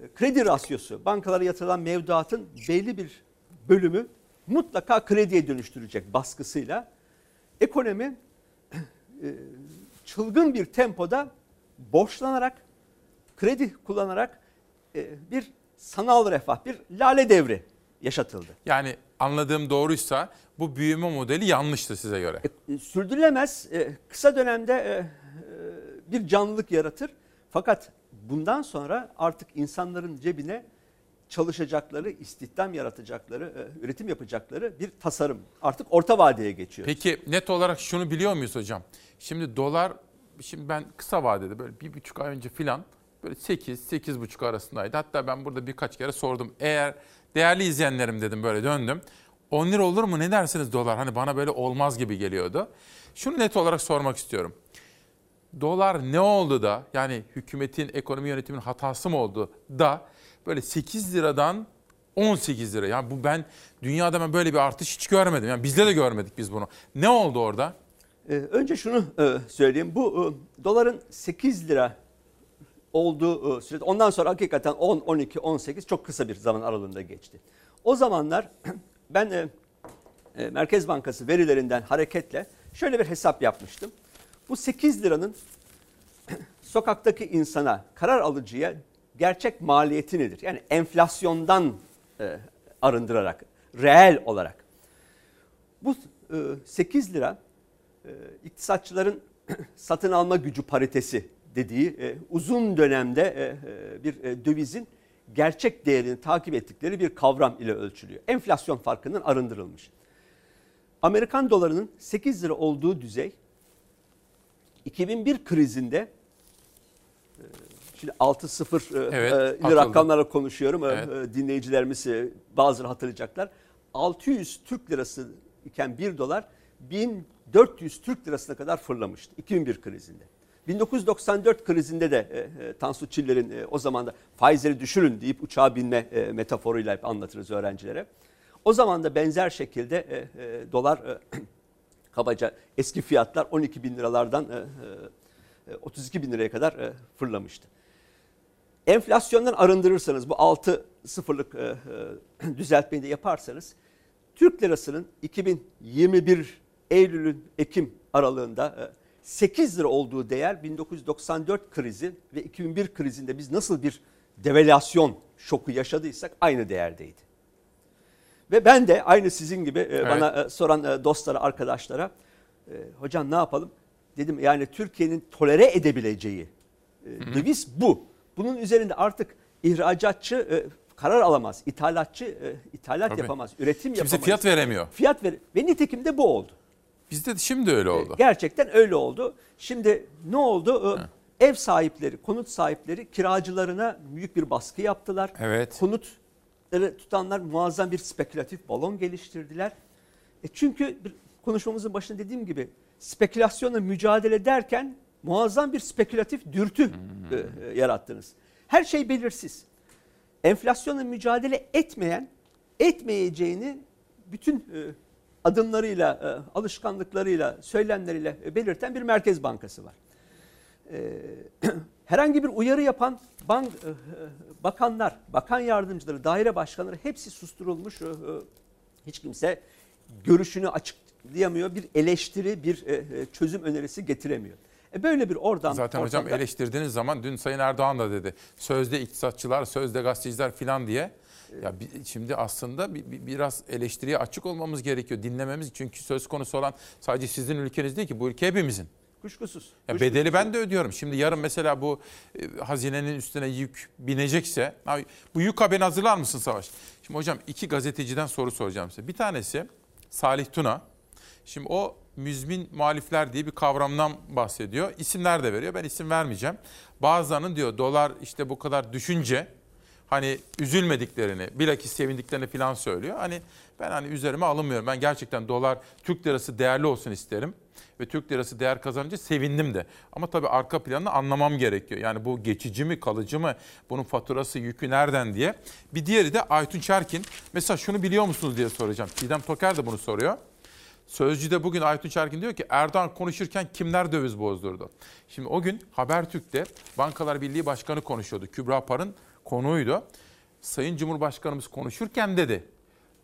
e, kredi rasyosu, bankalara yatırılan mevduatın belli bir bölümü mutlaka krediye dönüştürecek baskısıyla ekonomi e, çılgın bir tempoda borçlanarak, kredi kullanarak e, bir sanal refah, bir lale devri yaşatıldı. Yani anladığım doğruysa bu büyüme modeli yanlıştı size göre. E, sürdürülemez. E, kısa dönemde e, e, bir canlılık yaratır. Fakat bundan sonra artık insanların cebine çalışacakları, istihdam yaratacakları, e, üretim yapacakları bir tasarım artık orta vadeye geçiyor. Peki net olarak şunu biliyor muyuz hocam? Şimdi dolar, şimdi ben kısa vadede böyle bir buçuk ay önce filan böyle 8 8 buçuk arasındaydı. Hatta ben burada birkaç kere sordum. Eğer değerli izleyenlerim dedim böyle döndüm. 10 lira olur mu ne dersiniz dolar? Hani bana böyle olmaz gibi geliyordu. Şunu net olarak sormak istiyorum. Dolar ne oldu da yani hükümetin ekonomi yönetiminin hatası mı oldu da böyle 8 liradan 18 lira. Yani bu ben dünyada ben böyle bir artış hiç görmedim. Yani bizde de görmedik biz bunu. Ne oldu orada? Ee, önce şunu e, söyleyeyim. Bu e, doların 8 lira olduğu e, sürede ondan sonra hakikaten 10, 12, 18 çok kısa bir zaman aralığında geçti. O zamanlar ben e, e, Merkez Bankası verilerinden hareketle şöyle bir hesap yapmıştım. Bu 8 liranın sokaktaki insana, karar alıcıya gerçek maliyeti nedir? Yani enflasyondan e, arındırarak, reel olarak. Bu e, 8 lira e, iktisatçıların satın alma gücü paritesi dediği e, uzun dönemde e, e, bir e, dövizin gerçek değerini takip ettikleri bir kavram ile ölçülüyor. Enflasyon farkının arındırılmış. Amerikan dolarının 8 lira olduğu düzey 2001 krizinde e, şimdi 6-0 e, Evet, e, rakamlarla konuşuyorum. Evet. Dinleyicilerimiz bazıları hatırlayacaklar. 600 Türk lirası iken 1 dolar 1400 Türk lirasına kadar fırlamıştı 2001 krizinde. 1994 krizinde de e, e, Tansu Çiller'in e, o zaman da faizleri düşürün deyip uçağa binme e, metaforuyla hep anlatırız öğrencilere. O zaman da benzer şekilde e, e, dolar e, kabaca eski fiyatlar 12 bin liralardan e, e, 32 bin liraya kadar e, fırlamıştı. Enflasyondan arındırırsanız bu 6 sıfırlık e, e, düzeltmeyi de yaparsanız Türk lirasının 2021 Eylül'ün Ekim aralığında e, 8 lira olduğu değer 1994 krizi ve 2001 krizinde biz nasıl bir devalüasyon şoku yaşadıysak aynı değerdeydi. Ve ben de aynı sizin gibi e, bana e, soran e, dostlara, arkadaşlara hocam ne yapalım? Dedim yani Türkiye'nin tolere edebileceği döviz bu. Bunun üzerinde artık ihracatçı karar alamaz. İthalatçı ithalat Tabii. yapamaz. Üretim Kimse yapamaz. fiyat veremiyor. Fiyat ver ve nitekim de bu oldu. Bizde de şimdi öyle oldu. Gerçekten öyle oldu. Şimdi ne oldu? Ee, Ev sahipleri, konut sahipleri kiracılarına büyük bir baskı yaptılar. Evet. Konutları tutanlar muazzam bir spekülatif balon geliştirdiler. E çünkü konuşmamızın başında dediğim gibi spekülasyonla mücadele ederken muazzam bir spekülatif dürtü e, e, yarattınız. Her şey belirsiz. Enflasyonla mücadele etmeyen, etmeyeceğini bütün e, adımlarıyla, e, alışkanlıklarıyla, söylemleriyle e, belirten bir merkez bankası var. E, herhangi bir uyarı yapan bank, bakanlar, bakan yardımcıları, daire başkanları hepsi susturulmuş. Hiç kimse görüşünü açıklayamıyor, bir eleştiri, bir çözüm önerisi getiremiyor. E böyle bir oradan Zaten hocam ortamda- eleştirdiğiniz zaman dün Sayın Erdoğan da dedi. Sözde iktisatçılar, sözde gazeteciler falan diye. Ya şimdi aslında bi- bi- biraz eleştiriye açık olmamız gerekiyor. Dinlememiz çünkü söz konusu olan sadece sizin ülkeniz değil ki bu ülke hepimizin. Kuşkusuz. Ya kuşkusuz. bedeli ben de ödüyorum. Şimdi yarın mesela bu e, hazinenin üstüne yük binecekse, abi, bu yük haberini hazırlar mısın Savaş? Şimdi hocam iki gazeteciden soru soracağım size. Bir tanesi Salih Tuna. Şimdi o müzmin muhalifler diye bir kavramdan bahsediyor. İsimler de veriyor. Ben isim vermeyeceğim. Bazılarının diyor dolar işte bu kadar düşünce hani üzülmediklerini, bilakis sevindiklerini falan söylüyor. Hani ben hani üzerime alınmıyorum. Ben gerçekten dolar, Türk lirası değerli olsun isterim. Ve Türk lirası değer kazanınca sevindim de. Ama tabii arka planını anlamam gerekiyor. Yani bu geçici mi, kalıcı mı, bunun faturası, yükü nereden diye. Bir diğeri de Aytun Çerkin. Mesela şunu biliyor musunuz diye soracağım. Çiğdem Toker de bunu soruyor. Sözcü'de bugün Aytun Çerkin diyor ki Erdoğan konuşurken kimler döviz bozdurdu? Şimdi o gün Habertürk'te Bankalar Birliği Başkanı konuşuyordu. Kübra Par'ın konuğuydu. Sayın Cumhurbaşkanımız konuşurken dedi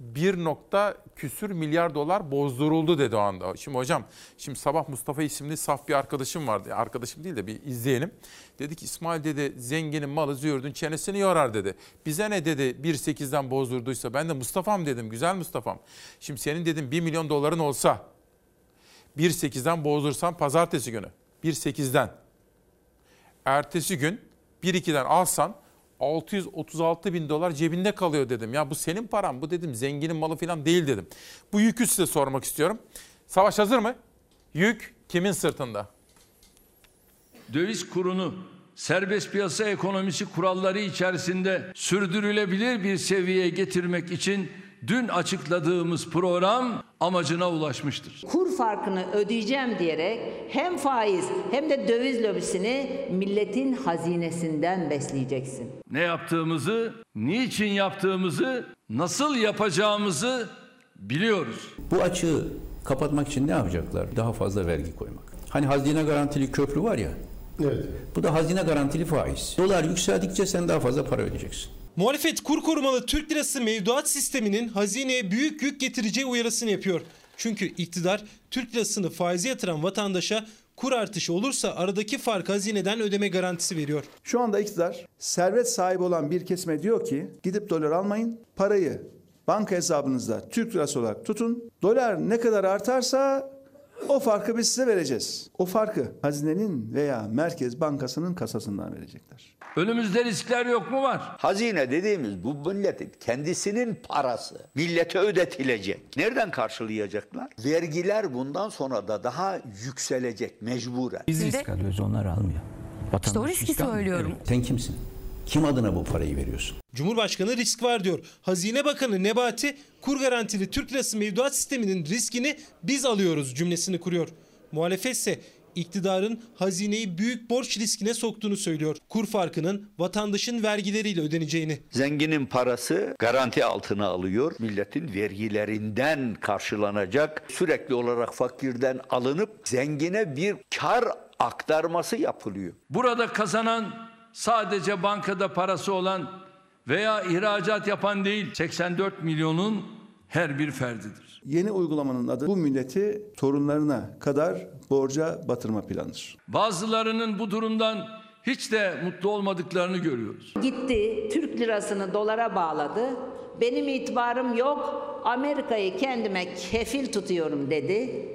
1 nokta küsür milyar dolar bozduruldu dedi o anda. Şimdi hocam şimdi sabah Mustafa isimli saf bir arkadaşım vardı. Arkadaşım değil de bir izleyelim. Dedi ki İsmail dedi zenginin malı züğürdün çenesini yorar dedi. Bize ne dedi 1.8'den bozdurduysa ben de Mustafa'm dedim güzel Mustafa'm. Şimdi senin dedim 1 milyon doların olsa 1.8'den bozdursan pazartesi günü 1.8'den ertesi gün 1.2'den alsan 636 bin dolar cebinde kalıyor dedim. Ya bu senin paran bu dedim zenginin malı falan değil dedim. Bu yükü size sormak istiyorum. Savaş hazır mı? Yük kimin sırtında? döviz kurunu serbest piyasa ekonomisi kuralları içerisinde sürdürülebilir bir seviyeye getirmek için dün açıkladığımız program amacına ulaşmıştır. Kur farkını ödeyeceğim diyerek hem faiz hem de döviz lobisini milletin hazinesinden besleyeceksin. Ne yaptığımızı, niçin yaptığımızı, nasıl yapacağımızı biliyoruz. Bu açığı kapatmak için ne yapacaklar? Daha fazla vergi koymak. Hani hazine garantili köprü var ya. Evet. Bu da hazine garantili faiz. Dolar yükseldikçe sen daha fazla para ödeyeceksin. Muhalefet kur korumalı Türk lirası mevduat sisteminin hazineye büyük yük getireceği uyarısını yapıyor. Çünkü iktidar Türk lirasını faize yatıran vatandaşa kur artışı olursa aradaki fark hazineden ödeme garantisi veriyor. Şu anda iktidar servet sahibi olan bir kesime diyor ki gidip dolar almayın. Parayı banka hesabınızda Türk lirası olarak tutun. Dolar ne kadar artarsa o farkı biz size vereceğiz. O farkı hazinenin veya Merkez Bankası'nın kasasından verecekler. Önümüzde riskler yok mu var? Hazine dediğimiz bu milletin kendisinin parası. Millete ödetilecek. Nereden karşılayacaklar? Vergiler bundan sonra da daha yükselecek mecburen. Biz risk alıyoruz onlar almıyor. İşte o riski söylüyorum. Sen kimsin? Kim adına bu parayı veriyorsun? Cumhurbaşkanı risk var diyor. Hazine Bakanı Nebati kur garantili Türk lirası mevduat sisteminin riskini biz alıyoruz cümlesini kuruyor. Muhalefet ise iktidarın hazineyi büyük borç riskine soktuğunu söylüyor. Kur farkının vatandaşın vergileriyle ödeneceğini. Zenginin parası garanti altına alıyor. Milletin vergilerinden karşılanacak. Sürekli olarak fakirden alınıp zengine bir kar aktarması yapılıyor. Burada kazanan sadece bankada parası olan veya ihracat yapan değil 84 milyonun her bir ferdidir. Yeni uygulamanın adı bu milleti torunlarına kadar borca batırma planıdır. Bazılarının bu durumdan hiç de mutlu olmadıklarını görüyoruz. Gitti Türk lirasını dolara bağladı. Benim itibarım yok. Amerika'yı kendime kefil tutuyorum dedi.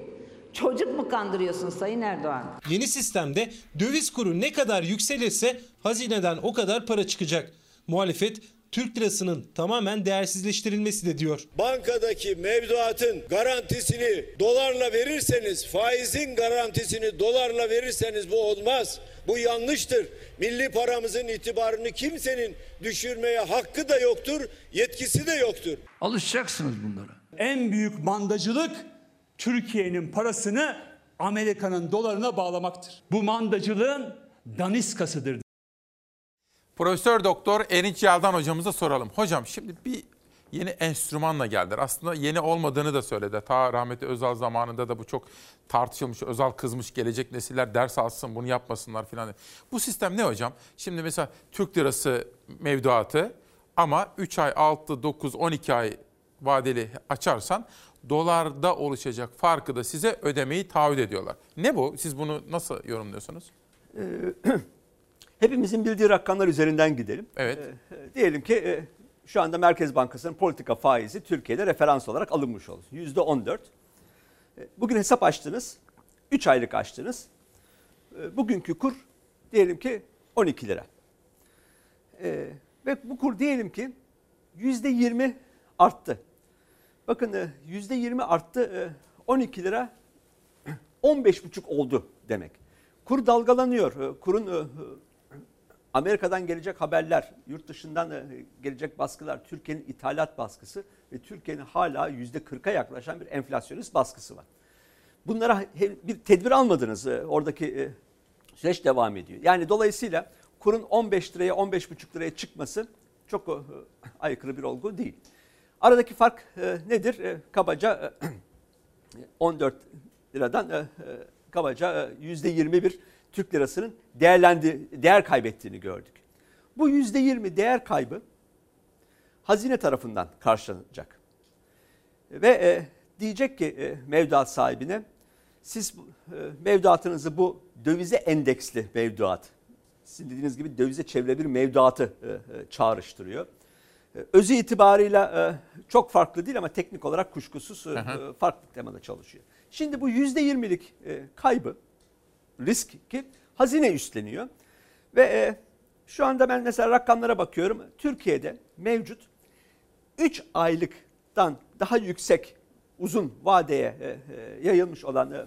Çocuk mu kandırıyorsun Sayın Erdoğan? Yeni sistemde döviz kuru ne kadar yükselirse hazineden o kadar para çıkacak. Muhalefet Türk lirasının tamamen değersizleştirilmesi de diyor. Bankadaki mevduatın garantisini dolarla verirseniz, faizin garantisini dolarla verirseniz bu olmaz. Bu yanlıştır. Milli paramızın itibarını kimsenin düşürmeye hakkı da yoktur, yetkisi de yoktur. Alışacaksınız bunlara. En büyük mandacılık Türkiye'nin parasını Amerika'nın dolarına bağlamaktır. Bu mandacılığın daniskasıdır. Profesör Doktor Erinç Yaldan hocamıza soralım. Hocam şimdi bir yeni enstrümanla geldiler. Aslında yeni olmadığını da söyledi. Ta rahmetli Özal zamanında da bu çok tartışılmış. Özal kızmış gelecek nesiller ders alsın bunu yapmasınlar filan. Bu sistem ne hocam? Şimdi mesela Türk lirası mevduatı ama 3 ay, 6, 9, 12 ay vadeli açarsan dolarda oluşacak farkı da size ödemeyi taahhüt ediyorlar. Ne bu? Siz bunu nasıl yorumluyorsunuz? Ee, hepimizin bildiği rakamlar üzerinden gidelim. Evet. Ee, diyelim ki e, şu anda Merkez Bankası'nın politika faizi Türkiye'de referans olarak alınmış olur. Yüzde 14. Ee, bugün hesap açtınız. 3 aylık açtınız. Bugünkü kur diyelim ki 12 lira. Ee, ve bu kur diyelim ki yüzde 20 arttı. Bakın e, yüzde 20 arttı. e, 12 lira 15,5 oldu demek. Kur dalgalanıyor. E, Kurun e, Amerika'dan gelecek haberler, yurt dışından e, gelecek baskılar, Türkiye'nin ithalat baskısı ve Türkiye'nin hala yüzde 40'a yaklaşan bir enflasyonist baskısı var. Bunlara bir tedbir almadınız. E, Oradaki e, süreç devam ediyor. Yani dolayısıyla kurun 15 liraya 15,5 liraya çıkması çok e, aykırı bir olgu değil. Aradaki fark e, nedir? E, kabaca e, 14 liradan e, e, kabaca e, %21 Türk lirasının değerlendi, değer kaybettiğini gördük. Bu %20 değer kaybı hazine tarafından karşılanacak. Ve e, diyecek ki e, mevduat sahibine siz e, mevduatınızı bu dövize endeksli mevduat, sizin dediğiniz gibi dövize çevre bir mevduatı e, e, çağrıştırıyor. E, Özü itibarıyla e, çok farklı değil ama teknik olarak kuşkusuz e, Aha. e, farklı temada çalışıyor. Şimdi bu %20'lik e, kaybı, risk ki hazine üstleniyor. Ve e, şu anda ben mesela rakamlara bakıyorum. Türkiye'de mevcut 3 aylıktan daha yüksek uzun vadeye e, e, yayılmış olan e,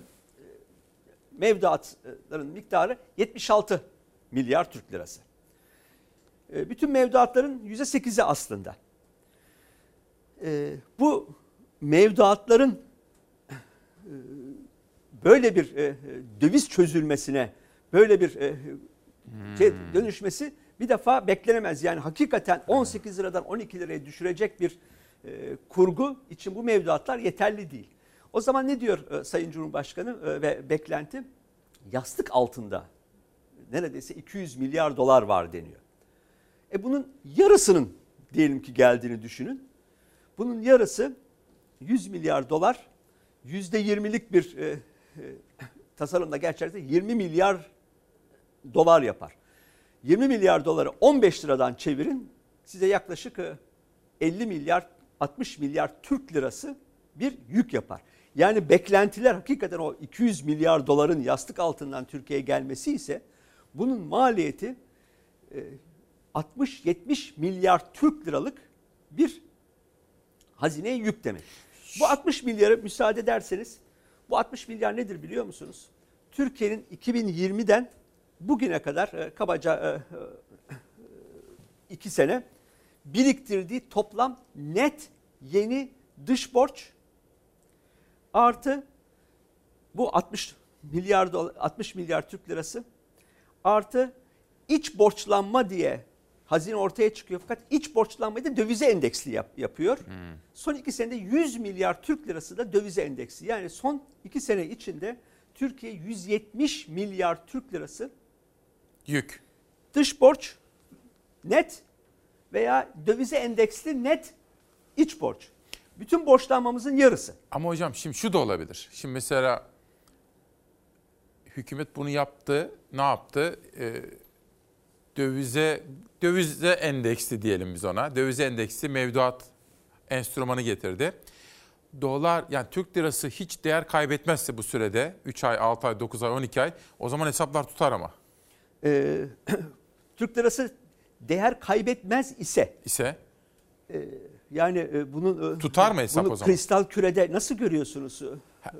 mevduatların miktarı 76 milyar Türk lirası. E, Bütün mevduatların %8'i aslında. e, bu mevduatların e, böyle bir e, döviz çözülmesine, böyle bir e, şey dönüşmesi bir defa beklenemez. Yani hakikaten 18 liradan 12 liraya düşürecek bir e, kurgu için bu mevduatlar yeterli değil. O zaman ne diyor e, Sayın Cumhurbaşkanı e, ve beklenti? Yastık altında neredeyse 200 milyar dolar var deniyor. E bunun yarısının diyelim ki geldiğini düşünün. Bunun yarısı 100 milyar dolar, %20'lik bir e, e, tasarımda gerçekten 20 milyar dolar yapar. 20 milyar doları 15 liradan çevirin size yaklaşık e, 50 milyar 60 milyar Türk lirası bir yük yapar. Yani beklentiler hakikaten o 200 milyar doların yastık altından Türkiye'ye gelmesi ise bunun maliyeti e, 60-70 milyar Türk liralık bir hazineye yük demek. Bu 60 milyarı müsaade ederseniz bu 60 milyar nedir biliyor musunuz? Türkiye'nin 2020'den bugüne kadar e, kabaca 2 sene biriktirdiği toplam net yeni dış borç artı bu 60 milyar dolar, 60 milyar Türk lirası artı iç borçlanma diye hazine ortaya çıkıyor fakat iç borçlanmayı da dövize endeksli yap, yapıyor. Hmm. Son iki senede 100 milyar Türk lirası da dövize endeksli. Yani son iki sene içinde Türkiye 170 milyar Türk lirası yük. Dış borç net veya dövize endeksli net iç borç. Bütün borçlanmamızın yarısı. Ama hocam şimdi şu da olabilir. Şimdi mesela hükümet bunu yaptı. Ne yaptı? Ee, dövize dövize endeksli diyelim biz ona. Dövize endeksli mevduat enstrümanı getirdi. Dolar yani Türk lirası hiç değer kaybetmezse bu sürede 3 ay, 6 ay, 9 ay, 12 ay o zaman hesaplar tutar ama. Ee, Türk lirası değer kaybetmez ise ise e, yani e, bunun tutar mı hesap bunu o zaman? Kristal kürede nasıl görüyorsunuz?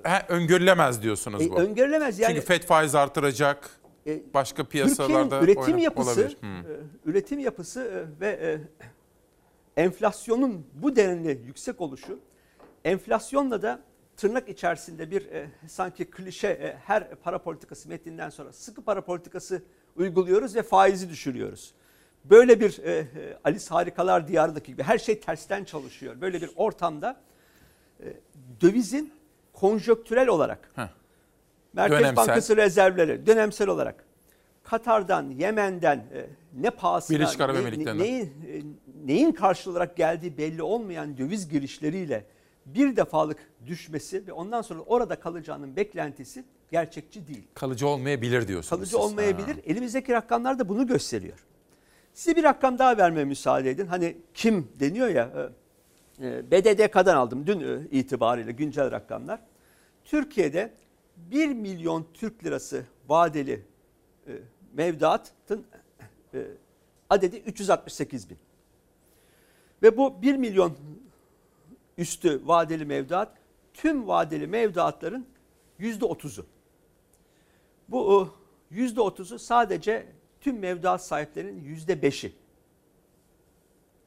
Ha, öngörülemez diyorsunuz e, bu. Öngörülemez yani. Çünkü FED faiz artıracak. E, başka piyasalarda üretim yapısı, olabilir. Hmm. E, üretim yapısı e, ve e, enflasyonun bu denli yüksek oluşu, enflasyonla da tırnak içerisinde bir e, sanki klişe e, her para politikası metninden sonra sıkı para politikası uyguluyoruz ve faizi düşürüyoruz. Böyle bir e, Alice Harikalar Diyarı'ndaki gibi her şey tersten çalışıyor. Böyle bir ortamda e, dövizin konjöktürel olarak Heh. Merkez dönemsel. Bankası rezervleri dönemsel olarak Katar'dan, Yemen'den e, ne pahasına, ne, ne, neyin, e, neyin karşı olarak geldiği belli olmayan döviz girişleriyle bir defalık düşmesi ve ondan sonra orada kalacağının beklentisi gerçekçi değil. Kalıcı olmayabilir diyorsunuz. Kalıcı siz. olmayabilir. Ha. Elimizdeki rakamlar da bunu gösteriyor. Size bir rakam daha vermeye müsaade edin. Hani kim deniyor ya e, BDDK'dan aldım dün itibariyle güncel rakamlar. Türkiye'de 1 milyon Türk lirası vadeli mevduatın adedi 368 bin. Ve bu 1 milyon üstü vadeli mevduat tüm vadeli mevduatların %30'u. Bu %30'u sadece tüm mevduat sahiplerinin %5'i.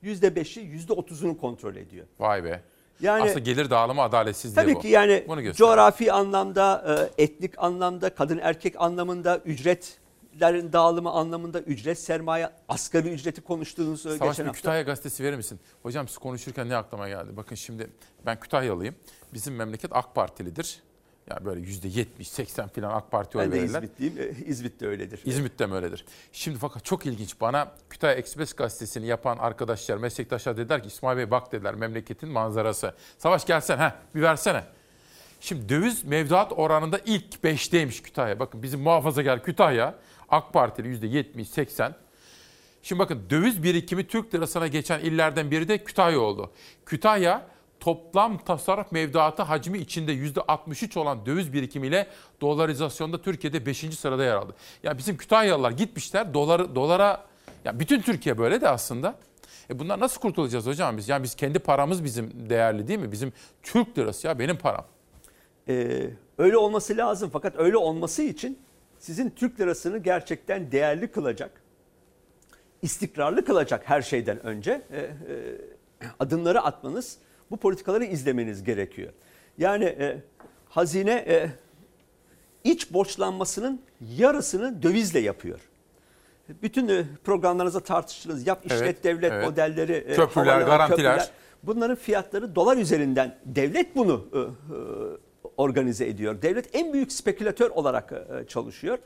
%5'i %30'unu kontrol ediyor. Vay be. Yani, Aslında gelir dağılımı adaletsizliği tabii bu. ki yani coğrafi anlamda, e, etnik anlamda, kadın erkek anlamında, ücretlerin dağılımı anlamında, ücret sermaye, asgari ücreti konuştuğunuz Savaş geçen hafta. Kütahya gazetesi verir misin? Hocam siz konuşurken ne aklıma geldi? Bakın şimdi ben Kütahyalıyım. Bizim memleket AK Partilidir. Yani böyle yüzde yetmiş, seksen falan AK Parti oy ben de verirler. İzmitliyim. E, İzmit de öyledir. İzmit'te mi öyledir? Şimdi fakat çok ilginç. Bana Kütahya Ekspres gazetesini yapan arkadaşlar, meslektaşlar dediler ki İsmail Bey bak dediler memleketin manzarası. Savaş gelsen ha bir versene. Şimdi döviz mevduat oranında ilk 5'teymiş Kütahya. Bakın bizim muhafazakar Kütahya AK Partili yüzde yetmiş, seksen. Şimdi bakın döviz birikimi Türk lirasına geçen illerden biri de Kütahya oldu. Kütahya toplam tasarruf mevduatı hacmi içinde %63 olan döviz birikimiyle dolarizasyonda Türkiye'de 5. sırada yer aldı. Ya bizim Kütahyalılar gitmişler dolar, dolara, ya bütün Türkiye böyle de aslında. E bunlar nasıl kurtulacağız hocam biz? Yani biz kendi paramız bizim değerli değil mi? Bizim Türk lirası ya benim param. Ee, öyle olması lazım fakat öyle olması için sizin Türk lirasını gerçekten değerli kılacak, istikrarlı kılacak her şeyden önce e, e, adımları atmanız bu politikaları izlemeniz gerekiyor. Yani e, hazine e, iç borçlanmasının yarısını dövizle yapıyor. Bütün e, programlarınızda tartıştınız. Yap işlet Evet, devlet evet. modelleri, e, Köprüler, garantiler. Bunların fiyatları dolar üzerinden devlet bunu e, e, organize ediyor. Devlet en büyük spekülatör olarak e, çalışıyor.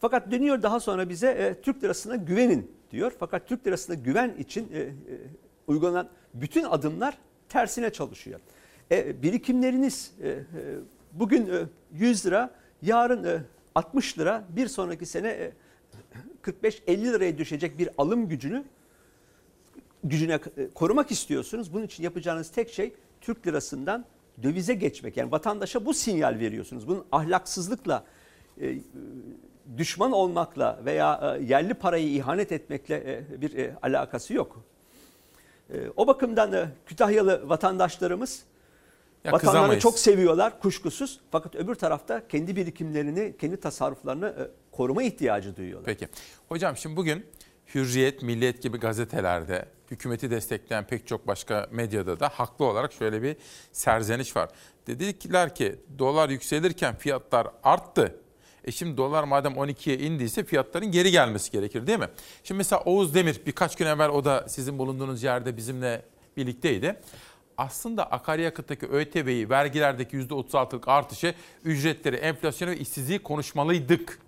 Fakat dönüyor daha sonra bize e, Türk lirasına güvenin diyor. Fakat Türk lirasına güven için e, e, uygulanan bütün adımlar tersine çalışıyor. E, birikimleriniz e, e, bugün e, 100 lira, yarın e, 60 lira, bir sonraki sene e, 45-50 liraya düşecek bir alım gücünü gücüne e, korumak istiyorsunuz. Bunun için yapacağınız tek şey Türk lirasından dövize geçmek. Yani vatandaşa bu sinyal veriyorsunuz. Bunun ahlaksızlıkla, e, düşman olmakla veya e, yerli parayı ihanet etmekle e, bir e, alakası yok. E, O bakımdan e, Kütahyalı vatandaşlarımız Ya vatanlarını kızamayız. çok seviyorlar kuşkusuz. Fakat öbür tarafta kendi birikimlerini, kendi tasarruflarını e, koruma ihtiyacı duyuyorlar. Peki. Hocam şimdi bugün Hürriyet, Milliyet gibi gazetelerde, hükümeti destekleyen pek çok başka medyada da haklı olarak şöyle bir serzeniş var. Dediler ki dolar yükselirken fiyatlar arttı. E şimdi dolar madem 12'ye indiyse fiyatların geri gelmesi gerekir değil mi? Şimdi mesela Oğuz Demir birkaç gün evvel o da sizin bulunduğunuz yerde bizimle birlikteydi. Aslında akaryakıttaki ÖTV'yi, vergilerdeki %36'lık artışı, ücretleri, enflasyonu ve işsizliği konuşmalıydık.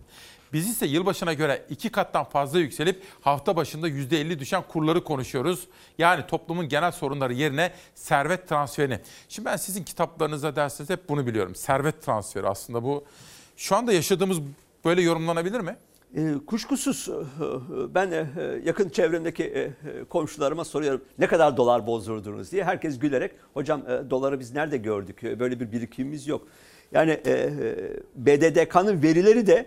Biz ise yılbaşına göre iki kattan fazla yükselip hafta başında %50 düşen kurları konuşuyoruz. Yani toplumun genel sorunları yerine servet transferini. Şimdi ben sizin kitaplarınızda dersiniz hep bunu biliyorum. Servet transferi aslında bu. Şu anda yaşadığımız böyle yorumlanabilir mi? E, kuşkusuz e, ben e, yakın çevremdeki e, komşularıma soruyorum ne kadar dolar bozdurdunuz diye. Herkes gülerek hocam e, doları biz nerede gördük E, böyle bir birikimimiz yok. Yani e, e, BDDK'nın verileri de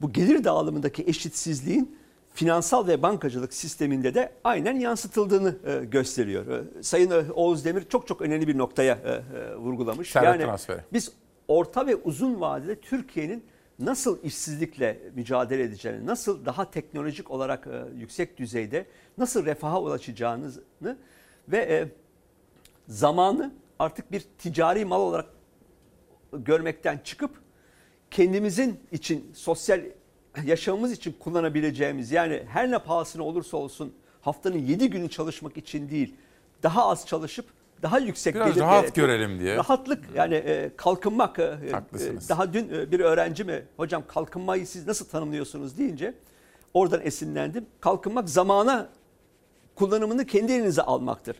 bu gelir dağılımındaki eşitsizliğin finansal ve bankacılık sisteminde de aynen yansıtıldığını e, gösteriyor. E, Sayın e, Oğuz Demir çok çok önemli bir noktaya e, e, vurgulamış. Servet transferi. Biz orta ve uzun vadede Türkiye'nin nasıl işsizlikle mücadele edeceğini, nasıl daha teknolojik olarak e, yüksek düzeyde nasıl refaha ulaşacağını ve e, zamanı artık bir ticari mal olarak görmekten çıkıp kendimizin için sosyal yaşamımız için kullanabileceğimiz yani her ne pahasına olursa olsun haftanın 7 günü çalışmak için değil daha az çalışıp daha yüksek Biraz gelir rahat gerekiyor. görelim diye. Rahatlık yani e, kalkınmak. e, Haklısınız. e, Daha dün e, bir öğrenci mi hocam kalkınmayı siz nasıl tanımlıyorsunuz deyince oradan esinlendim. Kalkınmak zamana kullanımını kendi elinize almaktır.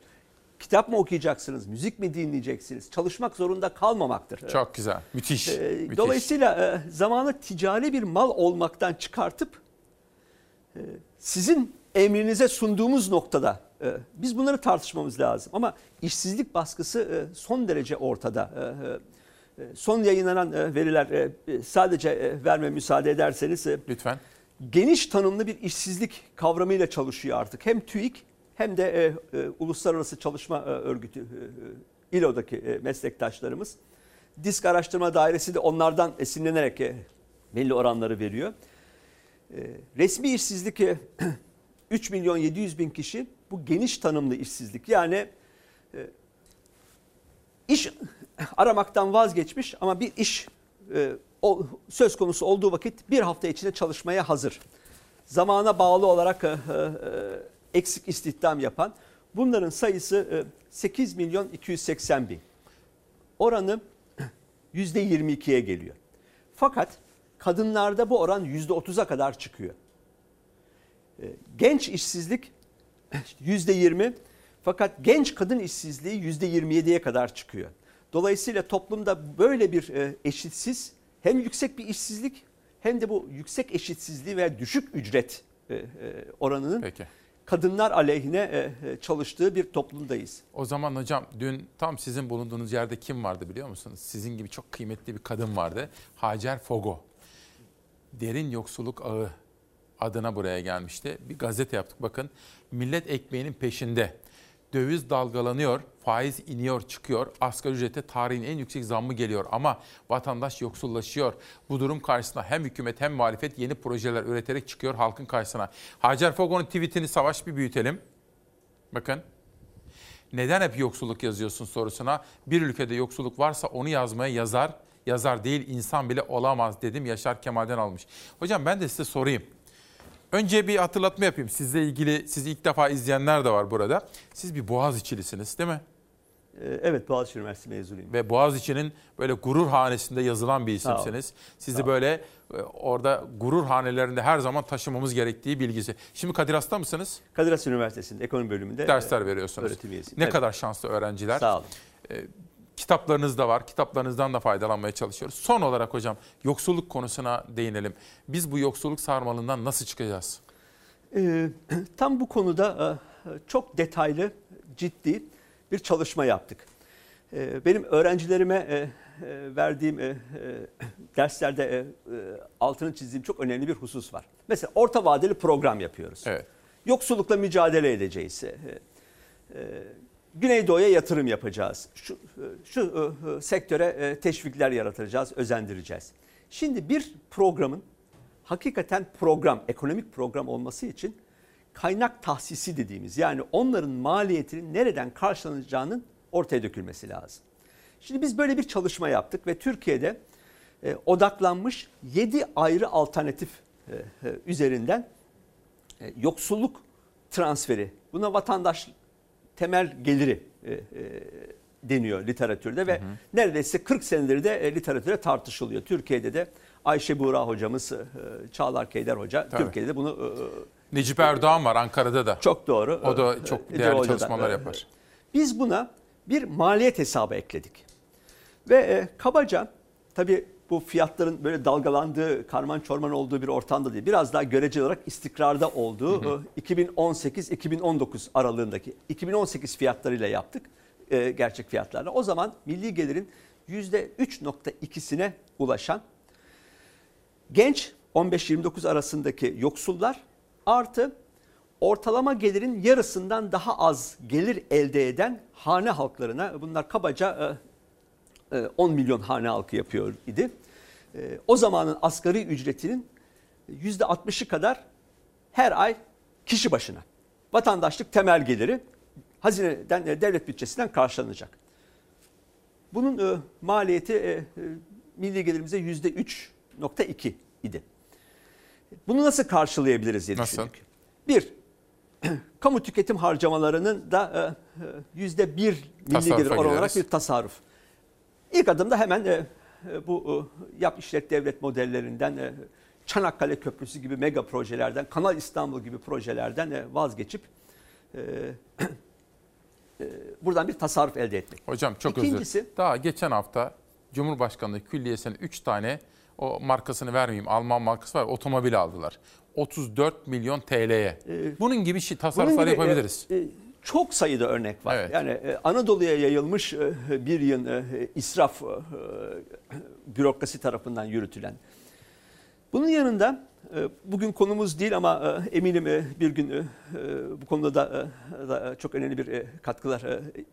Kitap mı okuyacaksınız, müzik mi dinleyeceksiniz? Çalışmak zorunda kalmamaktır. Çok güzel. Müthiş. Ee, müthiş. Dolayısıyla e, zamanı ticari bir mal olmaktan çıkartıp e, sizin emrinize sunduğumuz noktada e, biz bunları tartışmamız lazım. Ama işsizlik baskısı e, son derece ortada. E, e, Son yayınlanan veriler sadece verme müsaade ederseniz Lütfen. geniş tanımlı bir işsizlik kavramıyla çalışıyor artık. Hem TÜİK hem de Uluslararası Çalışma Örgütü İLO'daki meslektaşlarımız. Disk Araştırma Dairesi de onlardan esinlenerek belli oranları veriyor. Resmi işsizlik e, 3 milyon 700 bin kişi bu geniş tanımlı işsizlik. Yani e, iş aramaktan vazgeçmiş ama bir iş e, söz konusu olduğu vakit bir hafta içinde çalışmaya hazır. Zamana bağlı olarak e, eksik istihdam yapan bunların sayısı e, 8 milyon 280 bin. Oranı %22'ye geliyor. Fakat kadınlarda bu oran %30'a kadar çıkıyor. Genç işsizlik %20 fakat genç kadın işsizliği %27'ye kadar çıkıyor. Dolayısıyla toplumda böyle bir e, eşitsiz hem yüksek bir işsizlik hem de bu yüksek eşitsizliği veya düşük ücret e, e, oranının Peki. kadınlar aleyhine çalıştığı bir toplumdayız. O zaman hocam dün tam sizin bulunduğunuz yerde kim vardı biliyor musunuz? Sizin gibi çok kıymetli bir kadın vardı. Hacer Fogo. Derin yoksulluk ağı adına buraya gelmişti. Bir gazete yaptık bakın. Millet ekmeğinin peşinde. Döviz dalgalanıyor, faiz iniyor, çıkıyor. Asgari ücrete tarihin en yüksek zammı geliyor ama vatandaş yoksullaşıyor. Bu durum karşısında hem hükümet hem muhalefet yeni projeler üreterek çıkıyor halkın karşısına. Hacer Fogo'nun tweetini savaş bir büyütelim. Bakın. Neden hep yoksulluk yazıyorsun sorusuna bir ülkede yoksulluk varsa onu yazmaya yazar, yazar değil insan bile olamaz dedim Yaşar Kemal'den almış. Hocam ben de size sorayım. Önce bir hatırlatma yapayım. Sizle ilgili sizi ilk defa izleyenler de var burada. Siz bir Boğaziçi'lisiniz değil mi? Ee, Evet Boğaziçi Üniversitesi mezunuyum. Ve Boğaziçi'nin böyle gurur hanesinde yazılan bir isimsiniz. Sizi böyle e, orada gurur hanelerinde her zaman taşımamız gerektiği bilgisi. Şimdi Kadir Has'ta mısınız? Kadir Has Üniversitesi'nde ekonomi bölümünde Dersler e, veriyorsunuz. Öğretim üyesiyim. Ne Evet. kadar şanslı öğrenciler. Sağ olun. E, kitaplarınız da var. Kitaplarınızdan da faydalanmaya çalışıyoruz. Son olarak hocam yoksulluk konusuna değinelim. Biz bu yoksulluk sarmalından nasıl çıkacağız? Ee, tam bu konuda e, çok detaylı, ciddi bir çalışma yaptık. Ee, Benim öğrencilerime e, e, verdiğim e, e, derslerde e, e, altını çizdiğim çok önemli bir husus var. Mesela orta vadeli program yapıyoruz. Evet. Yoksullukla mücadele edeceğiz. E, e, Güneydoğu'ya yatırım yapacağız. Şu, şu e, e, sektöre e, teşvikler yaratacağız, özendireceğiz. Şimdi bir programın hakikaten program, ekonomik program olması için kaynak tahsisi dediğimiz yani onların maliyetinin nereden karşılanacağının ortaya dökülmesi lazım. Şimdi biz böyle bir çalışma yaptık ve Türkiye'de e, odaklanmış 7 ayrı alternatif e, e, üzerinden e, yoksulluk transferi, buna vatandaş temel geliri e, e, deniyor literatürde ve neredeyse 40 senedir de e, literatüre tartışılıyor. Türkiye'de de Ayşe Buğra hocamız, e, Çağlar Keyder hoca Tabii. Türkiye'de de bunu e, Necip Erdoğan var Ankara'da da. Çok doğru. O da çok değerli Hoca'dan. çalışmalar yapar. Biz buna bir maliyet hesabı ekledik. Ve e, kabaca tabii bu fiyatların böyle dalgalandığı, karman çorman olduğu bir ortamda değil. Biraz daha göreceli olarak istikrarda olduğu e, 2018-2019 aralığındaki 2018 fiyatlarıyla yaptık. e, gerçek fiyatlarla. O zaman milli gelirin %3.2'sine ulaşan genç 15-29 arasındaki yoksullar artı ortalama gelirin yarısından daha az gelir elde eden hane halklarına bunlar kabaca e, e, 10 milyon hane halkı yapıyor idi. E, O zamanın asgari ücretinin %60'ı kadar her ay kişi başına vatandaşlık temel geliri hazineden e, devlet bütçesinden karşılanacak. Bunun e, maliyeti e, e, milli gelirimize %3.2 idi. Bunu nasıl karşılayabiliriz diye Nasıl? düşündük. Bir, kamu tüketim harcamalarının da e, e, yüzde bir milli Tasarrufa gelir olarak bir tasarruf. İlk adımda hemen e, e, bu e, yap işlet devlet modellerinden e, Çanakkale Köprüsü gibi mega projelerden, Kanal İstanbul gibi projelerden e, vazgeçip e, e, buradan bir tasarruf elde etmek. Hocam çok İkincisi, özür. Daha geçen hafta Cumhurbaşkanlığı Külliyesi'ne 3 tane o markasını vermeyeyim Alman markası var otomobil aldılar. 34 milyon TL'ye. Bunun gibi şey, tasarruflar Bunun gibi, yapabiliriz. e, e, çok sayıda örnek var. Yani e, Anadolu'ya yayılmış e, bir yıl e, israf bürokrasi tarafından yürütülen. Bunun yanında bugün konumuz değil ama eminim bir gün bu konuda da, da çok önemli bir katkılar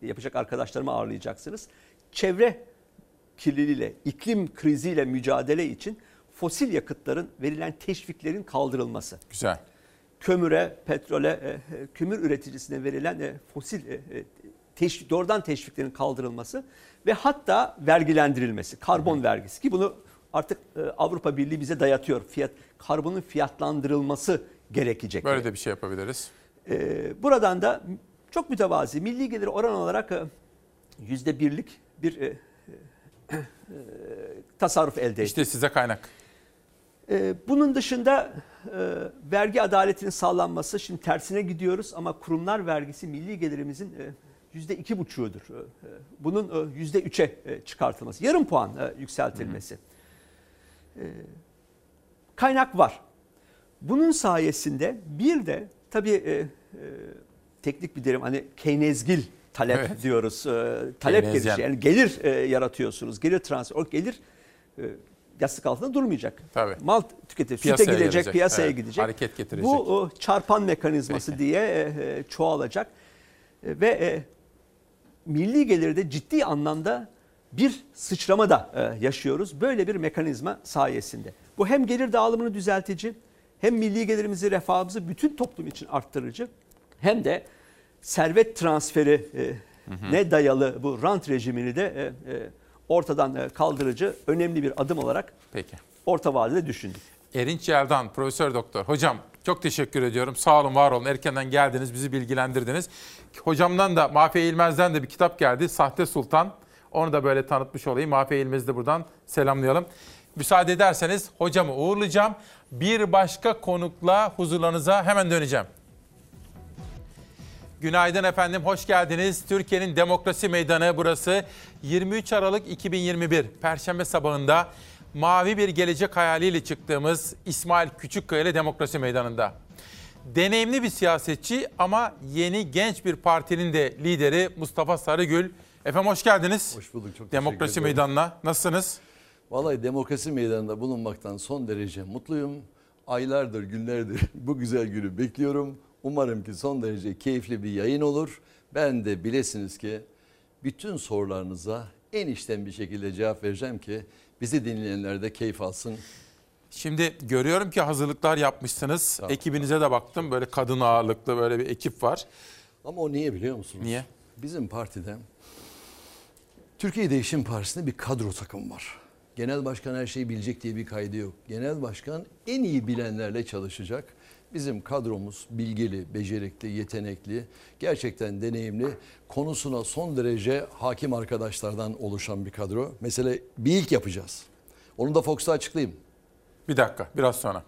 yapacak arkadaşlarımı ağırlayacaksınız. Çevre kirliliğiyle, iklim kriziyle mücadele için fosil yakıtların verilen teşviklerin kaldırılması Güzel. Kömüre, petrole, e, e, kömür üreticisine verilen e, fosil teşvik, doğrudan teşviklerin kaldırılması ve hatta vergilendirilmesi, karbon vergisi ki bunu artık Avrupa Birliği bize dayatıyor. Fiyat karbonun fiyatlandırılması gerekecek. Böyle de bir şey yapabiliriz. Buradan da çok mütevazi milli gelir oran olarak yüzde birlik bir tasarruf elde ettik. İşte size kaynak. Ee, Bunun dışında e, vergi adaletinin sağlanması, şimdi tersine gidiyoruz ama kurumlar vergisi milli gelirimizin e, yüzde iki buçuğudur. E, e, Bunun e, yüzde üçe e, çıkartılması, yarım puan e, yükseltilmesi. E, Kaynak var. Bunun sayesinde bir de tabii e, e, teknik bir derim hani Keynesgil talep Evet. diyoruz. E, talep gelişi yani gelir e, yaratıyorsunuz. Gelir transfer, o gelir e, yastık altında durmayacak. Tabii. Mal tüketilir. Süte Piyasaya gidecek, gelecek. piyasaya Evet, gidecek. hareket getirecek. Bu çarpan mekanizması diye e, e, çoğalacak. E, ve milli gelirde ciddi anlamda bir sıçrama da yaşıyoruz. Böyle bir mekanizma sayesinde. Bu hem gelir dağılımını düzeltici, hem milli gelirimizi, refahımızı bütün toplum için arttırıcı, hem de servet transferi ne dayalı bu rant rejimini de e, e, ortadan e, kaldırıcı önemli bir adım olarak Peki. orta vadede düşündük. Erinç Yerdan, Profesör Doktor. Hocam çok teşekkür ediyorum. Sağ olun, var olun. Erkenden geldiniz, bizi bilgilendirdiniz. Hocamdan da, Mahfi İlmez'den de bir kitap geldi. Sahte Sultan. Onu da böyle tanıtmış olayım. Mahfi İlmez'i de buradan selamlayalım. Müsaade ederseniz hocamı uğurlayacağım. Bir başka konukla huzurlarınıza hemen döneceğim. Günaydın efendim, hoş geldiniz. Türkiye'nin demokrasi meydanı burası. 23 Aralık 2021 Perşembe sabahında mavi bir gelecek hayaliyle çıktığımız İsmail Küçükkaya ile demokrasi meydanında. Deneyimli bir siyasetçi ama yeni genç bir partinin de lideri Mustafa Sarıgül. Efendim hoş geldiniz. Hoş bulduk. Çok Demokrasi teşekkür ederim. meydanına. Nasılsınız? Vallahi demokrasi meydanında bulunmaktan son derece mutluyum. Aylardır, günlerdir bu güzel günü bekliyorum. Umarım ki son derece keyifli bir yayın olur. Ben de bilesiniz ki bütün sorularınıza en içten bir şekilde cevap vereceğim ki bizi dinleyenler de keyif alsın. Şimdi görüyorum ki hazırlıklar yapmışsınız. Ekibinize de baktım. Böyle kadın ağırlıklı böyle bir ekip var. Ama o niye biliyor musunuz? Niye? Bizim partide Türkiye Değişim Partisi'nde bir kadro takım var. Genel başkan her şeyi bilecek diye bir kaydı yok. Genel başkan en iyi bilenlerle çalışacak. Bizim kadromuz bilgili, becerikli, yetenekli, gerçekten deneyimli, konusuna son derece hakim arkadaşlardan oluşan bir kadro. Mesela bir ilk yapacağız. Onu da Fox'ta açıklayayım. Bir dakika biraz sonra.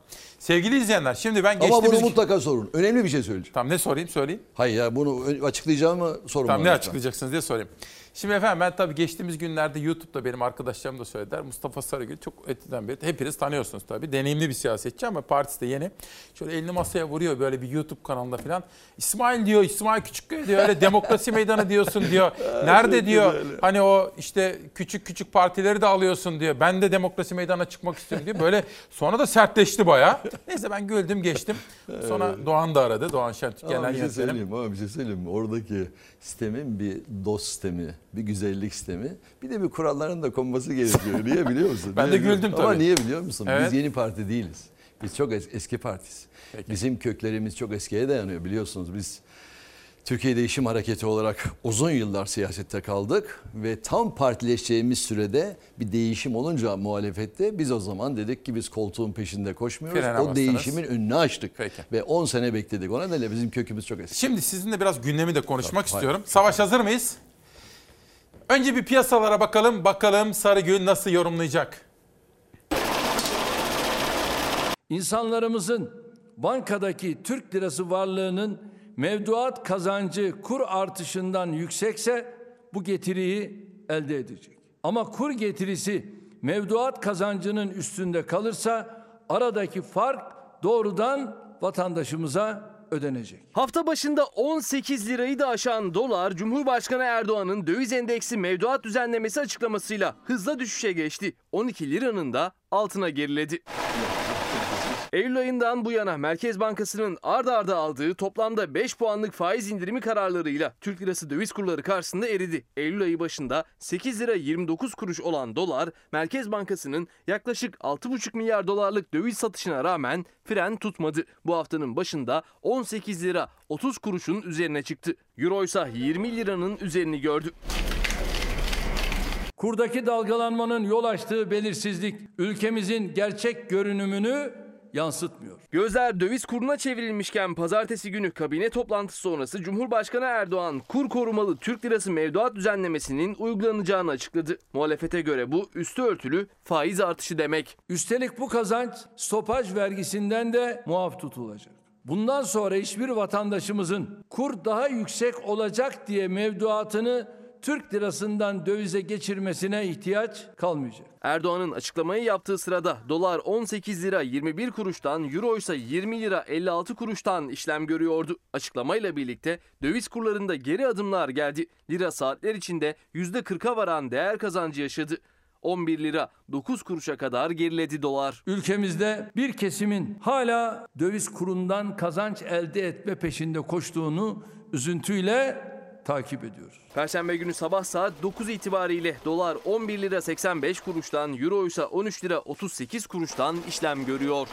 Sevgili izleyenler şimdi ben Ama geçtiğimiz... bunu mutlaka sorun. Önemli bir şey söyleyeceğim. Tamam ne sorayım söyleyeyim. Hayır ya bunu açıklayacağım mı sorun Tamam ne lütfen. açıklayacaksınız diye sorayım. Şimdi efendim ben tabii geçtiğimiz günlerde YouTube'da benim arkadaşlarım da söylediler. Mustafa Sarıgül çok etiden beri hepiniz tanıyorsunuz tabii. Deneyimli bir siyasetçi ama partisi de yeni. Şöyle elini masaya vuruyor böyle bir YouTube kanalında falan. İsmail diyor, İsmail Küçükkaya diyor. Öyle demokrasi meydanı diyorsun diyor. Nerede diyor hani o işte küçük küçük partileri de alıyorsun diyor. Ben de demokrasi meydanına çıkmak istiyorum diyor. Böyle sonra da sertleşti bayağı. Neyse ben güldüm geçtim. Sonra Doğan da aradı. Doğan Şentürk Ama genel bir şey yönetmenim. söyleyeyim ama bir şey söyleyeyim mi? Oradaki sistemin bir dost sistemi, bir güzellik sistemi, bir de bir kuralların da konması gerekiyor. Niye biliyor musun? Ben Niye de güldüm Ama tabii. niye biliyor musun? Evet. Biz yeni parti değiliz. Biz çok es- eski partiyiz. Bizim köklerimiz çok eskiye dayanıyor biliyorsunuz. Biz Türkiye Değişim Hareketi olarak uzun yıllar siyasette kaldık ve tam partileşeceğimiz sürede bir değişim olunca muhalefette biz o zaman dedik ki biz koltuğun peşinde koşmuyoruz. Frene o bastınız. değişimin önünü açtık Peki. ve 10 sene bekledik. O nedenle bizim kökümüz çok eski. Şimdi sizinle biraz gündemi de konuşmak Tabii, istiyorum. Savaş hazır mıyız? Önce bir piyasalara bakalım. Bakalım Sarıgül nasıl yorumlayacak? İnsanlarımızın bankadaki Türk lirası varlığının mevduat kazancı kur artışından yüksekse bu getiriyi elde edecek. Ama kur getirisi mevduat kazancının üstünde kalırsa aradaki fark doğrudan vatandaşımıza ödenecek. Hafta başında 18 lirayı da aşan dolar, Cumhurbaşkanı Erdoğan'ın döviz endeksi mevduat düzenlemesi açıklamasıyla hızla düşüşe geçti. 12 liranın da altına geriledi. Eylül ayından bu yana Merkez Bankası'nın ard arda aldığı toplamda 5 puanlık faiz indirimi kararlarıyla Türk lirası döviz kurları karşısında eridi. Eylül ayı başında 8 lira 29 kuruş olan dolar, Merkez Bankası'nın yaklaşık 6,5 milyar dolarlık döviz satışına rağmen fren tutmadı. Bu haftanın başında 18 lira 30 kuruşun üzerine çıktı. Euro ise 20 liranın üzerini gördü. Kurdaki dalgalanmanın yol açtığı belirsizlik ülkemizin gerçek görünümünü yansıtmıyor. Gözler döviz kuruna çevrilmişken pazartesi günü kabine toplantısı sonrası Cumhurbaşkanı Erdoğan kur korumalı Türk lirası mevduat düzenlemesinin uygulanacağını açıkladı. Muhalefete göre bu üstü örtülü faiz artışı demek. Üstelik bu kazanç stopaj vergisinden de muaf tutulacak. Bundan sonra hiçbir vatandaşımızın kur daha yüksek olacak diye mevduatını Türk lirasından dövize geçirmesine ihtiyaç kalmayacak. Erdoğan'ın açıklamayı yaptığı sırada dolar 18 lira 21 kuruştan, euro ise 20 lira 56 kuruştan işlem görüyordu. Açıklamayla birlikte döviz kurlarında geri adımlar geldi. Lira saatler içinde %40'a varan değer kazancı yaşadı. 11 lira 9 kuruşa kadar geriledi dolar. Ülkemizde bir kesimin hala döviz kurundan kazanç elde etme peşinde koştuğunu üzüntüyle takip ediyoruz. Perşembe günü sabah saat 9 itibariyle dolar 11 lira 85 kuruştan, euro ise 13 lira 38 kuruştan işlem görüyor.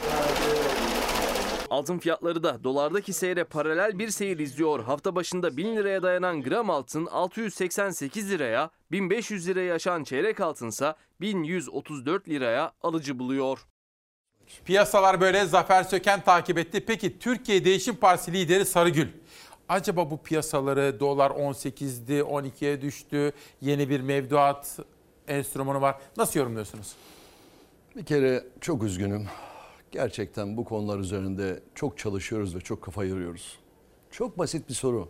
Altın fiyatları da dolardaki seyre paralel bir seyir izliyor. Hafta başında 1000 liraya dayanan gram altın 688 liraya, 1500 liraya aşan çeyrek altınsa 1134 liraya alıcı buluyor. Piyasalar böyle Zafer Söken takip etti. Peki Türkiye Değişim Partisi lideri Sarıgül. Acaba bu piyasaları dolar 18'di 12'ye düştü. Yeni bir mevduat enstrümanı var. Nasıl yorumluyorsunuz? Bir kere çok üzgünüm. Gerçekten bu konular üzerinde çok çalışıyoruz ve çok kafa yoruyoruz. Çok basit bir soru.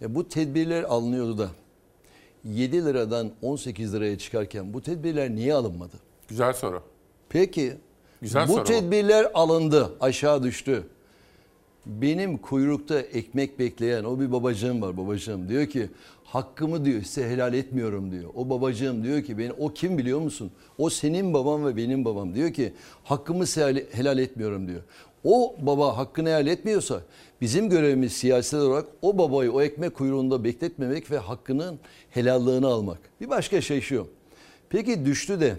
Ya bu tedbirler alınıyordu da 7 liradan 18 liraya çıkarken bu tedbirler niye alınmadı? Güzel soru. Peki Güzel bu soru bu. tedbirler alındı, aşağı düştü. Benim kuyrukta ekmek bekleyen o bir babacığım var babacığım. Diyor ki hakkımı diyor size helal etmiyorum diyor. O babacığım diyor ki beni o kim biliyor musun? O senin babam ve benim babam. Diyor ki hakkımı size helal etmiyorum diyor. O baba hakkını helal etmiyorsa bizim görevimiz siyasi olarak o babayı o ekmek kuyruğunda bekletmemek ve hakkının helallığını almak. Bir başka şey şu. Peki düştü de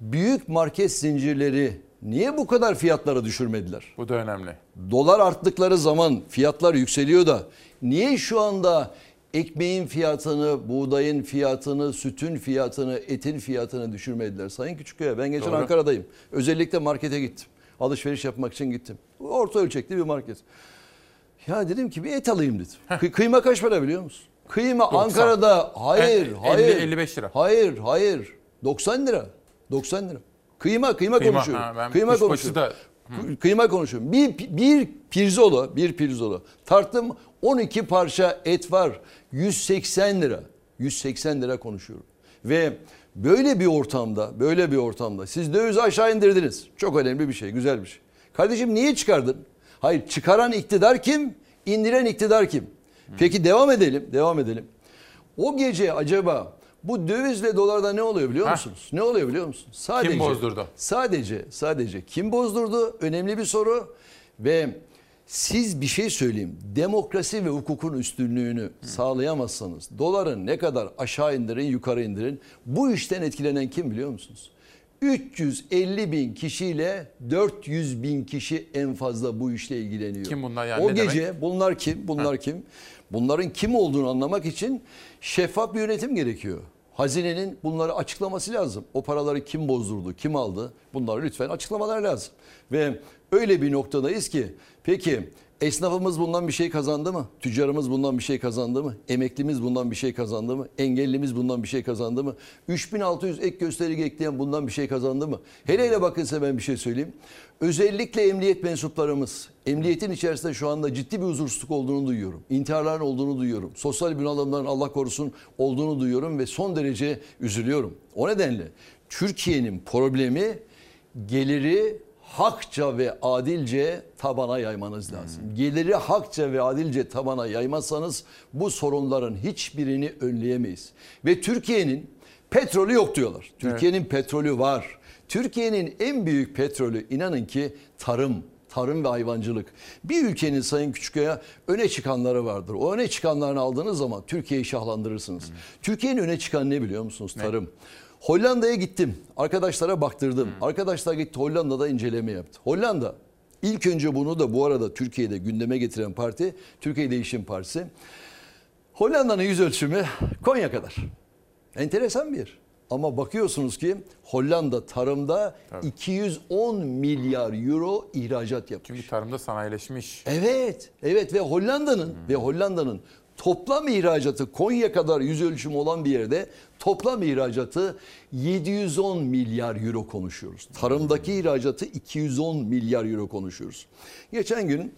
büyük market zincirleri niye bu kadar fiyatları düşürmediler? Bu da önemli. Dolar arttıkları zaman fiyatlar yükseliyor da niye şu anda ekmeğin fiyatını, buğdayın fiyatını, sütün fiyatını, etin fiyatını düşürmediler? Sayın Küçükkaya ben geçen Doğru. Ankara'dayım. Özellikle markete gittim. Alışveriş yapmak için gittim. Orta ölçekli bir market. Ya dedim ki bir et alayım dedim. Kı- kıyma kaç para biliyor musun? Kıyma 90. Ankara'da hayır, hayır. 50, 55 lira. Hayır, hayır. 90 lira. 90 lira. Kıyma, kıyma, Kıyma, konuşuyorum. ha, ben kıyma konuşuyorum. da- Kı- Kıyma konuşuyorum. Bir, bir pirzolo, bir pirzolo. Tarttım 12 parça et var. 180 lira. 180 lira konuşuyorum. Ve böyle bir ortamda, böyle bir ortamda siz dövizi aşağı indirdiniz. Çok önemli bir şey, güzel bir şey. Kardeşim niye çıkardın? Hayır, çıkaran iktidar kim? İndiren iktidar kim? Peki devam edelim, devam edelim. O gece acaba bu dövizle dolarda ne oluyor biliyor musunuz? Ne oluyor biliyor musunuz? Sadece, bozdurdu? Sadece, sadece kim bozdurdu? Önemli bir soru. Ve siz bir şey söyleyeyim. Demokrasi ve hukukun üstünlüğünü sağlayamazsanız doların ne kadar aşağı indirin yukarı indirin. Bu işten etkilenen kim biliyor musunuz? 350 bin kişiyle 400 bin kişi en fazla bu işle ilgileniyor. Kim bunlar yani, O ne gece demek? bunlar kim? Bunlar kim? Bunların kim olduğunu anlamak için şeffaf bir yönetim gerekiyor. Hazinenin bunları açıklaması lazım. O paraları kim bozdurdu, kim aldı? Bunları lütfen açıklamalar lazım. Ve öyle bir noktadayız ki peki esnafımız bundan bir şey kazandı mı? Tüccarımız bundan bir şey kazandı mı? Emeklimiz bundan bir şey kazandı mı? Engellimiz bundan bir şey kazandı mı? 3600 ek gösterge ekleyen bundan bir şey kazandı mı? Hele hele bakın size ben bir şey söyleyeyim. Özellikle emniyet mensuplarımız, emniyetin içerisinde şu anda ciddi bir huzursuzluk olduğunu duyuyorum. İntiharların olduğunu duyuyorum. Sosyal bunalımların Allah korusun olduğunu duyuyorum ve son derece üzülüyorum. O nedenle Türkiye'nin problemi geliri hakça ve adilce tabana yaymanız lazım. Geliri hakça ve adilce tabana yaymazsanız bu sorunların hiçbirini önleyemeyiz. Ve Türkiye'nin petrolü yok diyorlar. Türkiye'nin petrolü var. Türkiye'nin en büyük petrolü inanın ki tarım, tarım ve hayvancılık. Bir ülkenin Sayın Küçükkaya öne çıkanları vardır. O öne çıkanlarını aldığınız zaman Türkiye'yi şahlandırırsınız. Türkiye'nin öne çıkan ne biliyor musunuz? Tarım. Hollanda'ya gittim. Arkadaşlara baktırdım. Arkadaşlar gitti Hollanda'da inceleme yaptı. Hollanda ilk önce bunu da bu arada Türkiye'de gündeme getiren parti Türkiye Değişim Partisi. Hollanda'nın yüz ölçümü Konya kadar. Enteresan bir yer. Ama bakıyorsunuz ki Hollanda tarımda 210 milyar euro ihracat yapmış. Çünkü tarımda sanayileşmiş. Evet, evet ve Hollanda'nın ve Hollanda'nın toplam ihracatı Konya kadar yüz ölçümü olan bir yerde toplam ihracatı 710 milyar euro konuşuyoruz. Tarımdaki ihracatı 210 milyar euro konuşuyoruz. Geçen gün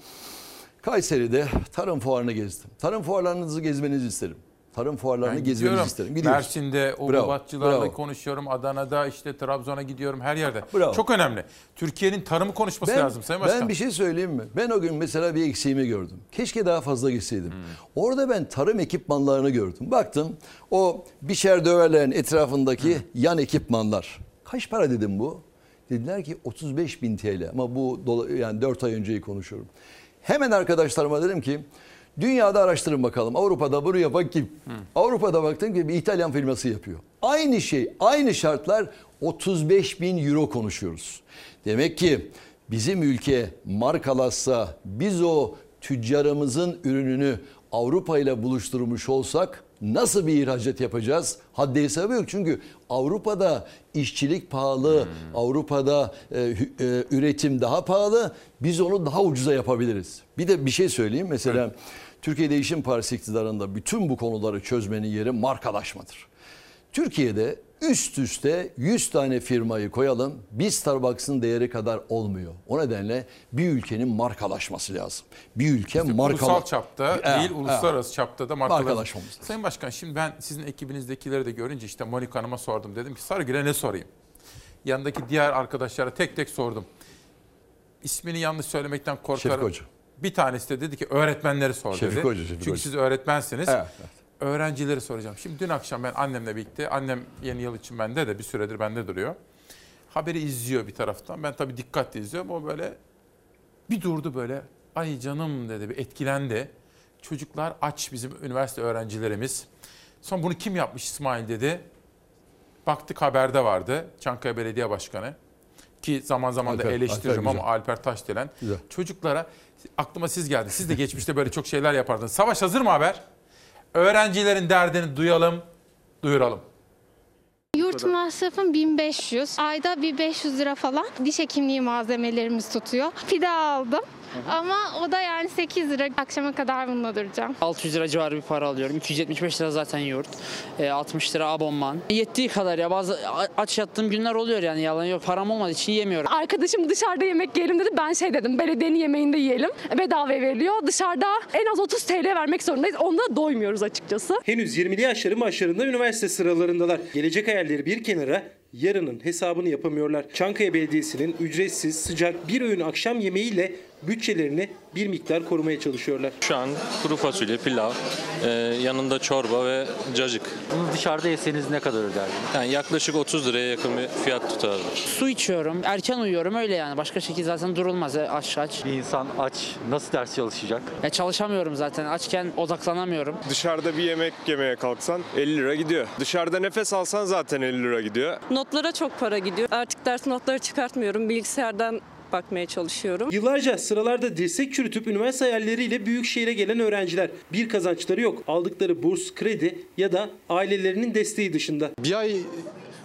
Kayseri'de tarım fuarını gezdim. Tarım fuarlarınızı gezmenizi isterim. Tarım fuarlarını Ben gezmenizi gidiyorum. isterim. Gidiyoruz. Mersin'de o Bravo, konuşuyorum. Adana'da işte Trabzon'a gidiyorum her yerde. Bravo. Çok önemli. Türkiye'nin tarımı konuşması Ben, lazım Sayın Başkan. ben bir şey söyleyeyim mi? Ben o gün mesela bir eksiğimi gördüm. Keşke daha fazla gitseydim. Orada ben tarım ekipmanlarını gördüm. Baktım o biçer döverlerin etrafındaki yan ekipmanlar. Kaç para dedim bu? Dediler ki 35 bin TL ama bu yani 4 ay önceyi konuşuyorum. Hemen arkadaşlarıma dedim ki dünyada araştırın bakalım. Avrupa'da bunu yapan kim? Avrupa'da baktım ki bir İtalyan firması yapıyor. Aynı şey, aynı şartlar 35 bin euro konuşuyoruz. Demek ki bizim ülke markalaşsa biz o tüccarımızın ürününü Avrupa ile buluşturmuş olsak nasıl bir ihracat yapacağız? Haddi hesabı yok. Çünkü Avrupa'da işçilik pahalı, Avrupa'da e, e, üretim daha pahalı. Biz onu daha ucuza yapabiliriz. Bir de bir şey söyleyeyim. Mesela Türkiye Değişim Partisi iktidarında bütün bu konuları çözmenin yeri markalaşmadır. Türkiye'de üst üste 100 tane firmayı koyalım. Bir Starbucks'ın değeri kadar olmuyor. O nedenle bir ülkenin markalaşması lazım. Bir ülke markala... Ulusal çapta Evet, değil, uluslararası çapta da. Markalaşmamız lazım. Sayın Başkan şimdi ben sizin ekibinizdekileri de görünce işte Monika Hanım'a sordum. Dedim ki Sarıgül'e ne sorayım? Yanındaki diğer arkadaşlara tek tek sordum. İsmini yanlış söylemekten korkarım. Şefik Hoca. Bir tanesi de dedi ki öğretmenleri sor Şefik dedi. Hoca, Şefik Çünkü Hoca. siz öğretmensiniz. Evet, Öğrencileri soracağım. Şimdi dün akşam ben annemle birlikte, annem yeni yıl için bende de bir süredir bende duruyor. Haberi izliyor bir taraftan. Ben tabii dikkatle izliyorum. O böyle bir durdu böyle. Ay canım dedi bir etkilendi. Çocuklar aç bizim üniversite öğrencilerimiz. Son bunu kim yapmış İsmail dedi. Baktık haberde vardı. Çankaya Belediye Başkanı. Ki zaman zaman da Alper, eleştiririm Alper ama güzel. Alper Taşdelen. Güzel. Çocuklara aklıma siz geldi. Siz de geçmişte böyle çok şeyler yapardınız. Savaş hazır mı haber? Öğrencilerin derdini duyalım, duyuralım. Yurt masrafım 1500. Ayda bir 500 lira falan diş hekimliği malzemelerimiz tutuyor. Pide aldım. Ama o da yani 8 lira. Akşama kadar bununla duracağım. 600 lira civarı bir para alıyorum. 275 lira zaten yurt. E, 60 lira abonman. Yettiği kadar ya bazı aç yattığım günler oluyor yani yalan yok. Param olmadığı için yemiyorum. Arkadaşım dışarıda yemek yiyelim dedi. Ben şey dedim belediyenin yemeğinde yiyelim. Bedava veriliyor. Dışarıda en az 30 TL vermek zorundayız. Onda da doymuyoruz açıkçası. Henüz 20'li yaşları başlarında üniversite sıralarındalar. Gelecek hayalleri bir kenara yarının hesabını yapamıyorlar. Çankaya Belediyesi'nin ücretsiz sıcak bir öğün akşam yemeğiyle bütçelerini bir miktar korumaya çalışıyorlar. Şu an kuru fasulye, pilav, e, yanında çorba ve cacık. Bunu dışarıda yeseniz ne kadar öderdiniz? Yani yaklaşık 30 liraya yakın bir fiyat tutardı. Su içiyorum, erken uyuyorum öyle yani. Başka şekilde zaten durulmaz e, aç aç. Bir insan aç nasıl ders çalışacak? Ya çalışamıyorum zaten. Açken odaklanamıyorum. Dışarıda bir yemek yemeye kalksan 50 lira gidiyor. Dışarıda nefes alsan zaten 50 lira gidiyor. Notlara çok para gidiyor. Artık ders notları çıkartmıyorum. Bilgisayardan bakmaya çalışıyorum. Yıllarca sıralarda dirsek çürütüp üniversite hayalleriyle büyük şehire gelen öğrenciler. Bir kazançları yok. Aldıkları burs, kredi ya da ailelerinin desteği dışında. Bir ay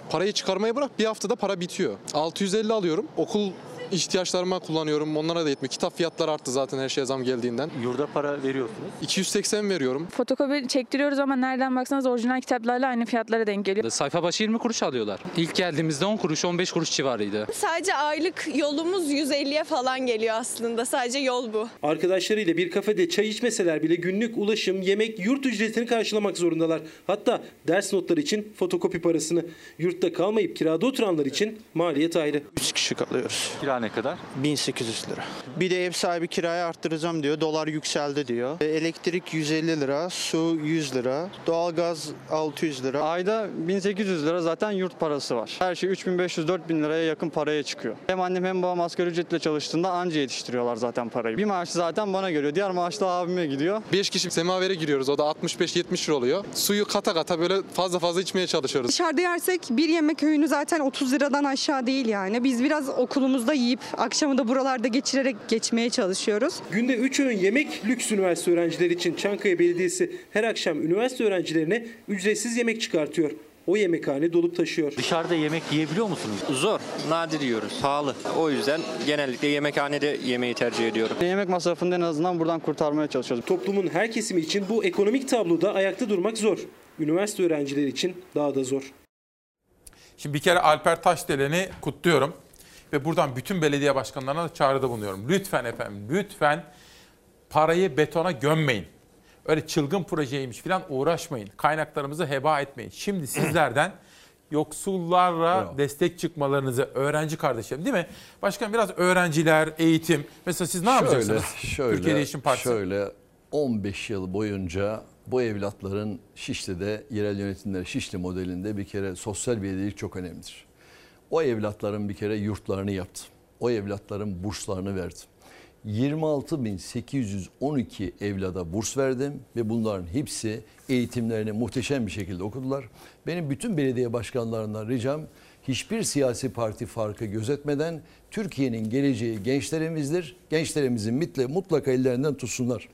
parayı çıkarmayı bırak bir haftada para bitiyor. 650 alıyorum. Okul ihtiyaçlarıma kullanıyorum. Onlara da yetmiyor. Kitap fiyatları arttı zaten her şeye zam geldiğinden. Yurda para veriyorsunuz. 280 veriyorum. Fotokopi çektiriyoruz ama nereden baksanız orijinal kitaplarla aynı fiyatlara denk geliyor. Sayfa başı 20 kuruş alıyorlar. İlk geldiğimizde 10 kuruş 15 kuruş civarıydı. Sadece aylık yolumuz 150'ye falan geliyor aslında. Sadece yol bu. Arkadaşlarıyla bir kafede çay içmeseler bile günlük ulaşım, yemek, yurt ücretini karşılamak zorundalar. Hatta ders notları için fotokopi parasını. Yurtta kalmayıp kirada oturanlar için maliyet ayrı. 3 kişi kalıyoruz. Kira ne kadar? 1800 lira. Bir de ev sahibi kirayı arttıracağım diyor. Dolar yükseldi diyor. E, Elektrik 150 lira, su 100 lira, doğalgaz 600 lira. Ayda 1800 lira zaten yurt parası var. Her şey 3500-4000 liraya yakın paraya çıkıyor. Hem annem hem babam asgari ücretle çalıştığında anca yetiştiriyorlar zaten parayı. Bir maaş zaten bana geliyor. Diğer maaş da abime gidiyor. 5 kişi semavere giriyoruz. O da 65-70 lira oluyor. Suyu kata kata böyle fazla fazla içmeye çalışıyoruz. Dışarıda yersek bir yemek öğünü zaten 30 liradan aşağı değil yani. Biz biraz okulumuzda yiyip akşamı da buralarda geçirerek geçmeye çalışıyoruz. Günde 3 öğün yemek lüks üniversite öğrencileri için Çankaya Belediyesi her akşam üniversite öğrencilerine ücretsiz yemek çıkartıyor. O yemekhane dolup taşıyor. Dışarıda yemek yiyebiliyor musunuz? Zor, nadir yiyoruz. Pahalı. O yüzden genellikle yemekhanede yemeği tercih ediyorum. Yemek masrafını en azından buradan kurtarmaya çalışıyoruz. Toplumun her kesimi için bu ekonomik tabloda ayakta durmak zor. Üniversite öğrencileri için daha da zor. Şimdi bir kere Alper Taşdelen'i kutluyorum. Ve buradan bütün belediye başkanlarına da çağrıda bulunuyorum. Lütfen efendim, lütfen parayı betona gömmeyin. Öyle çılgın projeymiş falan uğraşmayın. Kaynaklarımızı heba etmeyin. Şimdi sizlerden yoksullarla destek çıkmalarınızı öğrenci kardeşlerim değil mi? Başkan biraz öğrenciler, eğitim. Mesela siz ne yapacaksınız? Şöyle, Türkiye Değişim Partisi. Şöyle 15 yıl boyunca bu evlatların Şişli'de yerel yönetimler Şişli modelinde bir kere sosyal belediyelik çok önemlidir. O evlatların bir kere yurtlarını yaptı. O evlatların burslarını verdi. 26.812 evlada burs verdim ve bunların hepsi eğitimlerini muhteşem bir şekilde okudular. Benim bütün belediye başkanlarından ricam hiçbir siyasi parti farkı gözetmeden Türkiye'nin geleceği gençlerimizdir. Gençlerimizin mutlaka, mutlaka ellerinden tutsunlar.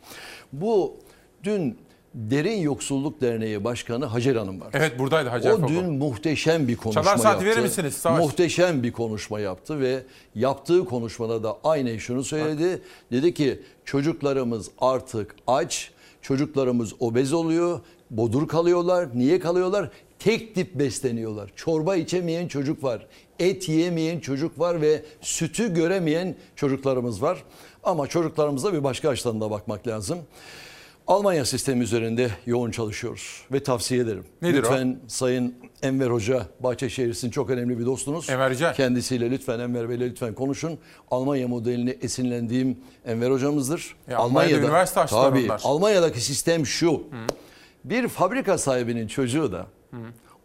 Bu dün Derin Yoksulluk Derneği Başkanı Hacer Hanım var. Evet buradaydı Hacer O Foko. dün muhteşem bir konuşma Çalar saati yaptı. verir misiniz Savaş? Muhteşem bir konuşma yaptı ve yaptığı konuşmada da aynen şunu söyledi. Dedi ki çocuklarımız artık aç, çocuklarımız obez oluyor, bodur kalıyorlar. Niye kalıyorlar? Tek tip besleniyorlar. Çorba içemeyen çocuk var, et yiyemeyen çocuk var ve sütü göremeyen çocuklarımız var. Ama çocuklarımıza bir başka açıdan da bakmak lazım. Almanya sistemi üzerinde yoğun çalışıyoruz ve tavsiye ederim. Nedir o? lütfen Sayın Enver Hoca, Bahçeşehir'sin çok önemli bir dostunuz. Enver Hoca. Kendisiyle lütfen Enver Bey'le lütfen konuşun. Almanya modelini esinlendiğim Enver hocamızdır. E, Almanya'da üniversite açtılar tabii, onlar. Almanya'daki sistem şu. Bir fabrika sahibinin çocuğu da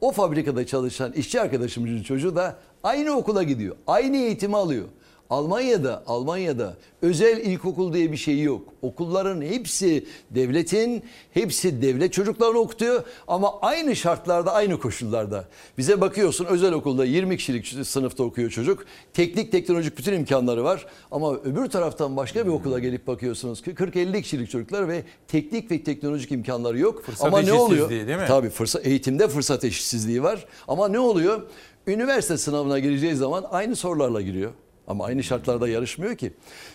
o fabrikada çalışan işçi arkadaşımızın çocuğu da aynı okula gidiyor. Aynı eğitimi alıyor. Almanya'da Almanya'da özel ilkokul diye bir şey yok. Okulların hepsi devletin, hepsi devlet çocuklarını okutuyor ama aynı şartlarda, aynı koşullarda. Bize bakıyorsun özel okulda 20 kişilik sınıfta okuyor çocuk. Teknik, teknolojik bütün imkanları var ama öbür taraftan başka bir okula gelip bakıyorsunuz ki 40-50 kişilik çocuklar ve teknik ve teknolojik imkanları yok. Fırsat ama ne oluyor? değil mi? Tabii fırsat eğitimde fırsat eşitsizliği var. Ama ne oluyor? Üniversite sınavına gireceği zaman aynı sorularla giriyor. Ama aynı şartlarda yarışmıyor ki.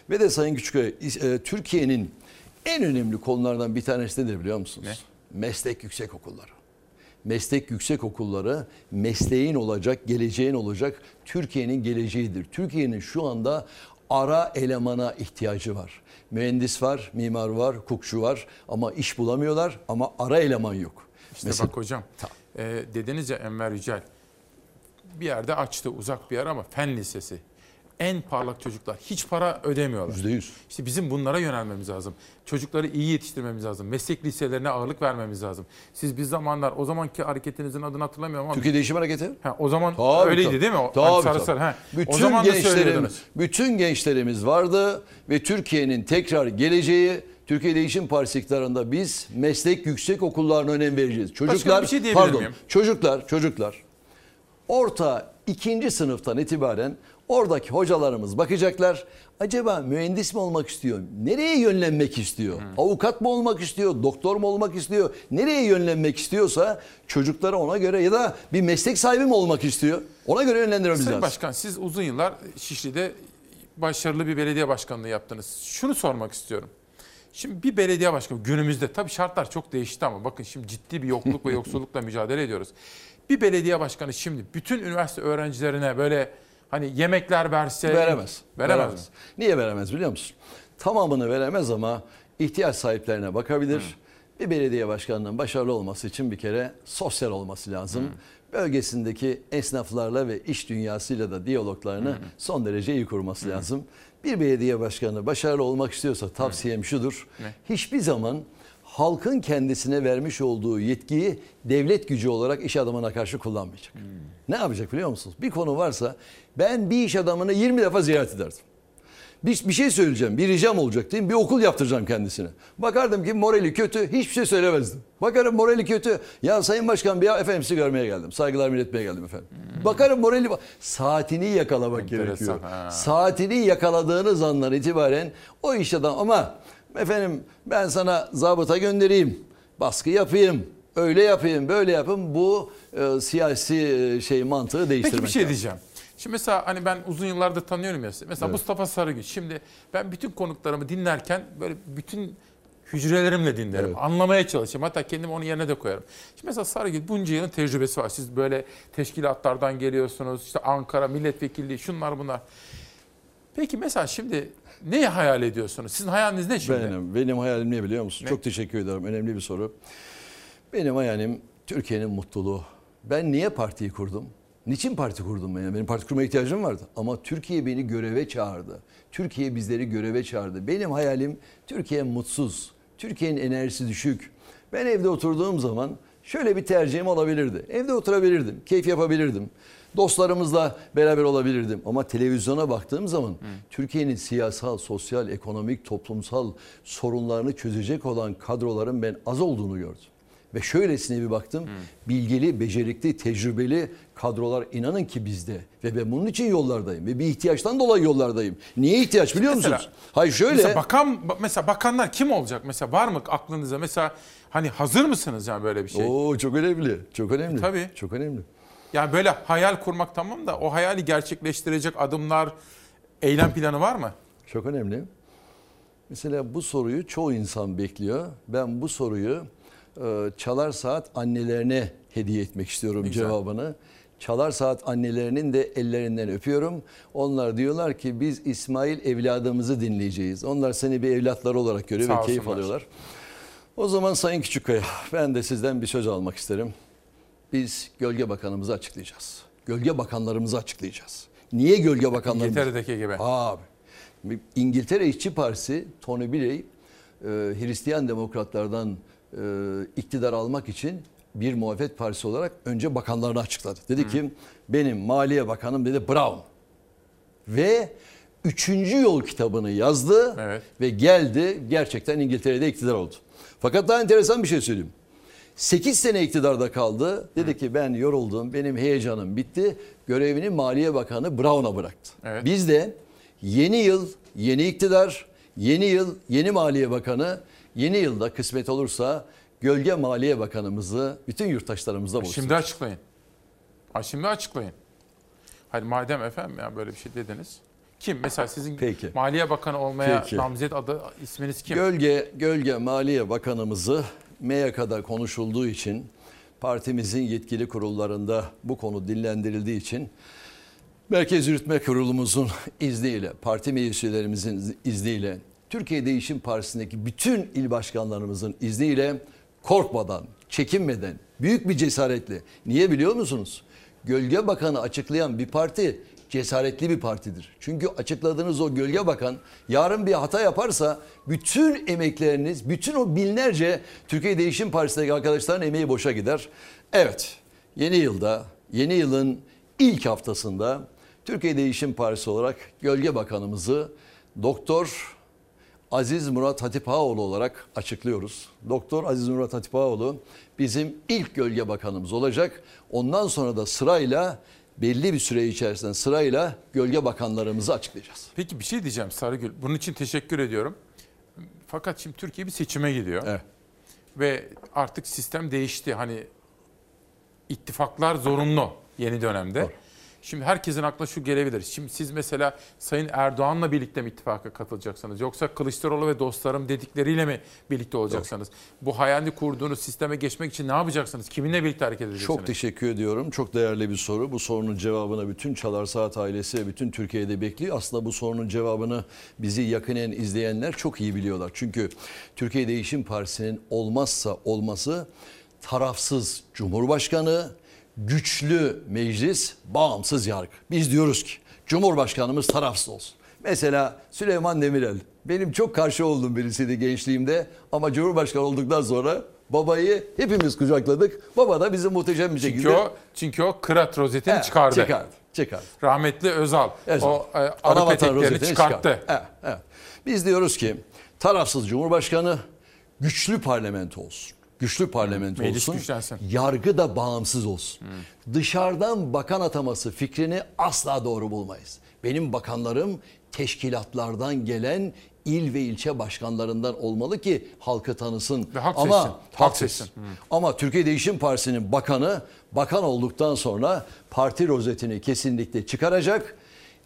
Ve de Sayın Küçüköy, e, Türkiye'nin en önemli konulardan bir tanesi nedir biliyor musunuz? Meslek yüksek okulları. Meslek yüksek okulları mesleğin olacak, geleceğin olacak Türkiye'nin geleceğidir. Türkiye'nin şu anda ara elemana ihtiyacı var. Mühendis var, mimar var, hukukçu var ama iş bulamıyorlar ama ara eleman yok. İşte Mesela- bak hocam e, dediniz ya Enver Yücel bir yerde açtı uzak bir yer ama fen lisesi. En parlak çocuklar hiç para ödemiyorlar. %100. İşte bizim bunlara yönelmemiz lazım. Çocukları iyi yetiştirmemiz lazım. Meslek liselerine ağırlık vermemiz lazım. Siz bir zamanlar o zamanki hareketinizin adını hatırlamıyorum ama. Türkiye Değişim Hareketi. Ha, o zaman Tabii, öyleydi tabii. değil mi? Tabii, hani sarı tabii. sarı, ha. Bütün o zaman da gençlerim, söylüyordunuz. bütün gençlerimiz vardı ve Türkiye'nin tekrar geleceği Türkiye Değişim Partisi iktidarında biz meslek yüksek okullarına önem vereceğiz. Çocuklar, bir şey pardon, miyim? çocuklar, çocuklar orta ikinci sınıftan itibaren oradaki hocalarımız bakacaklar. Acaba mühendis mi olmak istiyor? Nereye yönlenmek istiyor? Avukat mı olmak istiyor? Doktor mu olmak istiyor? Nereye yönlenmek istiyorsa çocuklara ona göre ya da bir meslek sahibi mi olmak istiyor? Ona göre yönlendirmemiz Sayın lazım. Başkan siz uzun yıllar Şişli'de başarılı bir belediye başkanlığı yaptınız. Şunu sormak istiyorum. Şimdi bir belediye başkanı günümüzde tabii şartlar çok değişti ama bakın şimdi ciddi bir yokluk ve yoksullukla mücadele ediyoruz. Bir belediye başkanı şimdi bütün üniversite öğrencilerine böyle hani yemekler verse Veremez. Veremez. mi? Niye veremez biliyor musun? Tamamını veremez ama ihtiyaç sahiplerine bakabilir. Bir belediye başkanının başarılı olması için bir kere sosyal olması lazım. Bölgesindeki esnaflarla ve iş dünyasıyla da diyaloglarını son derece iyi kurması lazım. Bir belediye başkanı başarılı olmak istiyorsa tavsiyem şudur. Ne? Hiçbir zaman halkın kendisine vermiş olduğu yetkiyi devlet gücü olarak iş adamına karşı kullanmayacak. Ne yapacak biliyor musunuz? Bir konu varsa ben bir iş adamını 20 defa ziyaret ederdim. Bir, bir şey söyleyeceğim, bir ricam olacak diyeyim, bir okul yaptıracağım kendisine. Bakardım ki morali kötü, hiçbir şey söylemezdim. Bakarım morali kötü, ya Sayın Başkan bir efendim sizi görmeye geldim, saygılar iletmeye geldim efendim. Bakarım morali, saatini yakalamak Enteresan, gerekiyor. ha. Saatini yakaladığınız andan itibaren o iş adam ama efendim ben sana zabıta göndereyim, baskı yapayım, öyle yapayım, böyle yapayım bu e, siyasi e, şey mantığı değiştirmek Peki bir şey lazım. diyeceğim. Şimdi mesela hani ben uzun yıllardır tanıyorum ya. Mesela Evet. Mustafa Sarıgül. Şimdi ben bütün konuklarımı dinlerken böyle bütün hücrelerimle dinlerim. Evet. Anlamaya çalışırım. Hatta kendimi onun yerine de koyarım. Şimdi mesela Sarıgül bunca yılın tecrübesi var. Siz böyle teşkilatlardan geliyorsunuz. İşte Ankara milletvekilliği şunlar bunlar. Peki mesela şimdi neyi hayal ediyorsunuz? Sizin hayaliniz ne şimdi? Benim, benim hayalim ne biliyor musun? Ne? Çok teşekkür ederim. Önemli bir soru. Benim hayalim Türkiye'nin mutluluğu. Ben niye partiyi kurdum? Niçin parti kurdum ben? Yani benim parti kurmaya ihtiyacım vardı. Ama Türkiye beni göreve çağırdı. Türkiye bizleri göreve çağırdı. Benim hayalim Türkiye mutsuz. Türkiye'nin enerjisi düşük. Ben evde oturduğum zaman şöyle bir tercihim olabilirdi. Evde oturabilirdim, keyif yapabilirdim. Dostlarımızla beraber olabilirdim. Ama televizyona baktığım zaman Türkiye'nin siyasal, sosyal, ekonomik, toplumsal sorunlarını çözecek olan kadroların ben az olduğunu gördüm. Ve şöylesine bir baktım. Bilgili, becerikli, tecrübeli kadrolar inanın ki bizde. Ve ben bunun için yollardayım. Ve bir ihtiyaçtan dolayı yollardayım. Niye ihtiyaç biliyor Mesela- musunuz? Hayır şöyle. Mesela bakan mesela bakanlar kim olacak? Mesela var mı aklınıza? Mesela hani hazır mısınız yani böyle bir şey? Oo çok önemli. Çok önemli. tabii. Çok önemli. Yani böyle hayal kurmak tamam da o hayali gerçekleştirecek adımlar, eylem planı var mı? Çok önemli. Mesela bu soruyu çoğu insan bekliyor. Ben bu soruyu e, Çalar Saat annelerine hediye etmek istiyorum güzel. cevabını. Çalar Saat annelerinin de ellerinden öpüyorum. Onlar diyorlar ki biz İsmail evladımızı dinleyeceğiz. Onlar seni bir evlatları olarak görüyor Sağ ve keyif olsunlar. alıyorlar. O zaman Sayın Küçükkaya ben de sizden bir söz almak isterim. Biz gölge bakanımızı açıklayacağız. Gölge bakanlarımızı açıklayacağız. Niye gölge bakanlarımız? İngiltere'deki gibi. Abi. İngiltere İşçi Partisi Tony Blair e, Hristiyan demokratlardan e, iktidar almak için bir muhalefet partisi olarak önce bakanlarını açıkladı. Dedi ki benim Maliye Bakanım dedi Brown. Ve üçüncü yol kitabını yazdı ve geldi gerçekten İngiltere'de iktidar oldu. Fakat daha enteresan bir şey söyleyeyim. 8 sene iktidarda kaldı. Dedi ki ben yoruldum, benim heyecanım bitti. Görevini Maliye Bakanı Brown'a bıraktı. Evet. Biz de yeni yıl, yeni iktidar, yeni yıl, yeni Maliye Bakanı, yeni yılda kısmet olursa Gölge Maliye Bakanımızı bütün yurttaşlarımızla buluşturacağız. Şimdi açıklayın. Ha şimdi açıklayın. Hayır madem efendim ya böyle bir şey dediniz. Kim? Mesela sizin Peki. Maliye Bakanı olmaya Peki. namzet adı isminiz kim? Gölge Gölge Maliye Bakanımızı MYK'da konuşulduğu için partimizin yetkili kurullarında bu konu dinlendirildiği için Merkez Yürütme Kurulumuzun izniyle, parti meclislerimizin izniyle, Türkiye Değişim Partisi'ndeki bütün il başkanlarımızın izniyle korkmadan, çekinmeden, büyük bir cesaretle. Niye biliyor musunuz? Gölge Bakanı açıklayan bir parti cesaretli bir partidir. Çünkü açıkladığınız o gölge bakan yarın bir hata yaparsa bütün emekleriniz, bütün o binlerce Türkiye Değişim Partisi'ndeki arkadaşların emeği boşa gider. Evet, yeni yılda, yeni yılın ilk haftasında Türkiye Değişim Partisi olarak gölge bakanımızı Doktor Aziz Murat Hatipoğlu olarak açıklıyoruz. Doktor Aziz Murat Hatipoğlu bizim ilk gölge bakanımız olacak. Ondan sonra da sırayla belli bir süre içerisinde sırayla gölge bakanlarımızı açıklayacağız. Peki bir şey diyeceğim Sarıgül. Bunun için teşekkür ediyorum. Fakat şimdi Türkiye bir seçime gidiyor. Ve artık sistem değişti. Hani ittifaklar zorunlu yeni dönemde. Şimdi herkesin aklına şu gelebilir. Şimdi siz mesela Sayın Erdoğan'la birlikte mi ittifaka katılacaksınız? Yoksa Kılıçdaroğlu ve dostlarım dedikleriyle mi birlikte olacaksınız? Bu hayalini kurduğunuz sisteme geçmek için ne yapacaksınız? Kiminle birlikte hareket edeceksiniz? Çok teşekkür ediyorum. Çok değerli bir soru. Bu sorunun cevabını bütün Çalar Saat ailesi ve bütün Türkiye'de bekliyor. Aslında bu sorunun cevabını bizi yakinen izleyenler çok iyi biliyorlar. Çünkü Türkiye Değişim Partisi'nin olmazsa olması tarafsız Cumhurbaşkanı, güçlü meclis, bağımsız yargı. Biz diyoruz ki Cumhurbaşkanımız tarafsız olsun. Mesela Süleyman Demirel benim çok karşı olduğum birisiydi gençliğimde ama Cumhurbaşkanı olduktan sonra babayı hepimiz kucakladık. Baba da bizi muhteşem bir Çünkü şekilde o, çünkü o kırat rozetini Evet, çıkardı. çıkardı, çıkardı. Rahmetli Özal. Özal. O e, arı peteklerini çıkarttı. çıkarttı. Evet, evet. Biz diyoruz ki tarafsız Cumhurbaşkanı güçlü parlamento olsun. Güçlü parlamento Meclis olsun. güçlensin. Yargı da bağımsız olsun. Dışarıdan bakan ataması fikrini asla doğru bulmayız. Benim bakanlarım teşkilatlardan gelen il ve ilçe başkanlarından olmalı ki halkı tanısın. Ve halk Ama seçsin. Halk seçsin. ama Türkiye Değişim Partisi'nin bakanı bakan olduktan sonra parti rozetini kesinlikle çıkaracak.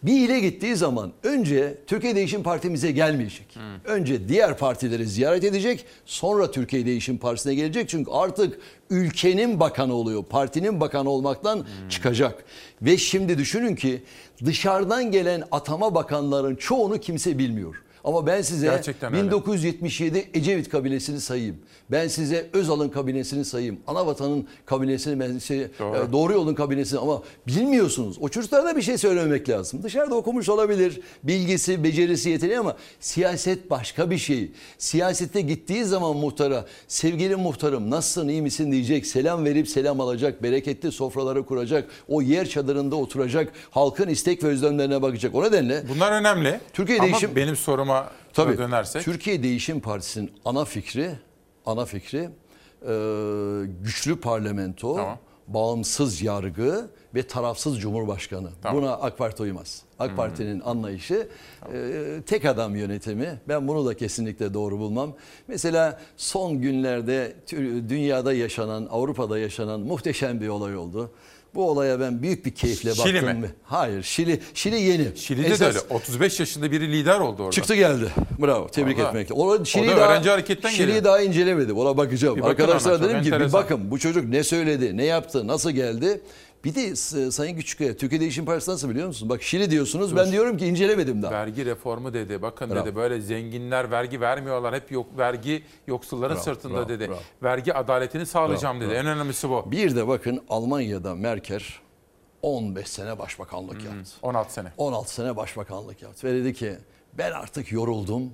Bir ile gittiği zaman önce Türkiye Değişim Partimize gelmeyecek. Önce diğer partileri ziyaret edecek. Sonra Türkiye Değişim Partisi'ne gelecek. Çünkü artık ülkenin bakanı oluyor. Partinin bakanı olmaktan çıkacak. Ve şimdi düşünün ki dışarıdan gelen atama bakanların çoğunu kimse bilmiyor. Ama ben size Gerçekten öyle. 1977 Ecevit kabinesini sayayım. Ben size Özal'ın kabinesini sayayım. Anavatan'ın kabinesini ben size Doğru. e, Doğru Yol'un kabinesini ama bilmiyorsunuz. O çocuklara da bir şey söylemek lazım. Dışarıda okumuş olabilir. Bilgisi, becerisi, yeteneği ama siyaset başka bir şey. Siyasette gittiği zaman muhtara sevgili muhtarım nasılsın iyi misin diyecek. Selam verip selam alacak. Bereketli sofraları kuracak. O yer çadırında oturacak. Halkın istek ve özlemlerine bakacak. O nedenle Bunlar önemli. Türkiye Değişim benim soruma Tabii. dönersek. Türkiye Değişim Partisi'nin ana fikri, ana fikri güçlü parlamento, bağımsız yargı ve tarafsız cumhurbaşkanı. Tamam. Buna AK Parti uymaz. AK Parti'nin anlayışı e, tek adam yönetimi. Ben bunu da kesinlikle doğru bulmam. Mesela son günlerde dünyada yaşanan, Avrupa'da yaşanan muhteşem bir olay oldu. Bu olaya ben büyük bir keyifle Şili baktım. mi? Hayır, Şili Şili yeni. Şili'de de Esas- öyle. 35 yaşında biri lider oldu orada. Çıktı geldi. Bravo. Tebrik Vallahi. etmek. O, Şili'yi O da daha, öğrenci hareketten Şili'yi geliyor. daha incelemedim. Ona bakacağım. Bir Arkadaşlar dedim ki bir enteresan. bakın bu çocuk ne söyledi, ne yaptı, nasıl geldi. Bir de Sayın Küçükkaya, Türkiye Değişim Partisi nasıl biliyor musunuz? Bak Şili diyorsunuz, ben diyorum ki incelemedim daha. Vergi reformu dedi. Bakın Bravo. dedi böyle zenginler vergi vermiyorlar. Hep yok vergi yoksulların Bravo, sırtında bravo, dedi. bravo. Vergi adaletini sağlayacağım Bravo, dedi. bravo. En önemlisi bu. Bir de bakın Almanya'da Merkel 15 sene başbakanlık Hmm. yaptı. 16 sene. 16 sene başbakanlık yaptı. Ve dedi ki ben artık yoruldum.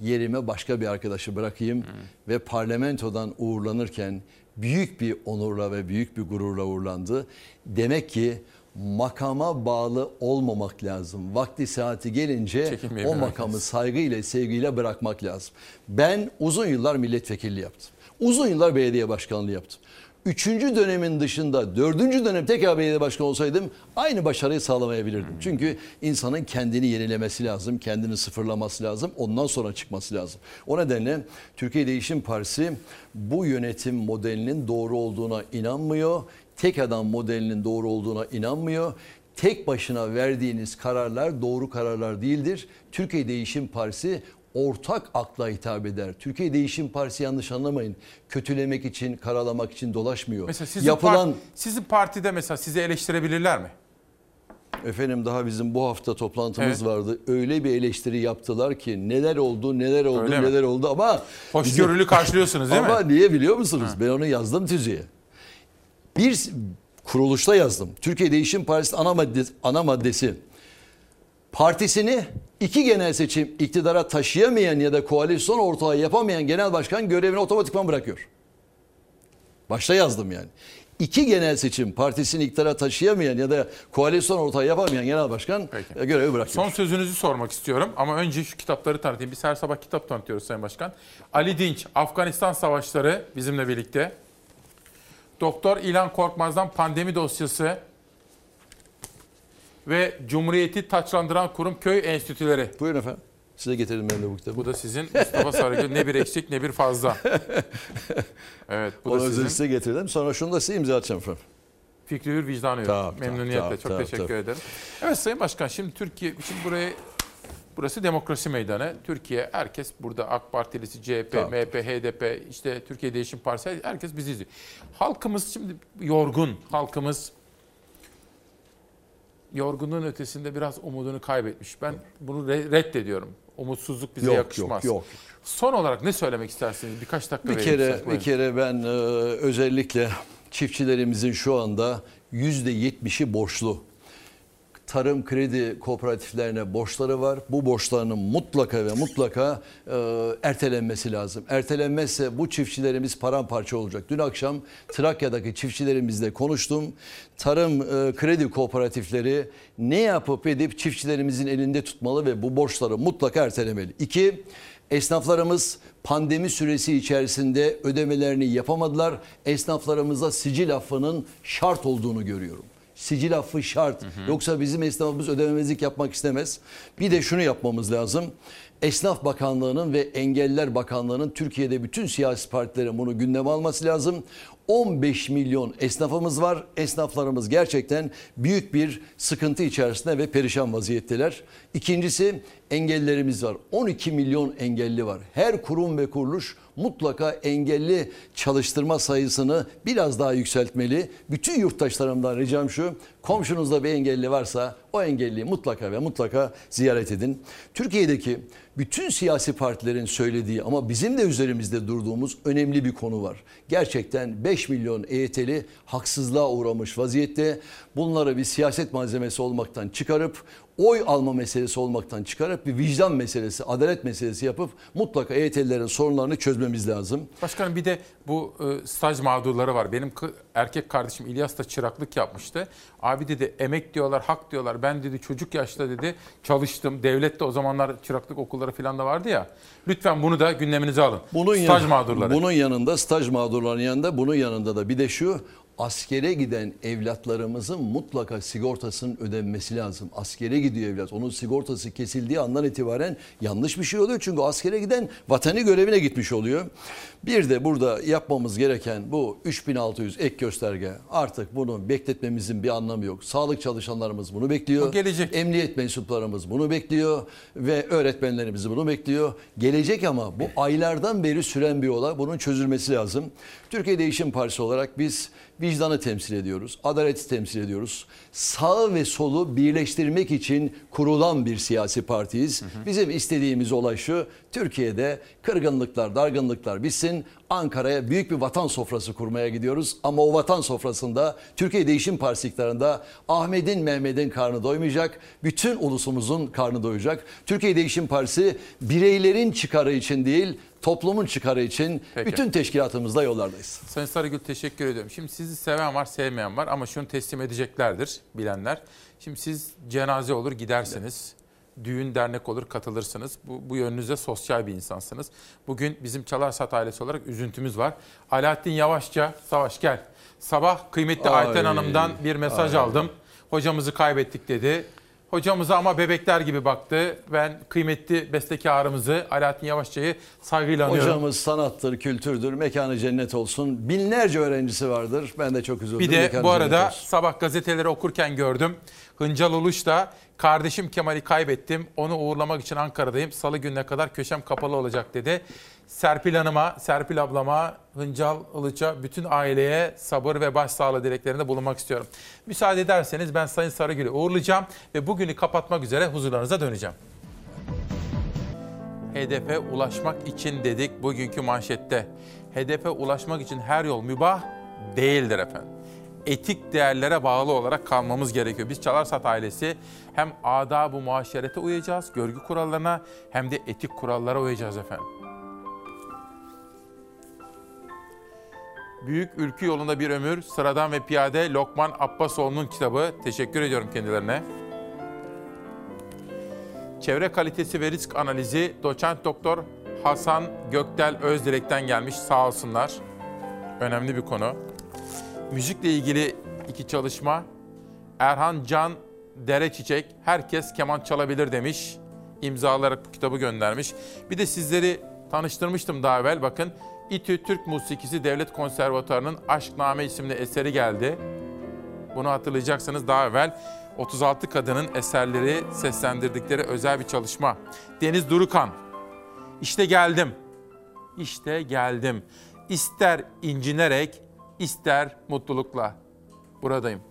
Yerime başka bir arkadaşı bırakayım. Ve parlamentodan uğurlanırken büyük bir onurla ve büyük bir gururla uğurlandı. Demek ki makama bağlı olmamak lazım. Vakti saati gelince o makamı saygıyla, sevgiyle bırakmak lazım. Ben uzun yıllar milletvekilliği yaptım. Uzun yıllar belediye başkanlığı yaptım. Üçüncü dönemin dışında dördüncü dönem tekrar belediye başkanı olsaydım aynı başarıyı sağlamayabilirdim. Çünkü insanın kendini yenilemesi lazım, kendini sıfırlaması lazım, ondan sonra çıkması lazım. O nedenle Türkiye Değişim Partisi bu yönetim modelinin doğru olduğuna inanmıyor. Tek adam modelinin doğru olduğuna inanmıyor tek başına verdiğiniz kararlar doğru kararlar değildir. Türkiye Değişim Partisi ortak akla hitap eder. Türkiye Değişim Partisi yanlış anlamayın. Kötülemek için, karalamak için dolaşmıyor. Mesela sizin, Yapılan part- sizin partide mesela sizi eleştirebilirler mi? efendim daha bizim bu hafta toplantımız Evet. vardı. Öyle bir eleştiri yaptılar ki neler oldu, neler oldu, Öyle mi? neler oldu ama Hoşgörülü karşılıyorsunuz değil mi? Ama niye biliyor musunuz? Ben onu yazdım tüzüğe. Bir kuruluşta yazdım. Türkiye Değişim Partisi ana maddesi, ana maddesi partisini iki genel seçim iktidara taşıyamayan ya da koalisyon ortağı yapamayan genel başkan görevini otomatikman bırakıyor. Başta yazdım yani. İki genel seçim partisini iktidara taşıyamayan ya da koalisyon ortağı yapamayan genel başkan e, görevi bırakıyor. Son sözünüzü sormak istiyorum ama önce şu kitapları tanıtayım. Biz her sabah kitap tanıtıyoruz Sayın Başkan. Ali Dinç, Afganistan Savaşları bizimle birlikte. Doktor İlhan Korkmaz'dan pandemi dosyası ve Cumhuriyeti taçlandıran kurum köy enstitüleri. Buyurun efendim. Size getirdim ben de bu kitabı. Bu da sizin Mustafa Sarıgül ne bir eksik ne bir fazla. Evet bu Onu da sizin. size getirdim. Sonra şunu da size imza atacağım efendim. Fikri Hür vicdanı yok. Tabii, Memnuniyetle tabii, çok tabii, teşekkür tabii. ederim. Evet Sayın Başkan şimdi Türkiye şimdi buraya burası demokrasi meydanı. Türkiye herkes burada AK Partilisi, CHP, Tabii. MHP, HDP, işte Türkiye Değişim Partisi herkes bizi izliyor. Halkımız şimdi yorgun. Halkımız yorgunluğun ötesinde biraz umudunu kaybetmiş. Ben bunu re- reddediyorum. Umutsuzluk bize Yok, yakışmaz. yok, yok. Son olarak ne söylemek istersiniz? Birkaç dakika Bir kere bir Buyurun. kere ben e, özellikle çiftçilerimizin şu anda yüzde yetmişi borçlu. Tarım kredi kooperatiflerine borçları var. Bu borçlarının mutlaka ve mutlaka e, ertelenmesi lazım. Ertelenmezse bu çiftçilerimiz paramparça olacak. Dün akşam Trakya'daki çiftçilerimizle konuştum. Tarım e, kredi kooperatifleri ne yapıp edip çiftçilerimizin elinde tutmalı ve bu borçları mutlaka ertelemeli. İki, Esnaflarımız pandemi süresi içerisinde ödemelerini yapamadılar. Esnaflarımıza sicil affının şart olduğunu görüyorum. Sicil affı şart. Yoksa bizim esnafımız ödememezlik yapmak istemez. Bir de şunu yapmamız lazım. Esnaf Bakanlığı'nın ve Engelliler Bakanlığı'nın Türkiye'de bütün siyasi partilerin bunu gündeme alması lazım. 15 milyon esnafımız var. Esnaflarımız gerçekten büyük bir sıkıntı içerisinde ve perişan vaziyetteler. İkincisi engellilerimiz var. 12 milyon engelli var. Her kurum ve kuruluş mutlaka engelli çalıştırma sayısını biraz daha yükseltmeli. Bütün yurttaşlarımdan ricam şu. Komşunuzda bir engelli varsa o engelliyi mutlaka ve mutlaka ziyaret edin. Türkiye'deki bütün siyasi partilerin söylediği ama bizim de üzerimizde durduğumuz önemli bir konu var. Gerçekten 5 milyon EYT'li haksızlığa uğramış vaziyette. Bunları bir siyaset malzemesi olmaktan çıkarıp oy alma meselesi olmaktan çıkarıp bir vicdan meselesi, adalet meselesi yapıp mutlaka EYT'lilerin sorunlarını çözmemiz lazım. Başkanım bir de bu e, staj mağdurları var. Benim erkek kardeşim İlyas da çıraklık yapmıştı. Abi dedi emek diyorlar, hak diyorlar. Ben dedi çocuk yaşta dedi çalıştım. Devlet de o zamanlar çıraklık okulları falan da vardı ya. Lütfen bunu da gündeminize alın. Bunun Staj yan- mağdurları. Bunun yanında staj mağdurlarının yanında bunun yanında da bir de şu askere giden evlatlarımızın mutlaka sigortasının ödenmesi lazım. Askere gidiyor evlat. Onun sigortası kesildiği andan itibaren yanlış bir şey oluyor. Çünkü askere giden vatani görevine gitmiş oluyor. Bir de burada yapmamız gereken bu 3600 ek gösterge. Artık bunu bekletmemizin bir anlamı yok. Sağlık çalışanlarımız bunu bekliyor. O gelecek. Emniyet mensuplarımız bunu bekliyor ve öğretmenlerimiz bunu bekliyor. Gelecek ama bu aylardan beri süren bir olay. Bunun çözülmesi lazım. Türkiye Değişim Partisi olarak biz vicdanı temsil ediyoruz. Adaleti temsil ediyoruz. Sağ ve solu birleştirmek için kurulan bir siyasi partiyiz. Bizim istediğimiz olay şu. Türkiye'de kırgınlıklar, dargınlıklar bitsin. Ankara'ya büyük bir vatan sofrası kurmaya gidiyoruz. Ama o vatan sofrasında Türkiye Değişim Partisi iktidarında Ahmet'in Mehmet'in karnı doymayacak. Bütün ulusumuzun karnı doyacak. Türkiye Değişim Partisi bireylerin çıkarı için değil toplumun çıkarı için Peki. bütün teşkilatımızla yollardayız. Sayın Sarıgül teşekkür ediyorum. Şimdi sizi seven var, sevmeyen var ama şunu teslim edeceklerdir bilenler. Şimdi siz cenaze olur gidersiniz. Düğün dernek olur katılırsınız. Bu, bu yönünüzde sosyal bir insansınız. Bugün bizim Çalarsat ailesi olarak üzüntümüz var. Alaaddin Yavaşça, Savaş gel. Sabah kıymetli Ay. Ayten Hanım'dan bir mesaj Ay. aldım. Hocamızı kaybettik dedi. Hocamıza ama bebekler gibi baktı. Ben kıymetli bestekarımızı Alaaddin Yavaşça'yı saygıyla anıyorum. Hocamız sanattır, kültürdür, mekanı cennet olsun. Binlerce öğrencisi vardır. Ben de çok üzüldüm. Bir de Mekanı bu arada sabah gazeteleri okurken gördüm. Hıncal Uluş da kardeşim Kemal'i kaybettim. Onu uğurlamak için Ankara'dayım. Salı gününe kadar köşem kapalı olacak dedi. Serpil Hanım'a, Serpil ablama, Hıncal Ilıç'a, bütün aileye sabır ve başsağlığı dileklerinde bulunmak istiyorum. Müsaade ederseniz ben Sayın Sarıgül'ü uğurlayacağım ve bugünü kapatmak üzere huzurlarınıza döneceğim. Hedefe ulaşmak için dedik bugünkü manşette. Hedefe ulaşmak için her yol mübah değildir efendim. Etik değerlere bağlı olarak kalmamız gerekiyor. Biz Çalarsat ailesi hem adab-ı muaşerete uyacağız, görgü kurallarına hem de etik kurallara uyacağız efendim. Büyük Ülkü Yolunda Bir Ömür, Sıradan ve Piyade Lokman Abbasoğlu'nun kitabı. Teşekkür ediyorum kendilerine. Çevre kalitesi ve risk analizi doçent doktor Hasan Gökdel Özdirek'ten gelmiş sağ olsunlar. Önemli bir konu. Müzikle ilgili iki çalışma. Erhan Can Dere Çiçek herkes keman çalabilir demiş. İmzalayarak bu kitabı göndermiş. Bir de sizleri tanıştırmıştım daha evvel. Bakın İTÜ Türk Musikisi Devlet Konservatuarı'nın Aşkname isimli eseri geldi. Bunu hatırlayacaksınız daha evvel 36 kadının eserleri seslendirdikleri özel bir çalışma. Deniz Durukan, işte geldim, işte geldim. İster incinerek, ister mutlulukla buradayım.